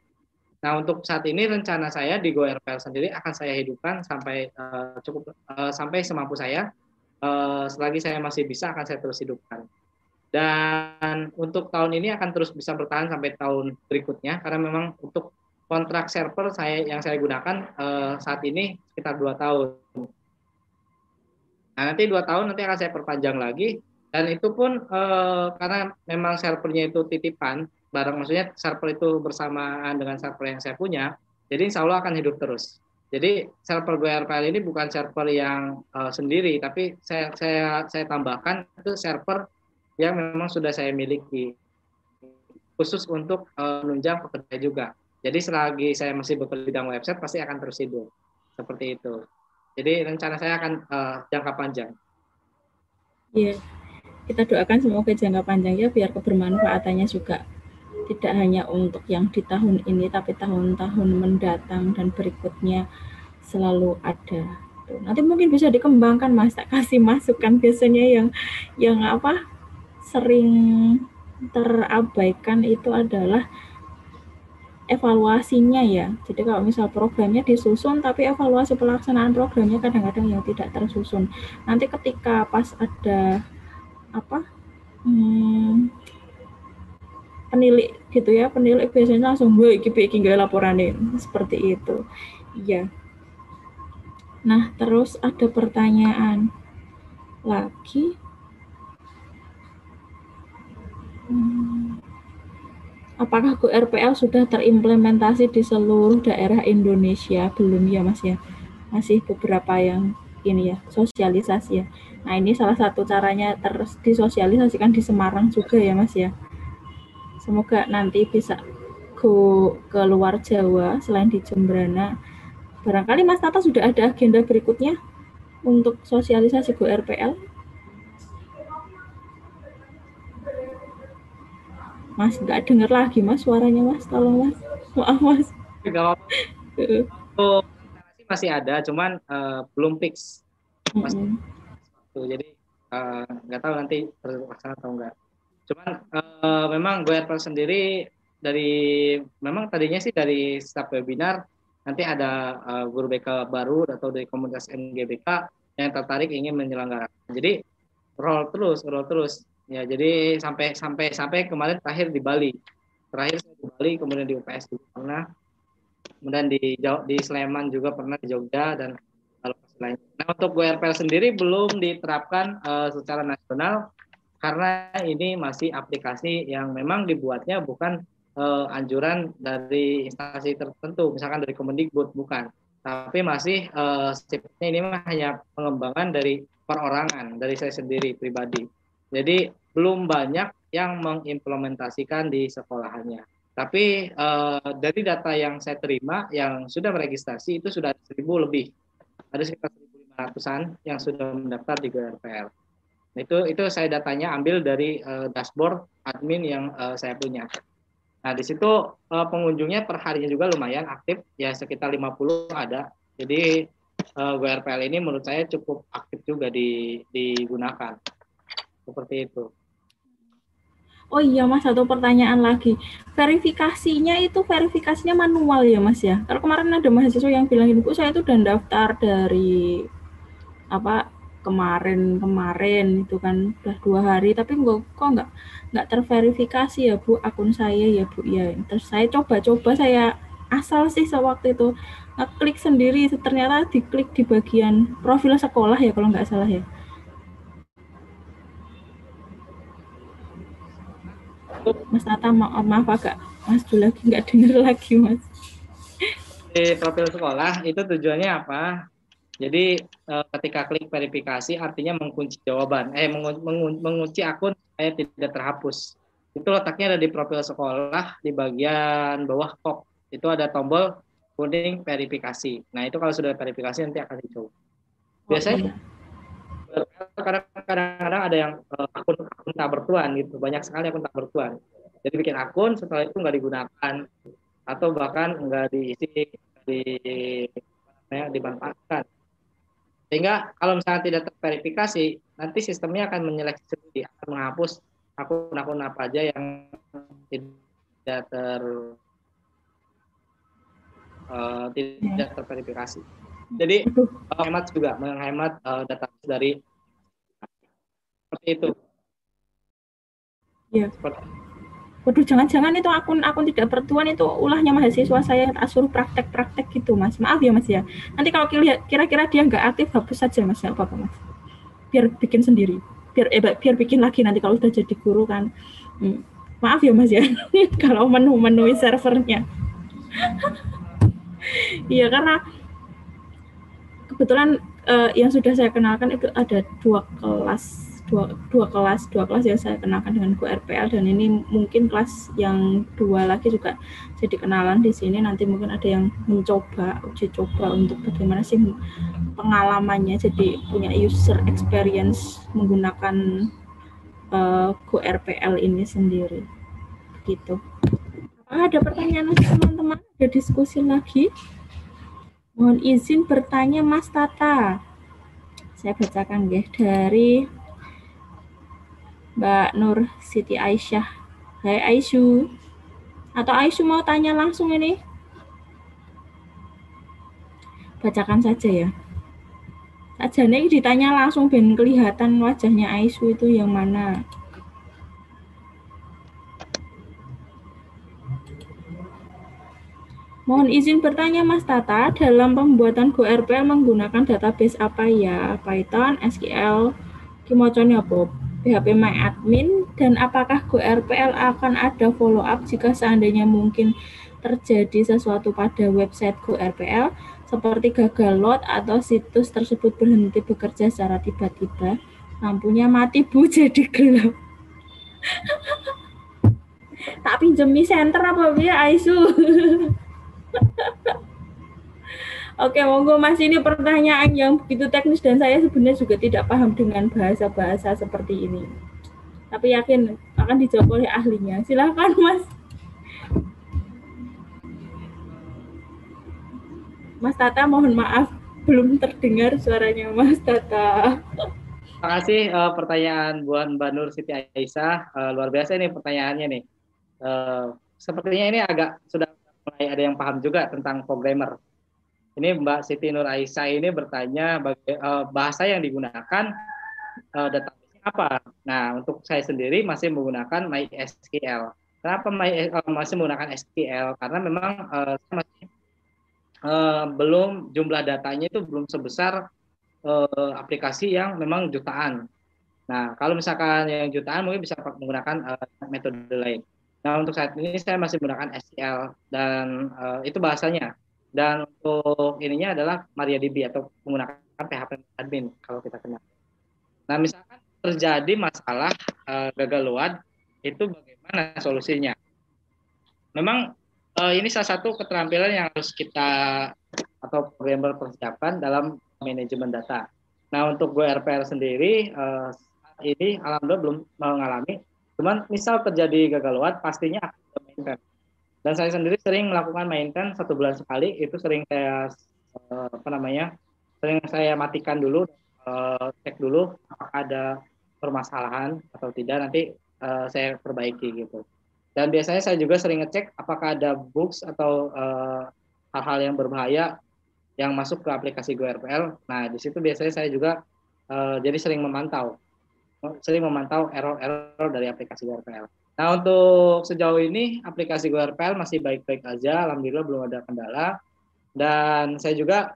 Nah, untuk saat ini rencana saya di GoRPL sendiri akan saya hidupkan sampai uh, cukup uh, sampai semampu saya. Uh, selagi saya masih bisa akan saya terus hidupkan. Dan untuk tahun ini akan terus bisa bertahan sampai tahun berikutnya karena memang untuk kontrak server saya yang saya gunakan uh, saat ini sekitar dua tahun. Nah, nanti dua tahun nanti akan saya perpanjang lagi dan itu pun uh, karena memang servernya itu titipan barang maksudnya server itu bersamaan dengan server yang saya punya, jadi insya Allah akan hidup terus. Jadi server GRPL ini bukan server yang uh, sendiri, tapi saya saya saya tambahkan itu server yang memang sudah saya miliki khusus untuk uh, menunjang pekerja juga. Jadi selagi saya masih bekerja di bidang website pasti akan terus hidup seperti itu. Jadi rencana saya akan uh, jangka panjang. Iya, kita doakan semoga jangka panjang ya biar kebermanfaatannya juga tidak hanya untuk yang di tahun ini tapi tahun-tahun mendatang dan berikutnya selalu ada. Nanti mungkin bisa dikembangkan Mas, tak kasih masukan biasanya yang yang apa sering terabaikan itu adalah evaluasinya ya. Jadi kalau misal programnya disusun tapi evaluasi pelaksanaan programnya kadang-kadang yang tidak tersusun. Nanti ketika pas ada apa hmm, penilik gitu ya, penilik biasanya langsung gue iki iki laporan nih seperti itu. Iya. Nah, terus ada pertanyaan lagi. Hmm apakah GoRPL sudah terimplementasi di seluruh daerah Indonesia? Belum ya Mas ya. Masih beberapa yang ini ya, sosialisasi ya. Nah, ini salah satu caranya terus disosialisasikan di Semarang juga ya Mas ya. Semoga nanti bisa go ke luar Jawa selain di Jembrana. Barangkali Mas Tata sudah ada agenda berikutnya untuk sosialisasi GoRPL? Mas nggak denger lagi Mas suaranya Mas, tolong Mas. Maaf Mas. Gak apa-apa. Heeh. Untuk instalasi masih ada, cuman eh, belum fix. Mas- Mm-mm. Tuh, jadi eh, nggak tahu nanti terlaksana atau enggak. Cuman eh, memang GoRPL sendiri dari memang tadinya sih dari staf webinar nanti ada eh, guru BK baru atau dari komunitas NGBK yang tertarik ingin menyelenggarakan. Jadi roll terus, roll terus. Ya, jadi sampai sampai sampai kemarin terakhir di Bali. Terakhir saya di Bali, kemudian di UPS juga pernah. Kemudian di di Sleman juga pernah di Jogja dan lokasi lainnya. Nah, untuk GoRPL sendiri belum diterapkan eh, secara nasional karena ini masih aplikasi yang memang dibuatnya bukan eh, anjuran dari instansi tertentu, misalkan dari Kemendikbud bukan, tapi masih eh, sifatnya ini hanya pengembangan dari perorangan dari saya sendiri pribadi. Jadi belum banyak yang mengimplementasikan di sekolahannya. Tapi eh, dari data yang saya terima yang sudah meregistrasi itu sudah seribu lebih ada sekitar 1.500-an yang sudah mendaftar di GRPL. Nah, itu itu saya datanya ambil dari eh, dashboard admin yang eh, saya punya. Nah, di situ eh, pengunjungnya per harinya juga lumayan aktif, ya sekitar 50 ada. Jadi eh, GRPL ini menurut saya cukup aktif juga di, digunakan. Seperti itu. Oh iya Mas, satu pertanyaan lagi. Verifikasinya itu verifikasinya manual ya Mas ya? Kalau kemarin ada mahasiswa yang bilang Bu, saya itu udah daftar dari apa kemarin-kemarin itu kan udah dua hari tapi nggak kok nggak nggak terverifikasi ya Bu akun saya ya Bu ya. Terus saya coba-coba saya asal sih sewaktu itu ngeklik sendiri ternyata diklik di bagian profil sekolah ya kalau nggak salah ya. Mas Tata maaf, maaf agak Mas dulu lagi nggak denger lagi Mas. Di profil sekolah itu tujuannya apa? Jadi eh, ketika klik verifikasi artinya mengunci jawaban, eh mengu- mengu- mengunci akun supaya tidak terhapus. Itu letaknya ada di profil sekolah di bagian bawah kok. Itu ada tombol kuning verifikasi. Nah itu kalau sudah verifikasi nanti akan dicoba. Biasanya kadang-kadang ada yang eh, akun akun tak bertuan gitu, banyak sekali akun tak bertuan. Jadi bikin akun setelah itu nggak digunakan atau bahkan nggak diisi di namanya, dimanfaatkan. Sehingga kalau misalnya tidak terverifikasi, nanti sistemnya akan menyeleksi sendiri, akan menghapus akun-akun apa aja yang tidak ter eh, tidak terverifikasi. Jadi menghemat juga menghemat eh, data dari seperti itu. Iya. Seperti Waduh, jangan-jangan itu akun-akun tidak bertuan itu ulahnya mahasiswa saya suruh praktek-praktek gitu, Mas. Maaf ya, Mas ya. Nanti kalau kira- kira-kira dia nggak aktif, hapus saja, Mas. Nggak apa-apa, Mas. Biar bikin sendiri. Biar eh, biar bikin lagi nanti kalau udah jadi guru kan. Hmm. Maaf ya, Mas ya. kalau menu-menui servernya. Iya, karena kebetulan eh, yang sudah saya kenalkan itu ada dua kelas dua, dua kelas dua kelas yang saya kenalkan dengan QRPL dan ini mungkin kelas yang dua lagi juga jadi kenalan di sini. Nanti mungkin ada yang mencoba uji coba untuk bagaimana sih pengalamannya jadi punya user experience menggunakan uh, QRPL ini sendiri. Begitu ada pertanyaan teman-teman? Ada diskusi lagi mohon izin bertanya Mas Tata saya bacakan ya dari Mbak Nur Siti Aisyah. Hai Aisyu. Atau Aisyu mau tanya langsung ini? Bacakan saja ya. Saja nih ditanya langsung ben kelihatan wajahnya Aisyu itu yang mana. Mohon izin bertanya Mas Tata, dalam pembuatan GoRPL menggunakan database apa ya? Python, SQL, Kimoconnya Bob? PHP MyAdmin dan apakah GoRPL akan ada follow up jika seandainya mungkin terjadi sesuatu pada website GoRPL seperti gagal load atau situs tersebut berhenti bekerja secara tiba-tiba? Lampunya mati bu jadi gelap. Tak pinjemi center apa ya? Aisu Oke, monggo Mas ini pertanyaan yang begitu teknis dan saya sebenarnya juga tidak paham dengan bahasa-bahasa seperti ini. tapi yakin akan dijawab oleh ahlinya. Silakan Mas. Mas Tata mohon maaf belum terdengar suaranya Mas Tata. Terima kasih uh, pertanyaan buat Mbak Nur Siti Aisyah. Uh, luar biasa ini pertanyaannya nih. Uh, sepertinya ini agak sudah mulai ada yang paham juga tentang programmer. Ini Mbak Siti Nur Aisyah ini bertanya baga- uh, bahasa yang digunakan uh, database apa. Nah, untuk saya sendiri masih menggunakan MySQL. Kenapa my, uh, masih menggunakan SQL? Karena memang uh, masih uh, belum jumlah datanya itu belum sebesar uh, aplikasi yang memang jutaan. Nah, kalau misalkan yang jutaan mungkin bisa menggunakan uh, metode lain. Nah, untuk saat ini saya masih menggunakan SQL dan uh, itu bahasanya. Dan untuk ininya adalah MariaDB atau menggunakan PHP admin kalau kita kenal. Nah, misalkan terjadi masalah uh, gagal load, itu bagaimana solusinya? Memang uh, ini salah satu keterampilan yang harus kita atau programmer persiapkan dalam manajemen data. Nah untuk Go RPL sendiri uh, ini alhamdulillah belum mengalami. Cuman misal terjadi gagal load pastinya akan maintain. Dan saya sendiri sering melakukan maintain satu bulan sekali. Itu sering saya uh, apa namanya sering saya matikan dulu uh, cek dulu apakah ada permasalahan atau tidak nanti uh, saya perbaiki gitu. Dan biasanya saya juga sering ngecek apakah ada bugs atau hal-hal yang berbahaya yang masuk ke aplikasi GoRPL. Nah, di situ biasanya saya juga jadi sering memantau, sering memantau error-error dari aplikasi GoRPL. Nah, untuk sejauh ini aplikasi GoRPL masih baik-baik aja, alhamdulillah belum ada kendala. Dan saya juga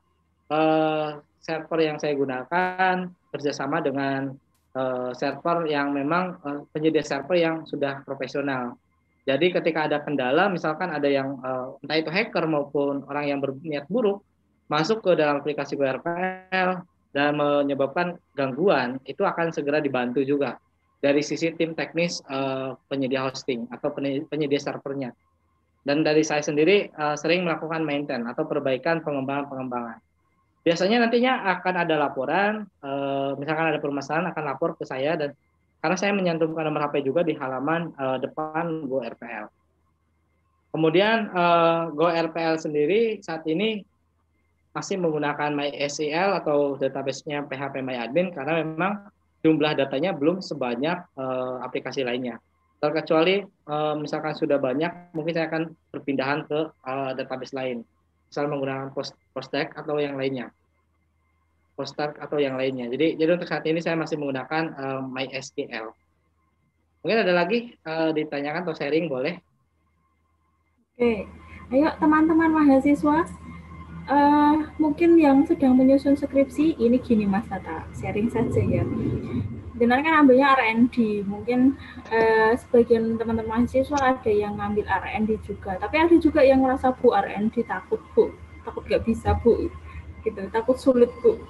uh, server yang saya gunakan kerjasama dengan uh, server yang memang uh, penyedia server yang sudah profesional. Jadi ketika ada kendala, misalkan ada yang uh, entah itu hacker maupun orang yang berniat buruk, masuk ke dalam aplikasi GoRPL dan menyebabkan gangguan, itu akan segera dibantu juga dari sisi tim teknis uh, penyedia hosting atau penyedia servernya. Dan dari saya sendiri uh, sering melakukan maintain atau perbaikan pengembangan-pengembangan. Biasanya nantinya akan ada laporan, uh, misalkan ada permasalahan akan lapor ke saya dan karena saya menyantumkan nomor HP juga di halaman uh, depan GoRPL. Kemudian uh, GoRPL sendiri saat ini masih menggunakan MySQL atau database-nya PHP MyAdmin karena memang jumlah datanya belum sebanyak uh, aplikasi lainnya. Terkecuali uh, misalkan sudah banyak, mungkin saya akan perpindahan ke uh, database lain. Misal menggunakan Post Postgres atau yang lainnya. Postgres atau yang lainnya. Jadi jadi untuk saat ini saya masih menggunakan uh, MySQL. Mungkin ada lagi uh, ditanyakan atau sharing boleh? Oke, ayo teman-teman mahasiswa uh, mungkin yang sedang menyusun skripsi ini gini Mas Tata, sharing saja ya. Benar kan ambilnya R&D, mungkin uh, sebagian teman-teman mahasiswa ada yang ngambil R&D juga, tapi ada juga yang merasa Bu R&D takut Bu, takut gak bisa Bu, gitu, takut sulit Bu.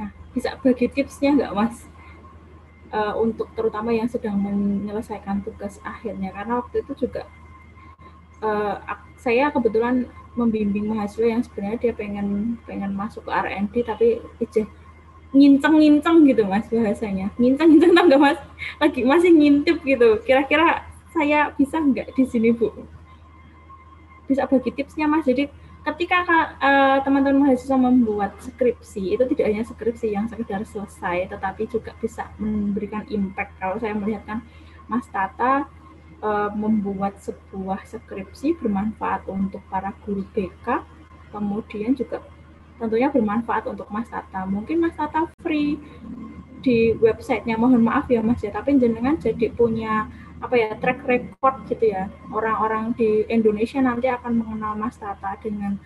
Nah, bisa bagi tipsnya nggak Mas? Uh, untuk terutama yang sedang menyelesaikan tugas akhirnya, karena waktu itu juga uh, saya kebetulan membimbing mahasiswa yang sebenarnya dia pengen pengen masuk ke R&D tapi ije nginceng-nginceng gitu mas bahasanya. Nginceng-nginceng tau nggak mas? Lagi masih ngintip gitu. Kira-kira saya bisa nggak di sini bu? Bisa bagi tipsnya mas. Jadi ketika uh, teman-teman mahasiswa membuat skripsi itu tidak hanya skripsi yang sekedar selesai tetapi juga bisa memberikan impact. Kalau saya melihatkan Mas Tata uh, membuat sebuah skripsi bermanfaat untuk para guru BK, kemudian juga tentunya bermanfaat untuk Mas Tata. Mungkin Mas Tata free di websitenya, mohon maaf ya Mas ya, tapi jenengan jadi punya apa ya track record gitu ya. Orang-orang di Indonesia nanti akan mengenal Mas Tata dengan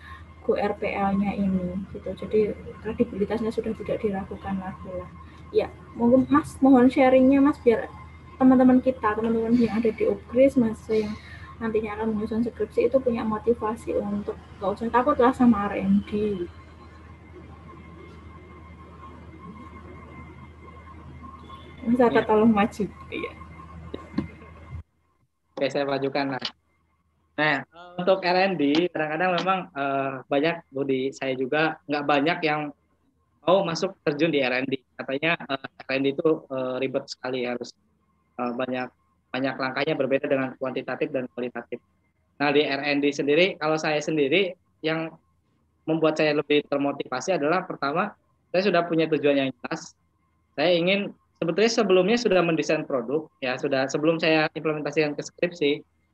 GoRPL-nya ini gitu. Jadi kredibilitasnya sudah tidak diragukan lagi lah. Ya, mungkin Mas mohon sharingnya Mas biar teman-teman kita, teman-teman yang ada di UGRIS, mahasiswa yang nantinya akan menyusun skripsi itu punya motivasi untuk gak usah takut lah sama R&D. Bisa ya. tolong maju. Ya. Oke, saya majukan lah. Nah, untuk R&D kadang-kadang memang uh, banyak di saya juga nggak banyak yang mau masuk terjun di R&D. Katanya uh, R&D itu uh, ribet sekali harus eh, banyak banyak langkahnya berbeda dengan kuantitatif dan kualitatif. Nah di R&D sendiri, kalau saya sendiri yang membuat saya lebih termotivasi adalah pertama saya sudah punya tujuan yang jelas. Saya ingin sebetulnya sebelumnya sudah mendesain produk ya sudah sebelum saya implementasikan ke skripsi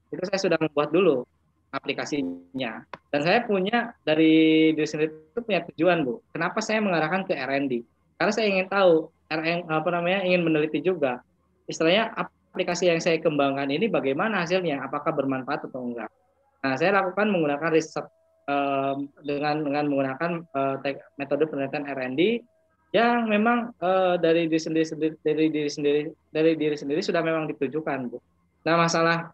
itu saya sudah membuat dulu aplikasinya dan saya punya dari diri sendiri itu punya tujuan bu kenapa saya mengarahkan ke R&D karena saya ingin tahu RN apa namanya ingin meneliti juga istilahnya aplikasi yang saya kembangkan ini bagaimana hasilnya? Apakah bermanfaat atau enggak? Nah saya lakukan menggunakan riset um, dengan dengan menggunakan uh, metode penelitian R&D yang memang uh, dari diri sendiri, dari diri sendiri dari diri sendiri sudah memang ditujukan bu. Nah masalah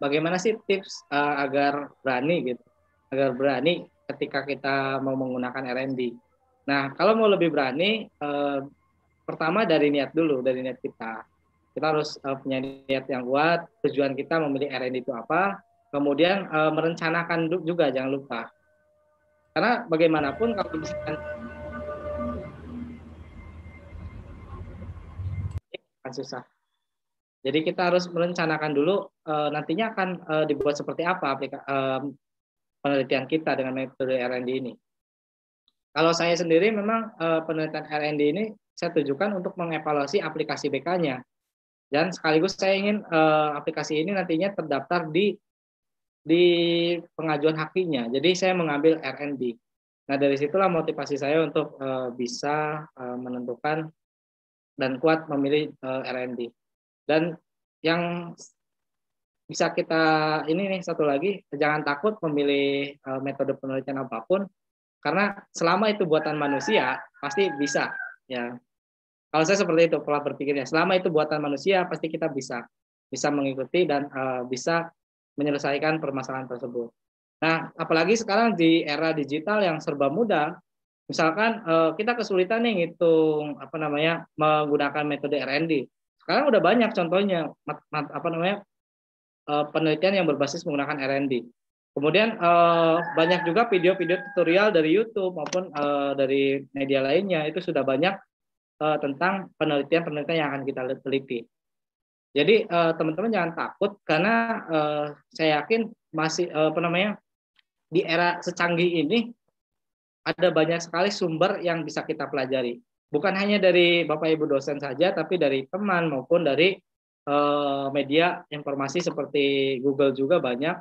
bagaimana sih tips uh, agar berani gitu agar berani ketika kita mau menggunakan R&D nah kalau mau lebih berani uh, pertama dari niat dulu dari niat kita kita harus uh, punya niat yang kuat tujuan kita memilih R&D itu apa kemudian uh, merencanakan juga jangan lupa karena bagaimanapun kalau misalkan akan susah jadi kita harus merencanakan dulu uh, nantinya akan uh, dibuat seperti apa aplika, uh, penelitian kita dengan metode R&D ini. Kalau saya sendiri memang penelitian R&D ini saya tujukan untuk mengevaluasi aplikasi BK-nya. Dan sekaligus saya ingin uh, aplikasi ini nantinya terdaftar di di pengajuan hakinya. Jadi saya mengambil R&D. Nah dari situlah motivasi saya untuk uh, bisa uh, menentukan dan kuat memilih uh, R&D. Dan yang bisa kita ini nih satu lagi jangan takut memilih uh, metode penelitian apa pun karena selama itu buatan manusia pasti bisa ya kalau saya seperti itu pola berpikirnya. Selama itu buatan manusia pasti kita bisa bisa mengikuti dan uh, bisa menyelesaikan permasalahan tersebut. Nah apalagi sekarang di era digital yang serba mudah misalkan uh, kita kesulitan nih ngitung apa namanya menggunakan metode R&D sekarang udah banyak contohnya mat, mat, apa namanya uh, penelitian yang berbasis menggunakan R&D. Kemudian uh, banyak juga video-video tutorial dari YouTube maupun uh, dari media lainnya itu sudah banyak uh, tentang penelitian-penelitian yang akan kita teliti. Jadi teman-teman jangan takut karena uh, saya yakin masih uh, apa namanya di era secanggih ini ada banyak sekali sumber yang bisa kita pelajari bukan hanya dari Bapak Ibu dosen saja, tapi dari teman maupun dari uh, media informasi seperti Google juga banyak.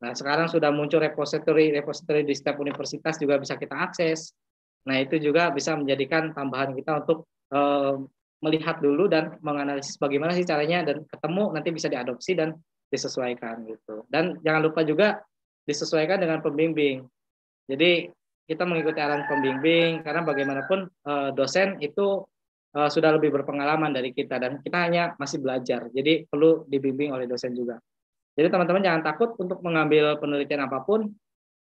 Nah, sekarang sudah muncul repository repository di setiap universitas juga bisa kita akses. Nah, itu juga bisa menjadikan tambahan kita untuk melihat dulu dan menganalisis bagaimana sih caranya dan ketemu nanti bisa diadopsi dan disesuaikan gitu. Dan jangan lupa juga disesuaikan dengan pembimbing. Jadi kita mengikuti arahan pembimbing karena bagaimanapun uh, dosen itu uh, sudah lebih berpengalaman dari kita dan kita hanya masih belajar. Jadi perlu dibimbing oleh dosen juga. Jadi teman-teman jangan takut untuk mengambil penelitian apa pun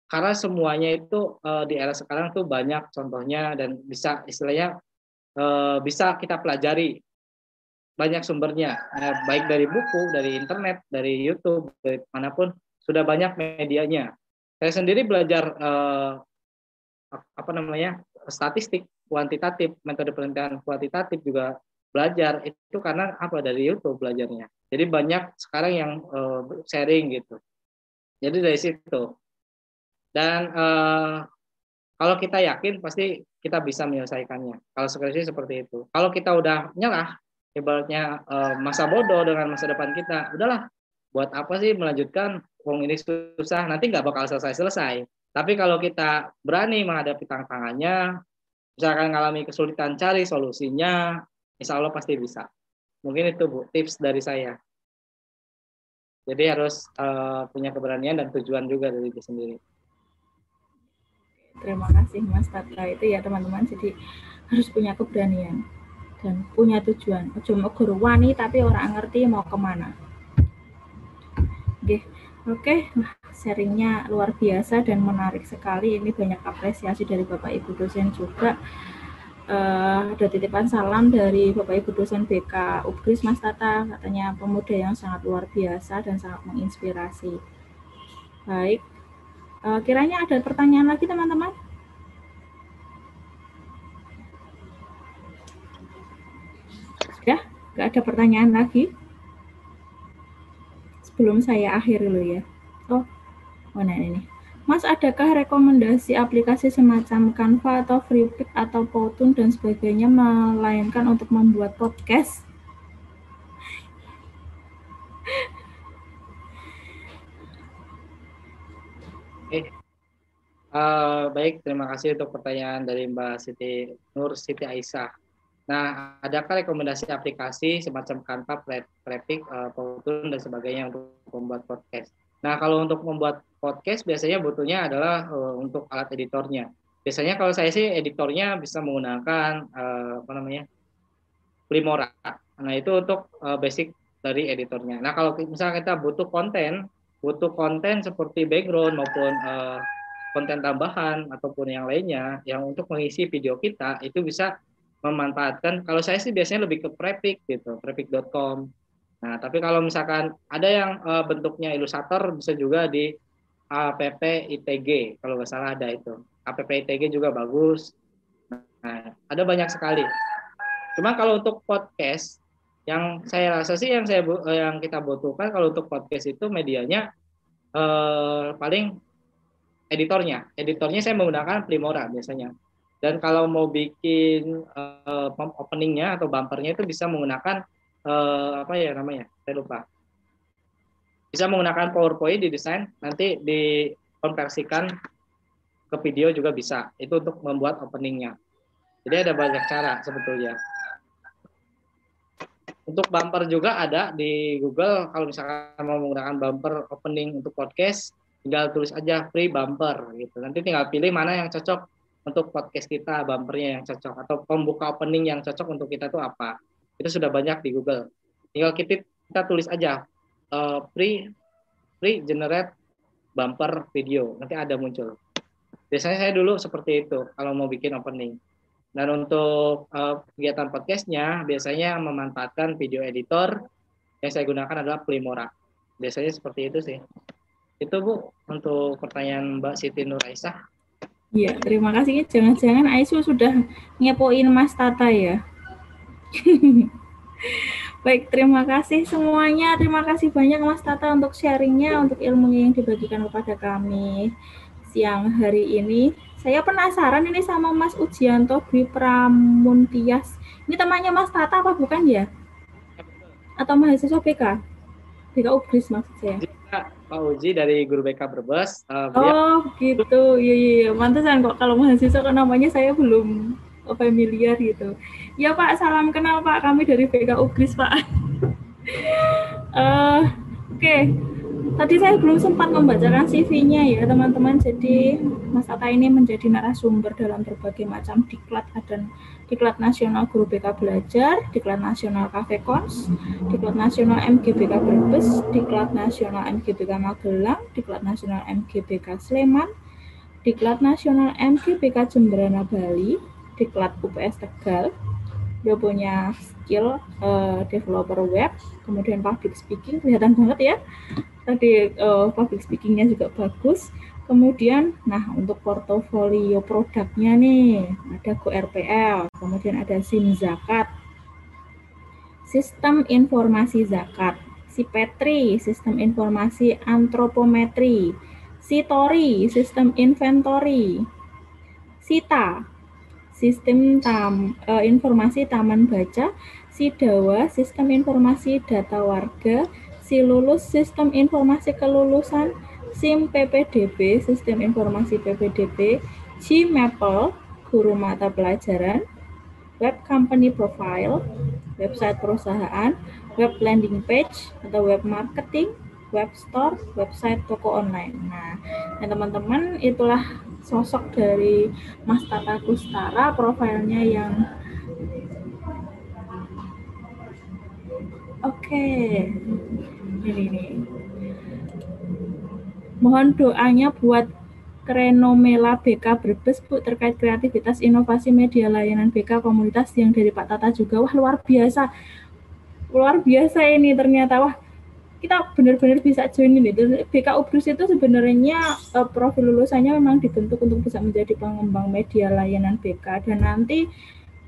karena semuanya itu uh, di era sekarang tuh banyak contohnya dan bisa istilahnya uh, bisa kita pelajari banyak sumbernya uh, baik dari buku, dari internet, dari YouTube, dari mana pun sudah banyak medianya. Saya sendiri belajar uh, apa namanya statistik kuantitatif metode penelitian kuantitatif juga belajar. Itu karena apa? Dari YouTube belajarnya. Jadi banyak sekarang yang uh, sharing gitu. Jadi dari situ. Dan uh, kalau kita yakin pasti kita bisa menyelesaikannya kalau skripsi seperti itu kalau kita udah nyerah ibaratnya uh, masa bodoh dengan masa depan kita udahlah buat apa sih melanjutkan wong ini susah nanti nggak bakal selesai selesai tapi kalau kita berani menghadapi tantangannya, misalkan mengalami kesulitan cari solusinya, insya Allah pasti bisa. Mungkin itu Bu, tips dari saya. Jadi harus uh, punya keberanian dan tujuan juga dari diri sendiri. Terima kasih Mas Tatra itu ya teman-teman. Jadi harus punya keberanian dan punya tujuan. Ojo mau wani tapi orang ngerti mau ke mana. Oke, oke sharingnya luar biasa dan menarik sekali. Ini banyak apresiasi dari Bapak Ibu dosen juga. Uh, ada titipan salam dari Bapak Ibu dosen BK Ubris Mas Tata, katanya pemuda yang sangat luar biasa dan sangat menginspirasi. Baik, uh, kiranya ada pertanyaan lagi teman-teman? Ya, Gak ada pertanyaan lagi? Sebelum saya akhir dulu ya. Oh, mana ini? Mas, adakah rekomendasi aplikasi semacam Canva atau FreePic atau Powtoon dan sebagainya melainkan untuk membuat podcast? Uh, baik, terima kasih untuk pertanyaan dari Mbak Siti Nur Siti Aisyah. Nah, adakah rekomendasi aplikasi semacam Canva, Prepik, uh, dan sebagainya untuk membuat podcast? Nah, kalau untuk membuat podcast biasanya butuhnya adalah uh, untuk alat editornya. Biasanya kalau saya sih editornya bisa menggunakan uh, apa namanya Primora. Nah, itu untuk uh, basic dari editornya. Nah, kalau misalnya kita butuh konten, butuh konten seperti background maupun uh, konten tambahan ataupun yang lainnya yang untuk mengisi video kita itu bisa memanfaatkan kalau saya sih biasanya lebih ke Prepik gitu, prepik.com. Nah, tapi kalau misalkan ada yang uh, bentuknya ilustrator bisa juga di app ITG kalau nggak salah ada itu. App ITG juga bagus. Nah, ada banyak sekali. Cuma kalau untuk podcast yang saya rasa sih yang saya yang kita butuhkan kalau untuk podcast itu medianya eh, paling editornya. Editornya saya menggunakan Primora biasanya. Dan kalau mau bikin uh, openingnya atau bumpernya itu bisa menggunakan uh, apa ya namanya? Saya lupa. Bisa menggunakan PowerPoint di desain, nanti dikonversikan ke video juga bisa. Itu untuk membuat openingnya. Jadi ada banyak cara sebetulnya. Untuk bumper juga ada di Google. Kalau misalkan mau menggunakan bumper opening untuk podcast, tinggal tulis aja free bumper gitu. Nanti tinggal pilih mana yang cocok untuk podcast kita, bumpernya yang cocok atau pembuka opening yang cocok untuk kita itu apa. Itu sudah banyak di Google. Tinggal kita, kita tulis aja uh, free free generate bumper video. Nanti ada muncul. Biasanya saya dulu seperti itu kalau mau bikin opening. Dan untuk uh, kegiatan podcastnya biasanya memanfaatkan video editor yang saya gunakan adalah Primora. Biasanya seperti itu sih. Itu Bu untuk pertanyaan Mbak Siti Nur Aisyah. Iya, terima kasih. Jangan-jangan Aisyah sudah ngepoin Mas Tata ya. Baik, terima kasih semuanya. Terima kasih banyak Mas Tata untuk sharingnya, untuk ilmu yang dibagikan kepada kami siang hari ini. Saya penasaran ini sama Mas Ujianto Dwi Pramuntias. Ini temannya Mas Tata apa bukan ya? Atau mahasiswa BK? BK Ugris maksud saya. Pak Uji dari Guru BK Brebes. Uh, oh gitu, iya iya iya. Mantesan kok kalau mahasiswa kok namanya saya belum familiar gitu. Ya Pak, salam kenal Pak. Kami dari BK Ugris Pak. uh, Oke, okay. Tadi saya belum sempat membacakan CV-nya ya teman-teman. Jadi Mas Ata ini menjadi narasumber dalam berbagai macam diklat dan diklat nasional Guru BK Belajar, diklat nasional Cafe Kons, diklat nasional MGBK Brebes, diklat nasional MGBK Magelang, diklat nasional MGBK Sleman, diklat nasional MGBK Jemberana Bali, diklat UPS Tegal. Dia punya skill uh, developer web, kemudian public speaking kelihatan banget ya tadi uh, public speakingnya juga bagus. Kemudian, nah untuk portofolio produknya nih ada Go RPL, kemudian ada SIM Zakat, Sistem Informasi Zakat, si Petri, Sistem Informasi Antropometri, Sitori, Sistem Inventory, Sita, Sistem tam, uh, Informasi Taman Baca, Sidawa, Sistem Informasi Data Warga, si lulus sistem informasi kelulusan, SIM PPDB, sistem informasi PPDB, GMAPL, guru mata pelajaran, web company profile, website perusahaan, web landing page atau web marketing, web store, website toko online. Nah, teman-teman itulah sosok dari Mas Tata Kustara, profilnya yang Oke. Okay ini nih. Mohon doanya buat Krenomela BK Brebes Bu terkait kreativitas inovasi media layanan BK komunitas yang dari Pak Tata juga. Wah luar biasa. Luar biasa ini ternyata. Wah kita benar-benar bisa join ini. BK Ubrus itu sebenarnya uh, profil lulusannya memang dibentuk untuk bisa menjadi pengembang media layanan BK dan nanti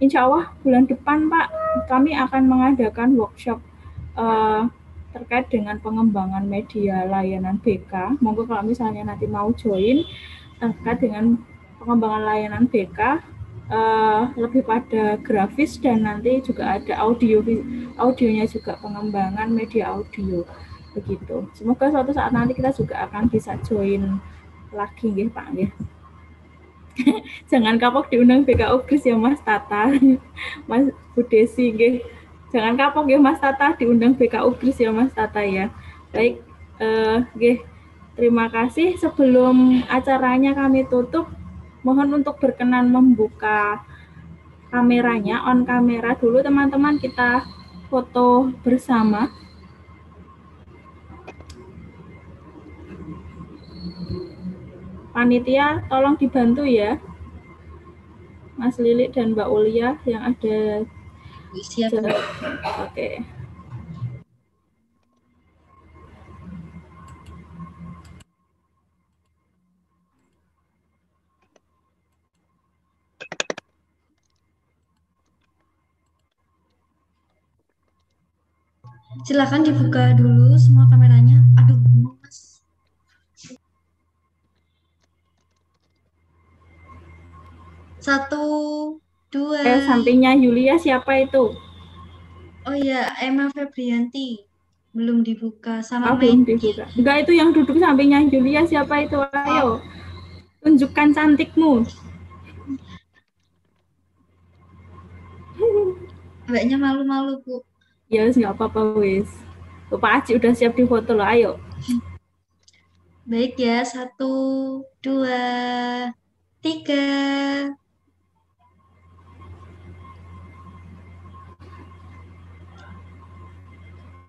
insya Allah bulan depan Pak kami akan mengadakan workshop eh, terkait dengan pengembangan media layanan BK. Monggo kalau misalnya nanti mau join terkait dengan pengembangan layanan BK eh, lebih pada grafis dan nanti juga ada audio audionya juga pengembangan media audio begitu. Semoga suatu saat nanti kita juga akan bisa join lagi nggih Pak nggih. Jangan kapok diundang BK Ugris ya Mas Tata, Mas Budesi nggih. Jangan kapok ya Mas Tata diundang BK Ugris ya Mas Tata ya. Baik, eh nggih. Terima kasih. Sebelum acaranya kami tutup, mohon untuk berkenan membuka kameranya, on kamera dulu teman-teman kita foto bersama. Panitia tolong dibantu ya. Mas Lili dan Mbak Ulia yang ada Siap. Oke. Silakan dibuka dulu semua kameranya. Aduh, Mas. Satu, dua. Eh, sampingnya Yulia siapa itu? Oh iya, Emma Febrianti. Belum dibuka sama Ah, belum dibuka. Enggak itu yang duduk sampingnya Yulia siapa itu? Ayo. Tunjukkan cantikmu. Mbaknya malu-malu, Bu. Ya wis nggak apa-apa wis. Pak Aji udah siap di foto loh. Ayo. Baik ya, satu, dua, tiga.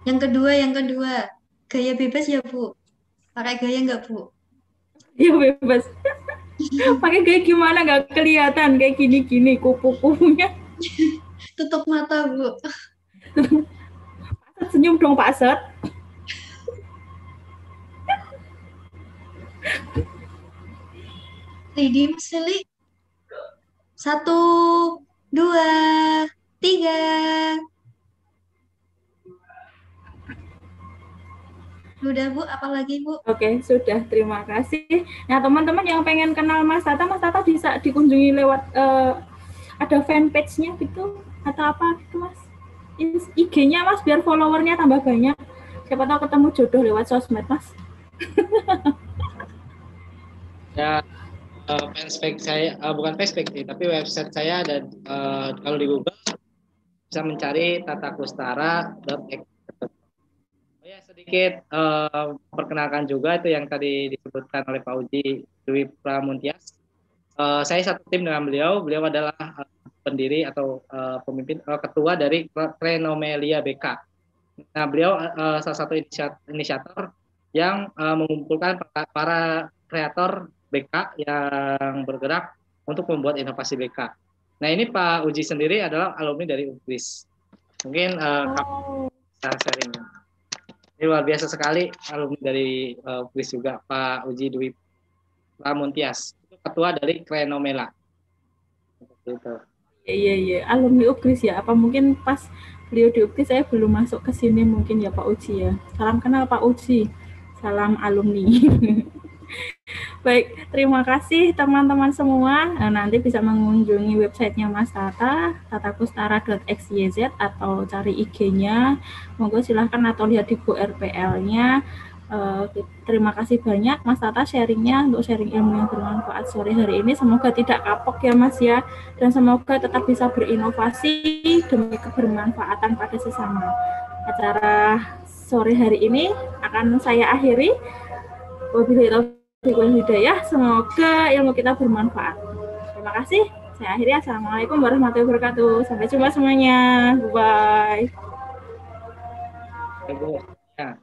Yang kedua, yang kedua. Gaya bebas ya, Bu? Pakai gaya nggak, Bu? Ya bebas. Pakai kayak gimana nggak kelihatan kayak gini-gini kupu-kupunya. Tutup mata, Bu. Senyum dong Pak Set. Lady Mas Lili. Satu, dua, tiga. Udah, Bu. Apalagi, Bu? Oke, sudah. Terima kasih. Nah, teman-teman yang pengen kenal Mas Tata, Mas Tata bisa dikunjungi lewat eh, ada fanpage-nya gitu atau apa gitu, Mas? IG-nya Mas biar followernya tambah banyak. Siapa tahu ketemu jodoh lewat sosmed, Mas. Ya, eh, fanspage saya eh, bukan fanspage sih, tapi website saya dan eh, kalau di Google bisa mencari tatakustara.ex. Oh sedikit eh, perkenalkan juga itu yang tadi disebutkan oleh Pak Uji Dwi Pramuntias. Eh, saya satu tim dengan beliau. Beliau adalah eh, pendiri atau eh, pemimpin eh, ketua dari Krenomelia BK. Nah, beliau eh, salah satu inisiat- inisiator yang eh, mengumpulkan para, para kreator BK yang bergerak untuk membuat inovasi BK. Nah ini Pak Uji sendiri adalah alumni dari UGRIS. Mungkin eh, kamu bisa sharing. Ini luar biasa sekali alumni dari UGRIS juga Pak Uji Dwi Pramuntias. Ketua dari Krenomela. Seperti itu. Iya, iya, iya. Alumni UGRIS ya. Apa mungkin pas beliau di UGRIS saya belum masuk ke sini mungkin ya Pak Uji ya. Salam kenal Pak Uji. Salam alumni. Baik, terima kasih teman-teman semua. Nah, nanti bisa mengunjungi websitenya Mas Tata, tatakustara.xyz atau cari IG-nya. Monggo silahkan atau lihat di Bu RPL-nya. Eh, terima kasih banyak Mas Tata sharingnya untuk sharing ilmu yang bermanfaat sore hari ini. Semoga tidak kapok ya Mas ya dan semoga tetap bisa berinovasi demi kebermanfaatan pada sesama. Acara sore hari ini akan saya akhiri. Wabillahi wal hidayah. Semoga ilmu kita bermanfaat. Terima kasih. Saya akhiri. Assalamualaikum warahmatullahi wabarakatuh. Sampai jumpa semuanya. Bye. Ya.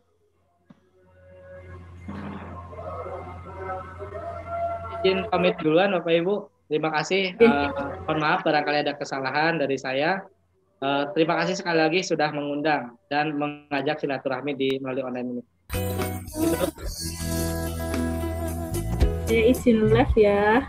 Izin pamit duluan Bapak Ibu. Terima kasih. Eh, mohon maaf barangkali ada kesalahan dari saya. Eh, terima kasih sekali lagi sudah mengundang dan mengajak silaturahmi di melalui online ini. Saya izin live ya.